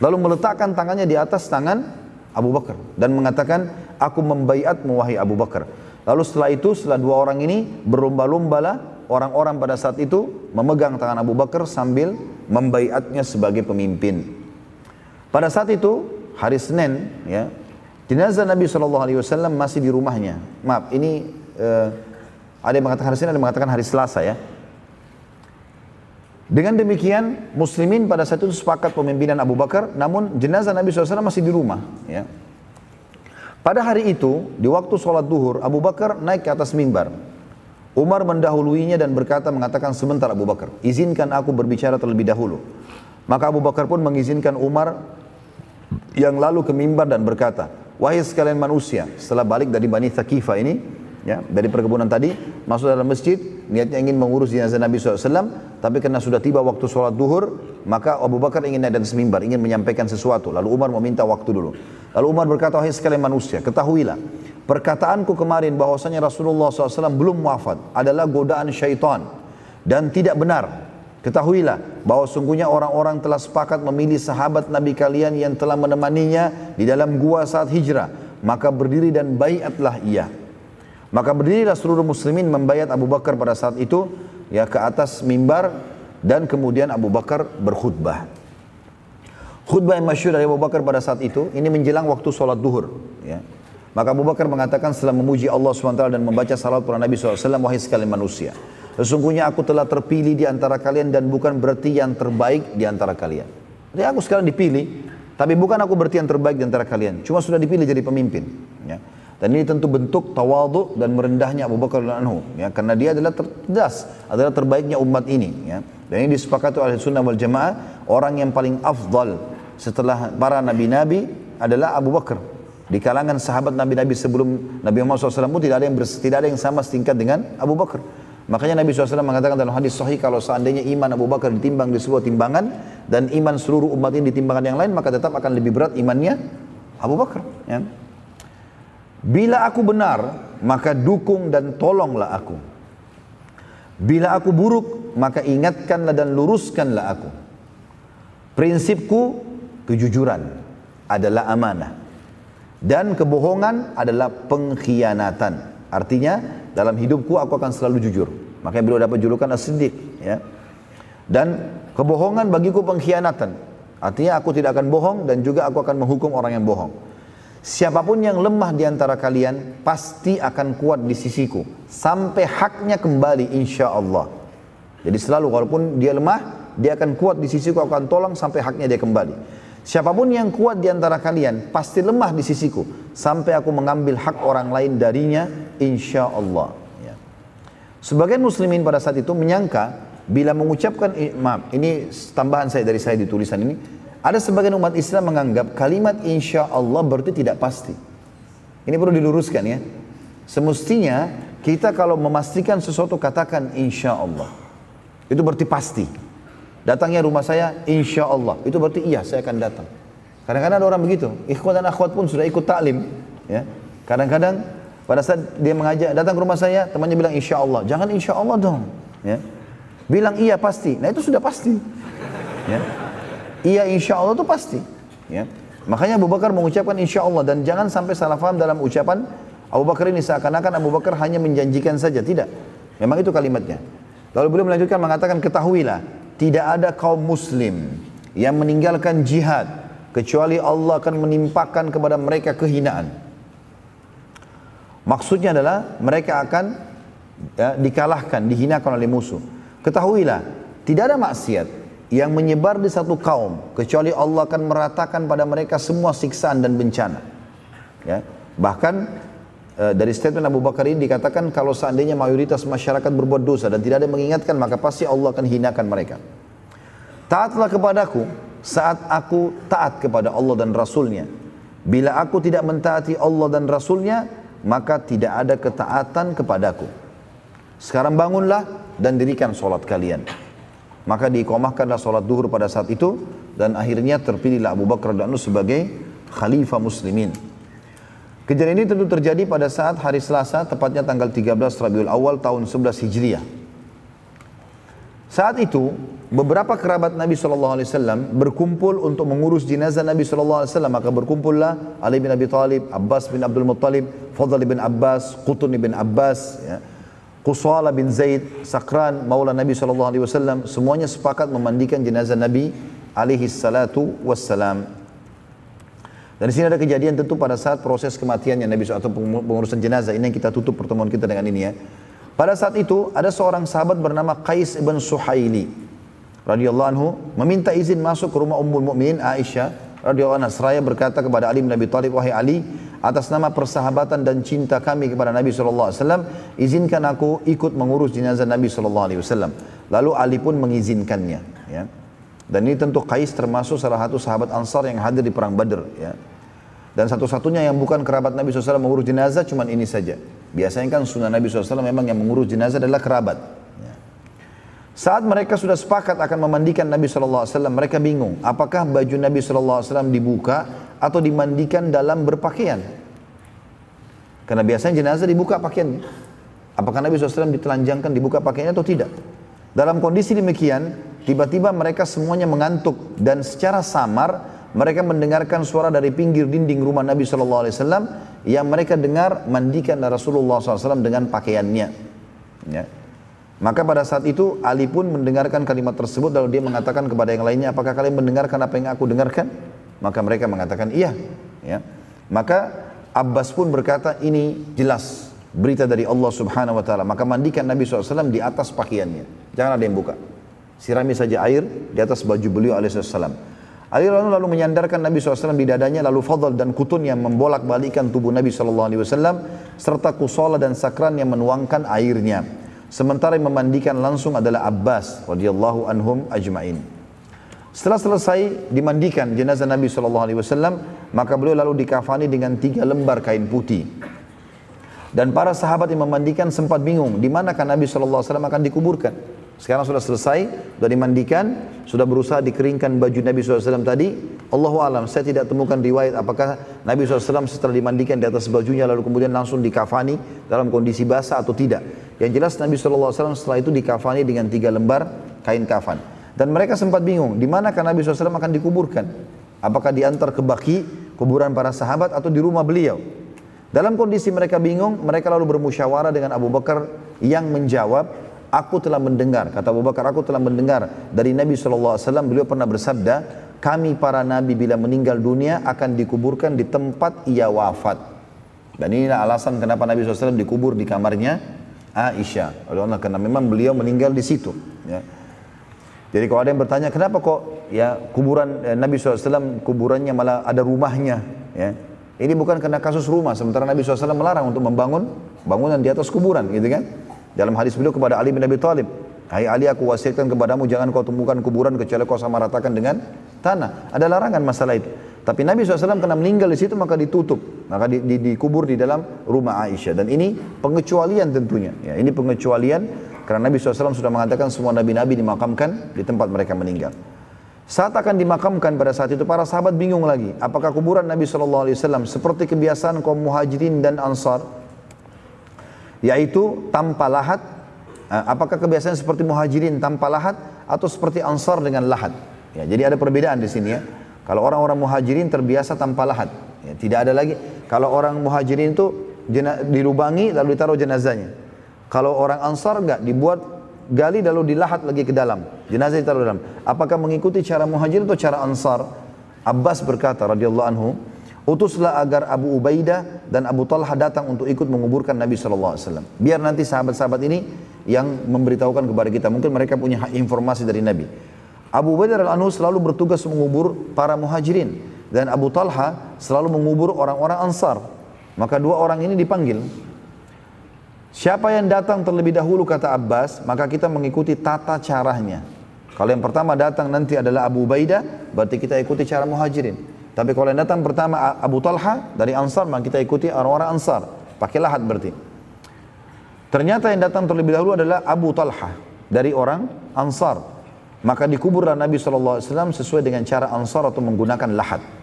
Lalu meletakkan tangannya di atas tangan Abu Bakar dan mengatakan, aku membaiatmu wahai Abu Bakar. Lalu setelah itu, setelah dua orang ini berlomba-lombalah orang-orang pada saat itu memegang tangan Abu Bakar sambil membaiatnya sebagai pemimpin. Pada saat itu hari Senin ya jenazah Nabi saw masih di rumahnya. Maaf, ini uh, ada yang mengatakan hari Senin, ada yang mengatakan hari Selasa ya. Dengan demikian, muslimin pada saat itu sepakat pemimpinan Abu Bakar, namun jenazah Nabi SAW masih di rumah. Ya. Pada hari itu, di waktu sholat duhur, Abu Bakar naik ke atas mimbar. Umar mendahuluinya dan berkata, mengatakan sebentar Abu Bakar, izinkan aku berbicara terlebih dahulu. Maka Abu Bakar pun mengizinkan Umar yang lalu ke mimbar dan berkata, Wahai sekalian manusia, setelah balik dari Bani Thaqifah ini, ya, dari perkebunan tadi, masuk dalam masjid, niatnya ingin mengurus jenazah Nabi SAW, tapi karena sudah tiba waktu sholat duhur, maka Abu Bakar ingin naik dan mimbar, ingin menyampaikan sesuatu. Lalu Umar meminta waktu dulu. Lalu Umar berkata, wahai sekalian manusia, ketahuilah, perkataanku kemarin bahwasanya Rasulullah SAW belum wafat adalah godaan syaitan dan tidak benar Ketahuilah bahwa sungguhnya orang-orang telah sepakat memilih sahabat Nabi kalian yang telah menemaninya di dalam gua saat hijrah. Maka berdiri dan bayatlah ia. Maka berdirilah seluruh muslimin membayat Abu Bakar pada saat itu ya ke atas mimbar dan kemudian Abu Bakar berkhutbah. Khutbah yang masyur dari Abu Bakar pada saat itu ini menjelang waktu sholat duhur. Ya. Maka Abu Bakar mengatakan setelah memuji Allah SWT dan membaca salat para Nabi SAW, wahai sekalian manusia. Sesungguhnya aku telah terpilih di antara kalian dan bukan berarti yang terbaik di antara kalian. Jadi aku sekarang dipilih, tapi bukan aku berarti yang terbaik di antara kalian. Cuma sudah dipilih jadi pemimpin. Ya. Dan ini tentu bentuk tawadhu dan merendahnya Abu Bakar dan Anhu. Ya, karena dia adalah terdas, adalah terbaiknya umat ini. Ya. Dan ini disepakati oleh sunnah wal jamaah, orang yang paling afdal setelah para nabi-nabi adalah Abu Bakar. Di kalangan sahabat nabi-nabi sebelum Nabi Muhammad SAW tidak ada yang tidak ada yang sama setingkat dengan Abu Bakar. Makanya Nabi SAW mengatakan dalam hadis sahih kalau seandainya iman Abu Bakar ditimbang di sebuah timbangan dan iman seluruh umat ini ditimbangan yang lain maka tetap akan lebih berat imannya Abu Bakar. Ya. Bila aku benar maka dukung dan tolonglah aku. Bila aku buruk maka ingatkanlah dan luruskanlah aku. Prinsipku kejujuran adalah amanah dan kebohongan adalah pengkhianatan. Artinya dalam hidupku aku akan selalu jujur. Makanya beliau dapat julukan as-siddiq. Ya. Dan kebohongan bagiku pengkhianatan. Artinya aku tidak akan bohong dan juga aku akan menghukum orang yang bohong. Siapa pun yang lemah di antara kalian pasti akan kuat di sisiku sampai haknya kembali insya Allah. Jadi selalu walaupun dia lemah, dia akan kuat di sisiku, aku akan tolong sampai haknya dia kembali. Siapa pun yang kuat di antara kalian pasti lemah di sisiku sampai aku mengambil hak orang lain darinya insya Allah. Ya. Sebagian muslimin pada saat itu menyangka bila mengucapkan maaf ini tambahan saya dari saya di tulisan ini ada sebagian umat Islam menganggap kalimat insya Allah berarti tidak pasti. Ini perlu diluruskan ya. Semestinya kita kalau memastikan sesuatu katakan insya Allah. Itu berarti pasti. Datangnya rumah saya insya Allah. Itu berarti iya saya akan datang. Kadang-kadang ada orang begitu. Ikhwan dan akhwat pun sudah ikut taklim. Ya. Kadang-kadang Pada saat dia mengajak datang ke rumah saya, temannya bilang insya Allah. Jangan insya Allah dong. Ya. Bilang iya pasti. Nah itu sudah pasti. Ya. Iya insya Allah itu pasti. Ya. Makanya Abu Bakar mengucapkan insya Allah dan jangan sampai salah faham dalam ucapan Abu Bakar ini seakan-akan Abu Bakar hanya menjanjikan saja. Tidak. Memang itu kalimatnya. Lalu beliau melanjutkan mengatakan ketahuilah tidak ada kaum muslim yang meninggalkan jihad kecuali Allah akan menimpakan kepada mereka kehinaan. Maksudnya adalah mereka akan ya, dikalahkan, dihinakan oleh musuh. Ketahuilah, tidak ada maksiat yang menyebar di satu kaum kecuali Allah akan meratakan pada mereka semua siksaan dan bencana. Ya. Bahkan e, dari statement Abu Bakar ini dikatakan kalau seandainya mayoritas masyarakat berbuat dosa dan tidak ada yang mengingatkan maka pasti Allah akan hinakan mereka. Taatlah kepadaku saat aku taat kepada Allah dan Rasulnya. Bila aku tidak mentaati Allah dan Rasulnya, maka tidak ada ketaatan kepadaku. Sekarang bangunlah dan dirikan solat kalian. Maka diikomahkanlah solat duhur pada saat itu dan akhirnya terpilihlah Abu Bakar dan sebagai khalifah muslimin. Kejadian ini tentu terjadi pada saat hari Selasa, tepatnya tanggal 13 Rabiul Awal tahun 11 Hijriah. Saat itu, beberapa kerabat Nabi SAW berkumpul untuk mengurus jenazah Nabi SAW. Maka berkumpullah Ali bin Abi Talib, Abbas bin Abdul Muttalib, Fadl bin Abbas, Qutun bin Abbas, ya. Qusala bin Zaid, Sakran, Maula Nabi SAW. Semuanya sepakat memandikan jenazah Nabi alaihi salatu wassalam. Dan di sini ada kejadian tentu pada saat proses kematiannya Nabi SAW atau pengurusan jenazah. Ini yang kita tutup pertemuan kita dengan ini ya. Pada saat itu ada seorang sahabat bernama Qais ibn Suhaili radhiyallahu anhu meminta izin masuk ke rumah Ummul Mukminin Aisyah radhiyallahu anha seraya berkata kepada Ali bin Abi Thalib wahai Ali atas nama persahabatan dan cinta kami kepada Nabi wasallam izinkan aku ikut mengurus jenazah Nabi wasallam lalu Ali pun mengizinkannya ya dan ini tentu Qais termasuk salah satu sahabat Ansar yang hadir di perang Badr ya dan satu-satunya yang bukan kerabat Nabi SAW mengurus jenazah cuma ini saja. Biasanya kan sunnah Nabi SAW memang yang mengurus jenazah adalah kerabat. Ya. Saat mereka sudah sepakat akan memandikan Nabi SAW, mereka bingung. Apakah baju Nabi SAW dibuka atau dimandikan dalam berpakaian? Karena biasanya jenazah dibuka pakaian. Apakah Nabi SAW ditelanjangkan dibuka pakaiannya atau tidak? Dalam kondisi demikian, tiba-tiba mereka semuanya mengantuk dan secara samar mereka mendengarkan suara dari pinggir dinding rumah Nabi Wasallam yang mereka dengar mandikan Rasulullah SAW dengan pakaiannya. Ya. Maka pada saat itu Ali pun mendengarkan kalimat tersebut lalu dia mengatakan kepada yang lainnya, apakah kalian mendengarkan apa yang aku dengarkan? Maka mereka mengatakan iya. Ya. Maka Abbas pun berkata ini jelas berita dari Allah Subhanahu Wa Taala. Maka mandikan Nabi SAW di atas pakaiannya. Jangan ada yang buka. Sirami saja air di atas baju beliau alaihissalam. Ali lalu, lalu menyandarkan Nabi SAW di dadanya lalu Fadl dan Kutun yang membolak balikan tubuh Nabi SAW serta Kusala dan Sakran yang menuangkan airnya. Sementara yang memandikan langsung adalah Abbas radhiyallahu anhum ajma'in. Setelah selesai dimandikan jenazah Nabi SAW, maka beliau lalu dikafani dengan tiga lembar kain putih. Dan para sahabat yang memandikan sempat bingung, di manakah Nabi SAW akan dikuburkan. Sekarang sudah selesai, sudah dimandikan, sudah berusaha dikeringkan baju Nabi SAW tadi. Allahu alam, saya tidak temukan riwayat apakah Nabi SAW setelah dimandikan di atas bajunya lalu kemudian langsung dikafani dalam kondisi basah atau tidak. Yang jelas Nabi SAW setelah itu dikafani dengan tiga lembar kain kafan. Dan mereka sempat bingung, di mana kan Nabi SAW akan dikuburkan? Apakah diantar ke baki, kuburan para sahabat atau di rumah beliau? Dalam kondisi mereka bingung, mereka lalu bermusyawarah dengan Abu Bakar yang menjawab, Aku telah mendengar, kata Abu Bakar, aku telah mendengar dari Nabi SAW, beliau pernah bersabda, kami para nabi bila meninggal dunia akan dikuburkan di tempat ia wafat. Dan inilah alasan kenapa Nabi SAW dikubur di kamarnya Aisyah. Karena memang beliau meninggal di situ. Ya. Jadi kalau ada yang bertanya, kenapa kok ya kuburan eh, Nabi SAW kuburannya malah ada rumahnya? Ya. Ini bukan karena kasus rumah, sementara Nabi SAW melarang untuk membangun bangunan di atas kuburan, gitu kan? Dalam hadis beliau kepada Ali bin Abi Thalib, Hai Ali aku wasiatkan kepadamu jangan kau temukan kuburan kecuali kau sama ratakan dengan tanah. Ada larangan masalah itu. Tapi Nabi SAW kena meninggal di situ maka ditutup, maka di, di, dikubur di dalam rumah Aisyah. Dan ini pengecualian tentunya. Ya, ini pengecualian karena Nabi SAW sudah mengatakan semua nabi-nabi dimakamkan di tempat mereka meninggal. Saat akan dimakamkan pada saat itu para sahabat bingung lagi. Apakah kuburan Nabi SAW seperti kebiasaan kaum muhajirin dan ansar yaitu tanpa lahat. Eh, apakah kebiasaan seperti muhajirin tanpa lahat atau seperti ansar dengan lahat? Ya, jadi ada perbedaan di sini ya. Kalau orang-orang muhajirin terbiasa tanpa lahat, ya, tidak ada lagi. Kalau orang muhajirin itu dilubangi lalu ditaruh jenazahnya. Kalau orang ansar enggak, dibuat gali lalu dilahat lagi ke dalam. Jenazah ditaruh dalam. Apakah mengikuti cara muhajirin atau cara ansar? Abbas berkata radhiyallahu anhu, utuslah agar Abu Ubaidah dan Abu Talha datang untuk ikut menguburkan Nabi SAW. Biar nanti sahabat-sahabat ini yang memberitahukan kepada kita. Mungkin mereka punya informasi dari Nabi. Abu Ubaidah Anhu selalu bertugas mengubur para muhajirin. Dan Abu Talha selalu mengubur orang-orang ansar. Maka dua orang ini dipanggil. Siapa yang datang terlebih dahulu kata Abbas, maka kita mengikuti tata caranya. Kalau yang pertama datang nanti adalah Abu Ubaidah, berarti kita ikuti cara muhajirin. Tapi kalau yang datang pertama Abu Talha dari Ansar, maka kita ikuti orang-orang Ansar. Pakai lahat berarti. Ternyata yang datang terlebih dahulu adalah Abu Talha dari orang Ansar. Maka dikuburlah Nabi SAW sesuai dengan cara Ansar atau menggunakan lahat.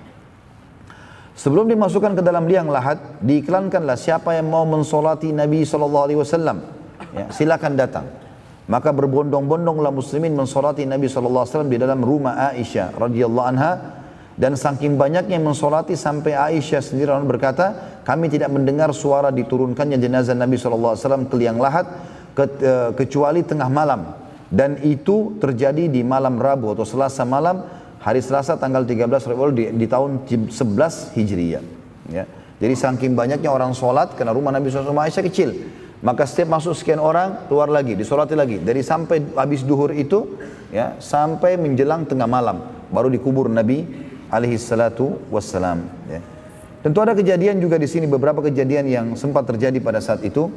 Sebelum dimasukkan ke dalam liang lahat, diiklankanlah siapa yang mau mensolati Nabi SAW. Ya, silakan datang. Maka berbondong-bondonglah muslimin mensolati Nabi SAW di dalam rumah Aisyah radhiyallahu anha dan saking banyaknya mensolati sampai Aisyah sendiri berkata, kami tidak mendengar suara diturunkannya jenazah Nabi SAW ke liang lahat ke, uh, kecuali tengah malam. Dan itu terjadi di malam Rabu atau Selasa malam, hari Selasa tanggal 13 Rabiul di, di tahun 11 Hijriyah. Ya. Jadi saking banyaknya orang sholat karena rumah Nabi SAW Aisyah kecil. Maka setiap masuk sekian orang, keluar lagi, disolati lagi. Dari sampai habis duhur itu, ya, sampai menjelang tengah malam. Baru dikubur Nabi alaihi salatu wassalam. Ya. Tentu ada kejadian juga di sini, beberapa kejadian yang sempat terjadi pada saat itu.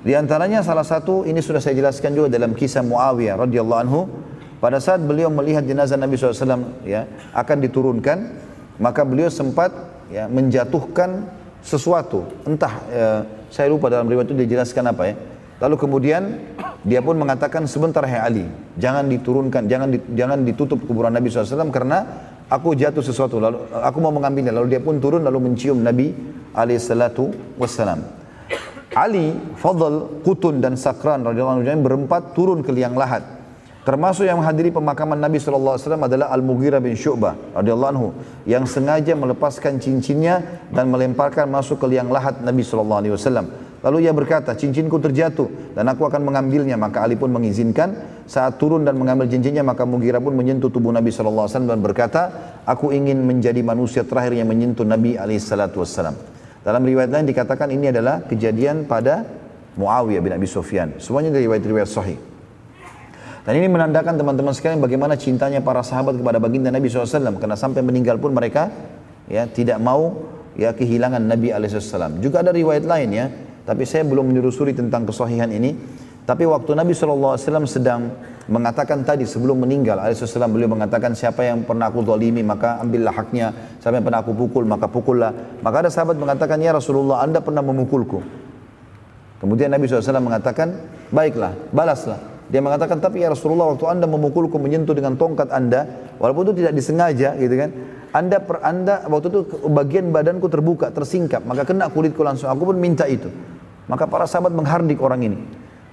Di antaranya salah satu, ini sudah saya jelaskan juga dalam kisah Muawiyah radhiyallahu anhu. Pada saat beliau melihat jenazah Nabi SAW ya, akan diturunkan, maka beliau sempat ya, menjatuhkan sesuatu. Entah ya, saya lupa dalam riwayat itu dijelaskan apa ya. Lalu kemudian dia pun mengatakan sebentar hai Ali, jangan diturunkan, jangan di, jangan ditutup kuburan Nabi SAW karena aku jatuh sesuatu lalu aku mau mengambilnya lalu dia pun turun lalu mencium Nabi alaihissalatu wassalam. Ali, Fadl, Kutun dan Sakran radhiyallahu anhu berempat turun ke liang lahat. Termasuk yang menghadiri pemakaman Nabi SAW adalah Al-Mughirah bin Syu'bah radhiyallahu anhu yang sengaja melepaskan cincinnya dan melemparkan masuk ke liang lahat Nabi SAW. Lalu ia berkata, cincinku terjatuh dan aku akan mengambilnya. Maka Ali pun mengizinkan. Saat turun dan mengambil cincinnya, maka Mughirah pun menyentuh tubuh Nabi SAW dan berkata, aku ingin menjadi manusia terakhir yang menyentuh Nabi SAW. Dalam riwayat lain dikatakan ini adalah kejadian pada Muawiyah bin Abi Sufyan. Semuanya dari riwayat-riwayat sahih. Dan ini menandakan teman-teman sekalian bagaimana cintanya para sahabat kepada baginda Nabi SAW. Karena sampai meninggal pun mereka ya tidak mau ya kehilangan Nabi SAW. Juga ada riwayat lain ya. Tapi saya belum menyusuri tentang kesahihan ini. Tapi waktu Nabi SAW sedang mengatakan tadi sebelum meninggal SAW beliau mengatakan siapa yang pernah aku zalimi maka ambillah haknya. Siapa yang pernah aku pukul maka pukullah. Maka ada sahabat mengatakan ya Rasulullah anda pernah memukulku. Kemudian Nabi SAW mengatakan baiklah balaslah. Dia mengatakan, tapi ya Rasulullah waktu anda memukulku menyentuh dengan tongkat anda, walaupun itu tidak disengaja gitu kan, anda per anda waktu itu bagian badanku terbuka, tersingkap, maka kena kulitku langsung. Aku pun minta itu. Maka para sahabat menghardik orang ini.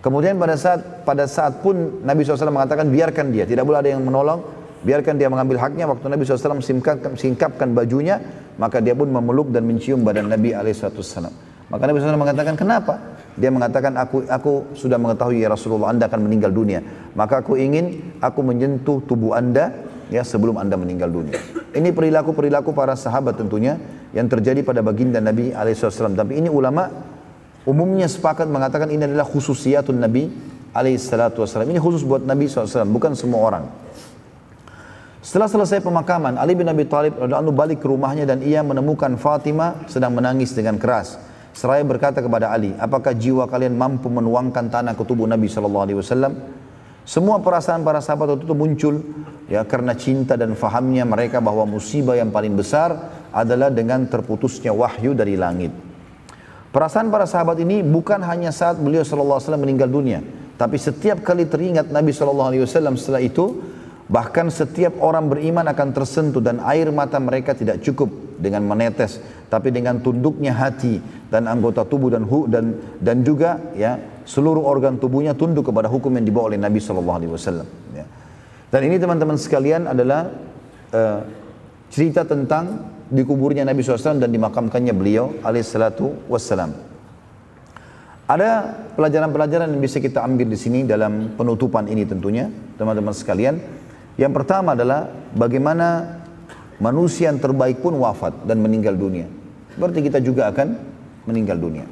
Kemudian pada saat pada saat pun Nabi SAW mengatakan biarkan dia, tidak boleh ada yang menolong, biarkan dia mengambil haknya. Waktu Nabi SAW singkapkan, singkapkan bajunya, maka dia pun memeluk dan mencium badan Nabi SAW. Maka Nabi SAW mengatakan kenapa? Dia mengatakan aku aku sudah mengetahui ya Rasulullah anda akan meninggal dunia. Maka aku ingin aku menyentuh tubuh anda ya sebelum anda meninggal dunia. Ini perilaku-perilaku para sahabat tentunya yang terjadi pada baginda Nabi alaihissalam. Tapi ini ulama umumnya sepakat mengatakan ini adalah khususiyatun Nabi alaihissalam. Ini khusus buat Nabi SAW, bukan semua orang. Setelah selesai pemakaman, Ali bin Abi Thalib radhiyallahu balik ke rumahnya dan ia menemukan Fatimah sedang menangis dengan keras. Seraya berkata kepada Ali, apakah jiwa kalian mampu menuangkan tanah ke tubuh Nabi Shallallahu Alaihi Wasallam? Semua perasaan para sahabat waktu itu muncul ya karena cinta dan fahamnya mereka bahwa musibah yang paling besar adalah dengan terputusnya wahyu dari langit. Perasaan para sahabat ini bukan hanya saat beliau Shallallahu Alaihi Wasallam meninggal dunia, tapi setiap kali teringat Nabi Shallallahu Alaihi Wasallam setelah itu Bahkan setiap orang beriman akan tersentuh dan air mata mereka tidak cukup dengan menetes, tapi dengan tunduknya hati dan anggota tubuh dan hu, dan dan juga ya seluruh organ tubuhnya tunduk kepada hukum yang dibawa oleh Nabi Shallallahu Alaihi Wasallam. Ya. Dan ini teman-teman sekalian adalah uh, cerita tentang dikuburnya Nabi SAW dan dimakamkannya beliau alaihissalatu wassalam. Ada pelajaran-pelajaran yang bisa kita ambil di sini dalam penutupan ini tentunya, teman-teman sekalian. Yang pertama adalah bagaimana manusia yang terbaik pun wafat dan meninggal dunia. Berarti kita juga akan meninggal dunia.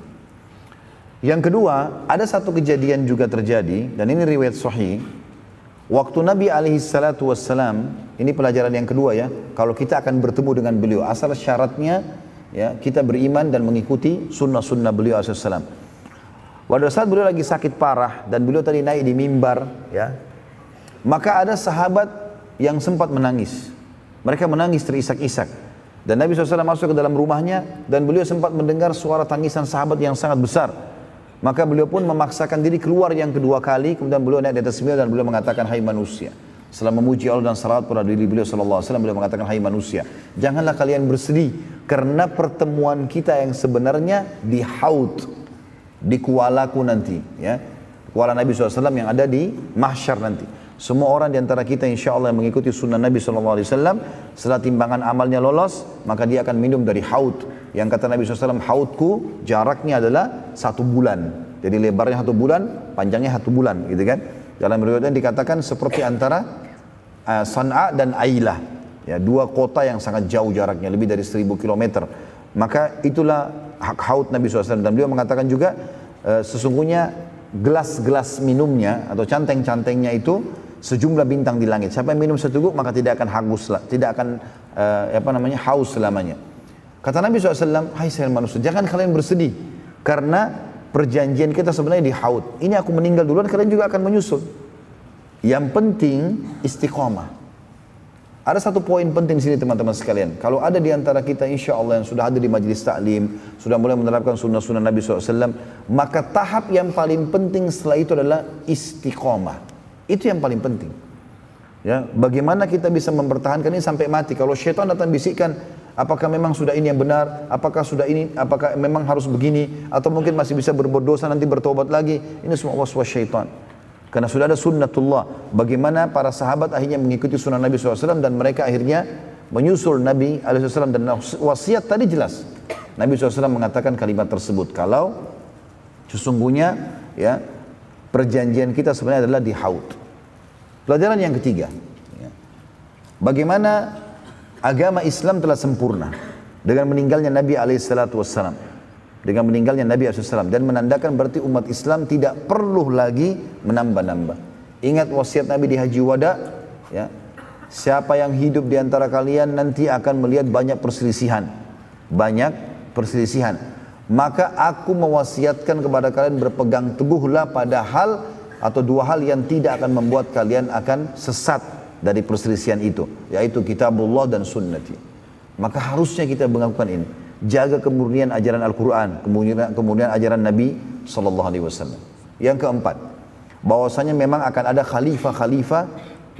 Yang kedua, ada satu kejadian juga terjadi dan ini riwayat sahih. Waktu Nabi alaihi salatu wassalam, ini pelajaran yang kedua ya, kalau kita akan bertemu dengan beliau, asal syaratnya ya kita beriman dan mengikuti sunnah-sunnah beliau alaihi salam. Pada saat beliau lagi sakit parah dan beliau tadi naik di mimbar, ya, maka ada sahabat yang sempat menangis. Mereka menangis terisak-isak. Dan Nabi SAW masuk ke dalam rumahnya dan beliau sempat mendengar suara tangisan sahabat yang sangat besar. Maka beliau pun memaksakan diri keluar yang kedua kali, kemudian beliau naik di atas mimbar dan beliau mengatakan, Hai manusia. Setelah memuji Allah dan salat pada diri beliau wasallam beliau mengatakan hai manusia janganlah kalian bersedih karena pertemuan kita yang sebenarnya di haud di kualaku nanti ya kuala Nabi SAW yang ada di mahsyar nanti semua orang di antara kita insya Allah yang mengikuti sunnah Nabi SAW setelah timbangan amalnya lolos maka dia akan minum dari haud. Yang kata Nabi SAW haudku jaraknya adalah satu bulan. Jadi lebarnya satu bulan panjangnya satu bulan gitu kan? Dalam riwayatnya dikatakan seperti antara uh, San'a dan Ailah. Ya dua kota yang sangat jauh jaraknya lebih dari seribu kilometer. Maka itulah hak haud Nabi SAW dan beliau mengatakan juga e, sesungguhnya gelas-gelas minumnya atau canteng-cantengnya itu sejumlah bintang di langit. Siapa yang minum seteguk maka tidak akan haus, tidak akan e, apa namanya haus selamanya. Kata Nabi SAW, Hai saya manusia, jangan kalian bersedih karena perjanjian kita sebenarnya di haud. Ini aku meninggal duluan, kalian juga akan menyusul. Yang penting istiqomah. Ada satu poin penting di sini teman-teman sekalian. Kalau ada di antara kita insya Allah yang sudah ada di majelis taklim, sudah mulai menerapkan sunnah-sunnah Nabi SAW, maka tahap yang paling penting setelah itu adalah istiqomah. Itu yang paling penting. Ya, bagaimana kita bisa mempertahankan ini sampai mati? Kalau syaitan datang bisikkan, apakah memang sudah ini yang benar? Apakah sudah ini? Apakah memang harus begini? Atau mungkin masih bisa berbuat dosa nanti bertobat lagi? Ini semua waswas syaitan. Karena sudah ada sunnatullah. Bagaimana para sahabat akhirnya mengikuti sunnah Nabi SAW dan mereka akhirnya menyusul Nabi SAW dan wasiat tadi jelas. Nabi SAW mengatakan kalimat tersebut. Kalau sesungguhnya ya perjanjian kita sebenarnya adalah di haud. Pelajaran yang ketiga. Ya. Bagaimana agama Islam telah sempurna dengan meninggalnya Nabi SAW dengan meninggalnya Nabi SAW dan menandakan berarti umat Islam tidak perlu lagi menambah-nambah. Ingat wasiat Nabi di Haji Wada, ya. Siapa yang hidup di antara kalian nanti akan melihat banyak perselisihan. Banyak perselisihan. Maka aku mewasiatkan kepada kalian berpegang teguhlah pada hal atau dua hal yang tidak akan membuat kalian akan sesat dari perselisihan itu. Yaitu kitabullah dan sunnati. Maka harusnya kita melakukan ini jaga kemurnian ajaran Al-Quran, kemurnian, kemurnian ajaran Nabi Sallallahu Alaihi Wasallam. Yang keempat, bahwasanya memang akan ada khalifah-khalifah,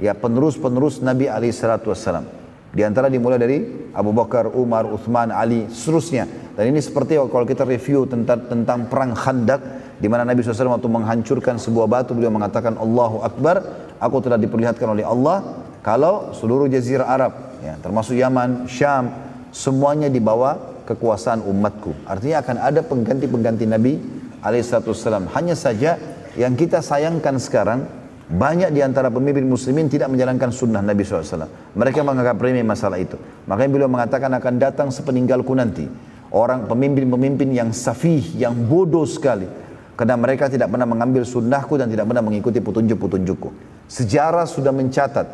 ya penerus-penerus Nabi Alaihi Wasallam. Di antara dimulai dari Abu Bakar, Umar, Uthman, Ali, seterusnya. Dan ini seperti kalau kita review tentang tentang perang Khandak, di mana Nabi SAW waktu menghancurkan sebuah batu, beliau mengatakan Allahu Akbar, aku telah diperlihatkan oleh Allah kalau seluruh jazirah Arab, ya, termasuk Yaman, Syam, semuanya di bawah kekuasaan umatku. Artinya akan ada pengganti-pengganti Nabi alaihissalam. Hanya saja yang kita sayangkan sekarang banyak di antara pemimpin muslimin tidak menjalankan sunnah Nabi SAW. Mereka menganggap remeh masalah itu. Makanya beliau mengatakan akan datang sepeninggalku nanti. Orang pemimpin-pemimpin yang safih, yang bodoh sekali. Karena mereka tidak pernah mengambil sunnahku dan tidak pernah mengikuti petunjuk-petunjukku. Sejarah sudah mencatat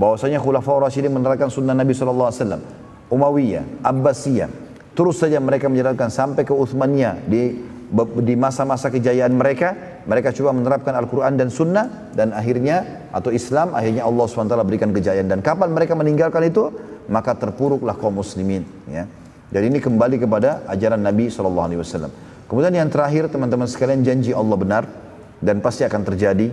bahwasanya Khulafaur Rasyidin menerapkan sunnah Nabi SAW. Umayyah, Abbasiyah, Terus saja mereka menjalankan sampai ke Uthmaniyah di di masa-masa kejayaan mereka, mereka coba menerapkan Al-Quran dan Sunnah dan akhirnya atau Islam akhirnya Allah SWT berikan kejayaan dan kapan mereka meninggalkan itu maka terpuruklah kaum muslimin ya. Jadi ini kembali kepada ajaran Nabi SAW. Kemudian yang terakhir teman-teman sekalian janji Allah benar dan pasti akan terjadi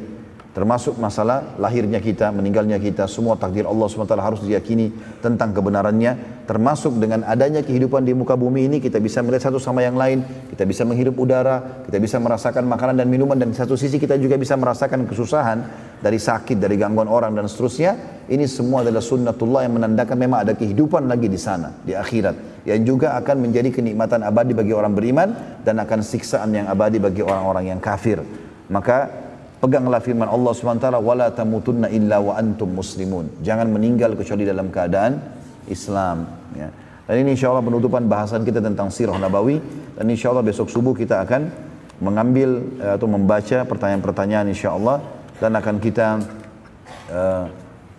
Termasuk masalah lahirnya kita, meninggalnya kita, semua takdir Allah SWT harus diyakini tentang kebenarannya. Termasuk dengan adanya kehidupan di muka bumi ini, kita bisa melihat satu sama yang lain, kita bisa menghirup udara, kita bisa merasakan makanan dan minuman, dan di satu sisi kita juga bisa merasakan kesusahan dari sakit, dari gangguan orang dan seterusnya. Ini semua adalah sunnatullah yang menandakan memang ada kehidupan lagi di sana, di akhirat. Yang juga akan menjadi kenikmatan abadi bagi orang beriman dan akan siksaan yang abadi bagi orang-orang yang kafir. Maka Peganglah firman Allah SWT, wala tamutunna illa wa antum muslimun. Jangan meninggal kecuali dalam keadaan Islam. Ya. Dan ini insya Allah penutupan bahasan kita tentang sirah nabawi. Dan insya Allah besok subuh kita akan mengambil uh, atau membaca pertanyaan-pertanyaan insya Allah. Dan akan kita uh,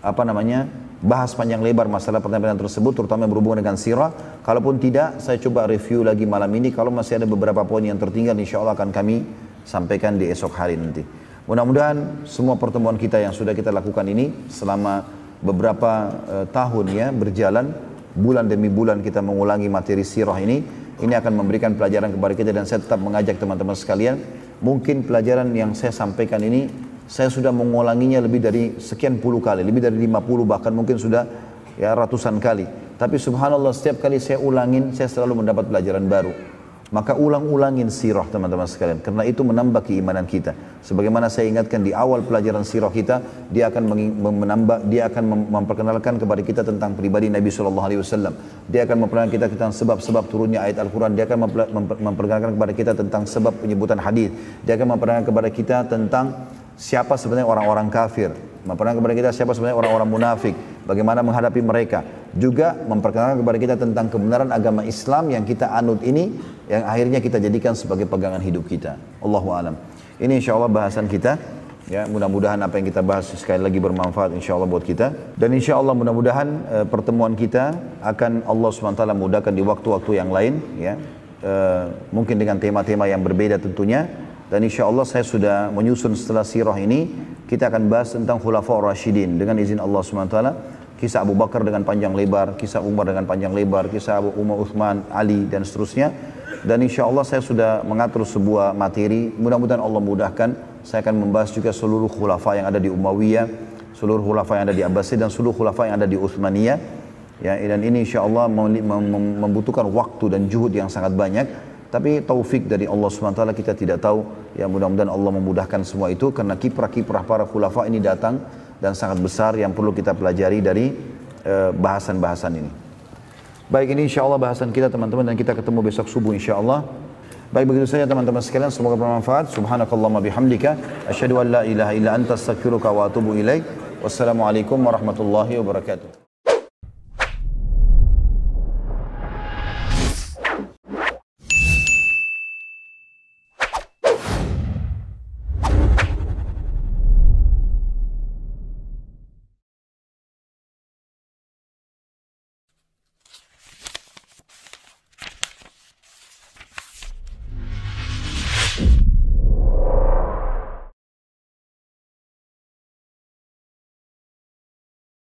apa namanya bahas panjang lebar masalah pertanyaan tersebut terutama yang berhubungan dengan sirah. Kalaupun tidak, saya coba review lagi malam ini. Kalau masih ada beberapa poin yang tertinggal, insya Allah akan kami sampaikan di esok hari nanti. Mudah-mudahan semua pertemuan kita yang sudah kita lakukan ini selama beberapa uh, tahun ya berjalan bulan demi bulan kita mengulangi materi sirah ini. Ini akan memberikan pelajaran kepada kita dan saya tetap mengajak teman-teman sekalian mungkin pelajaran yang saya sampaikan ini saya sudah mengulanginya lebih dari sekian puluh kali lebih dari 50 bahkan mungkin sudah ya ratusan kali. Tapi subhanallah setiap kali saya ulangin saya selalu mendapat pelajaran baru maka ulang-ulangin sirah teman-teman sekalian. Karena itu menambah keimanan kita. Sebagaimana saya ingatkan di awal pelajaran sirah kita, dia akan menambah, dia akan memperkenalkan kepada kita tentang pribadi Nabi SAW. Dia akan memperkenalkan kita tentang sebab-sebab turunnya ayat Al-Quran. Dia akan memperkenalkan kepada kita tentang sebab penyebutan hadis. Dia akan memperkenalkan kepada kita tentang siapa sebenarnya orang-orang kafir. Memperkenalkan kepada kita siapa sebenarnya orang-orang munafik. Bagaimana menghadapi mereka. Juga memperkenalkan kepada kita tentang kebenaran agama Islam yang kita anut ini yang akhirnya kita jadikan sebagai pegangan hidup kita. Allahu alam. Ini insya Allah bahasan kita. Ya, mudah-mudahan apa yang kita bahas sekali lagi bermanfaat insya Allah buat kita. Dan insya Allah mudah-mudahan e, pertemuan kita akan Allah SWT mudahkan di waktu-waktu yang lain. Ya, e, mungkin dengan tema-tema yang berbeda tentunya. Dan insya Allah saya sudah menyusun setelah sirah ini, kita akan bahas tentang khulafa Rashidin dengan izin Allah SWT. Kisah Abu Bakar dengan panjang lebar, kisah Umar dengan panjang lebar, kisah Abu Umar Uthman, Ali dan seterusnya dan insya Allah saya sudah mengatur sebuah materi. Mudah-mudahan Allah mudahkan. Saya akan membahas juga seluruh khulafa yang ada di Umayyah, seluruh khulafa yang ada di Abbasiyah dan seluruh khulafa yang ada di Uthmaniyah. Ya, dan ini insya Allah membutuhkan waktu dan juhud yang sangat banyak. Tapi taufik dari Allah SWT kita tidak tahu. Ya mudah-mudahan Allah memudahkan semua itu karena kiprah-kiprah para khulafa ini datang dan sangat besar yang perlu kita pelajari dari eh, bahasan-bahasan ini. Baik ini insya Allah bahasan kita teman-teman dan kita ketemu besok subuh insya Allah. Baik begitu saja teman-teman sekalian semoga bermanfaat. Subhanakallahumma bihamdika asyhadu an la ilaha illa anta astaghfiruka wa atubu ilaik. Wassalamualaikum warahmatullahi wabarakatuh.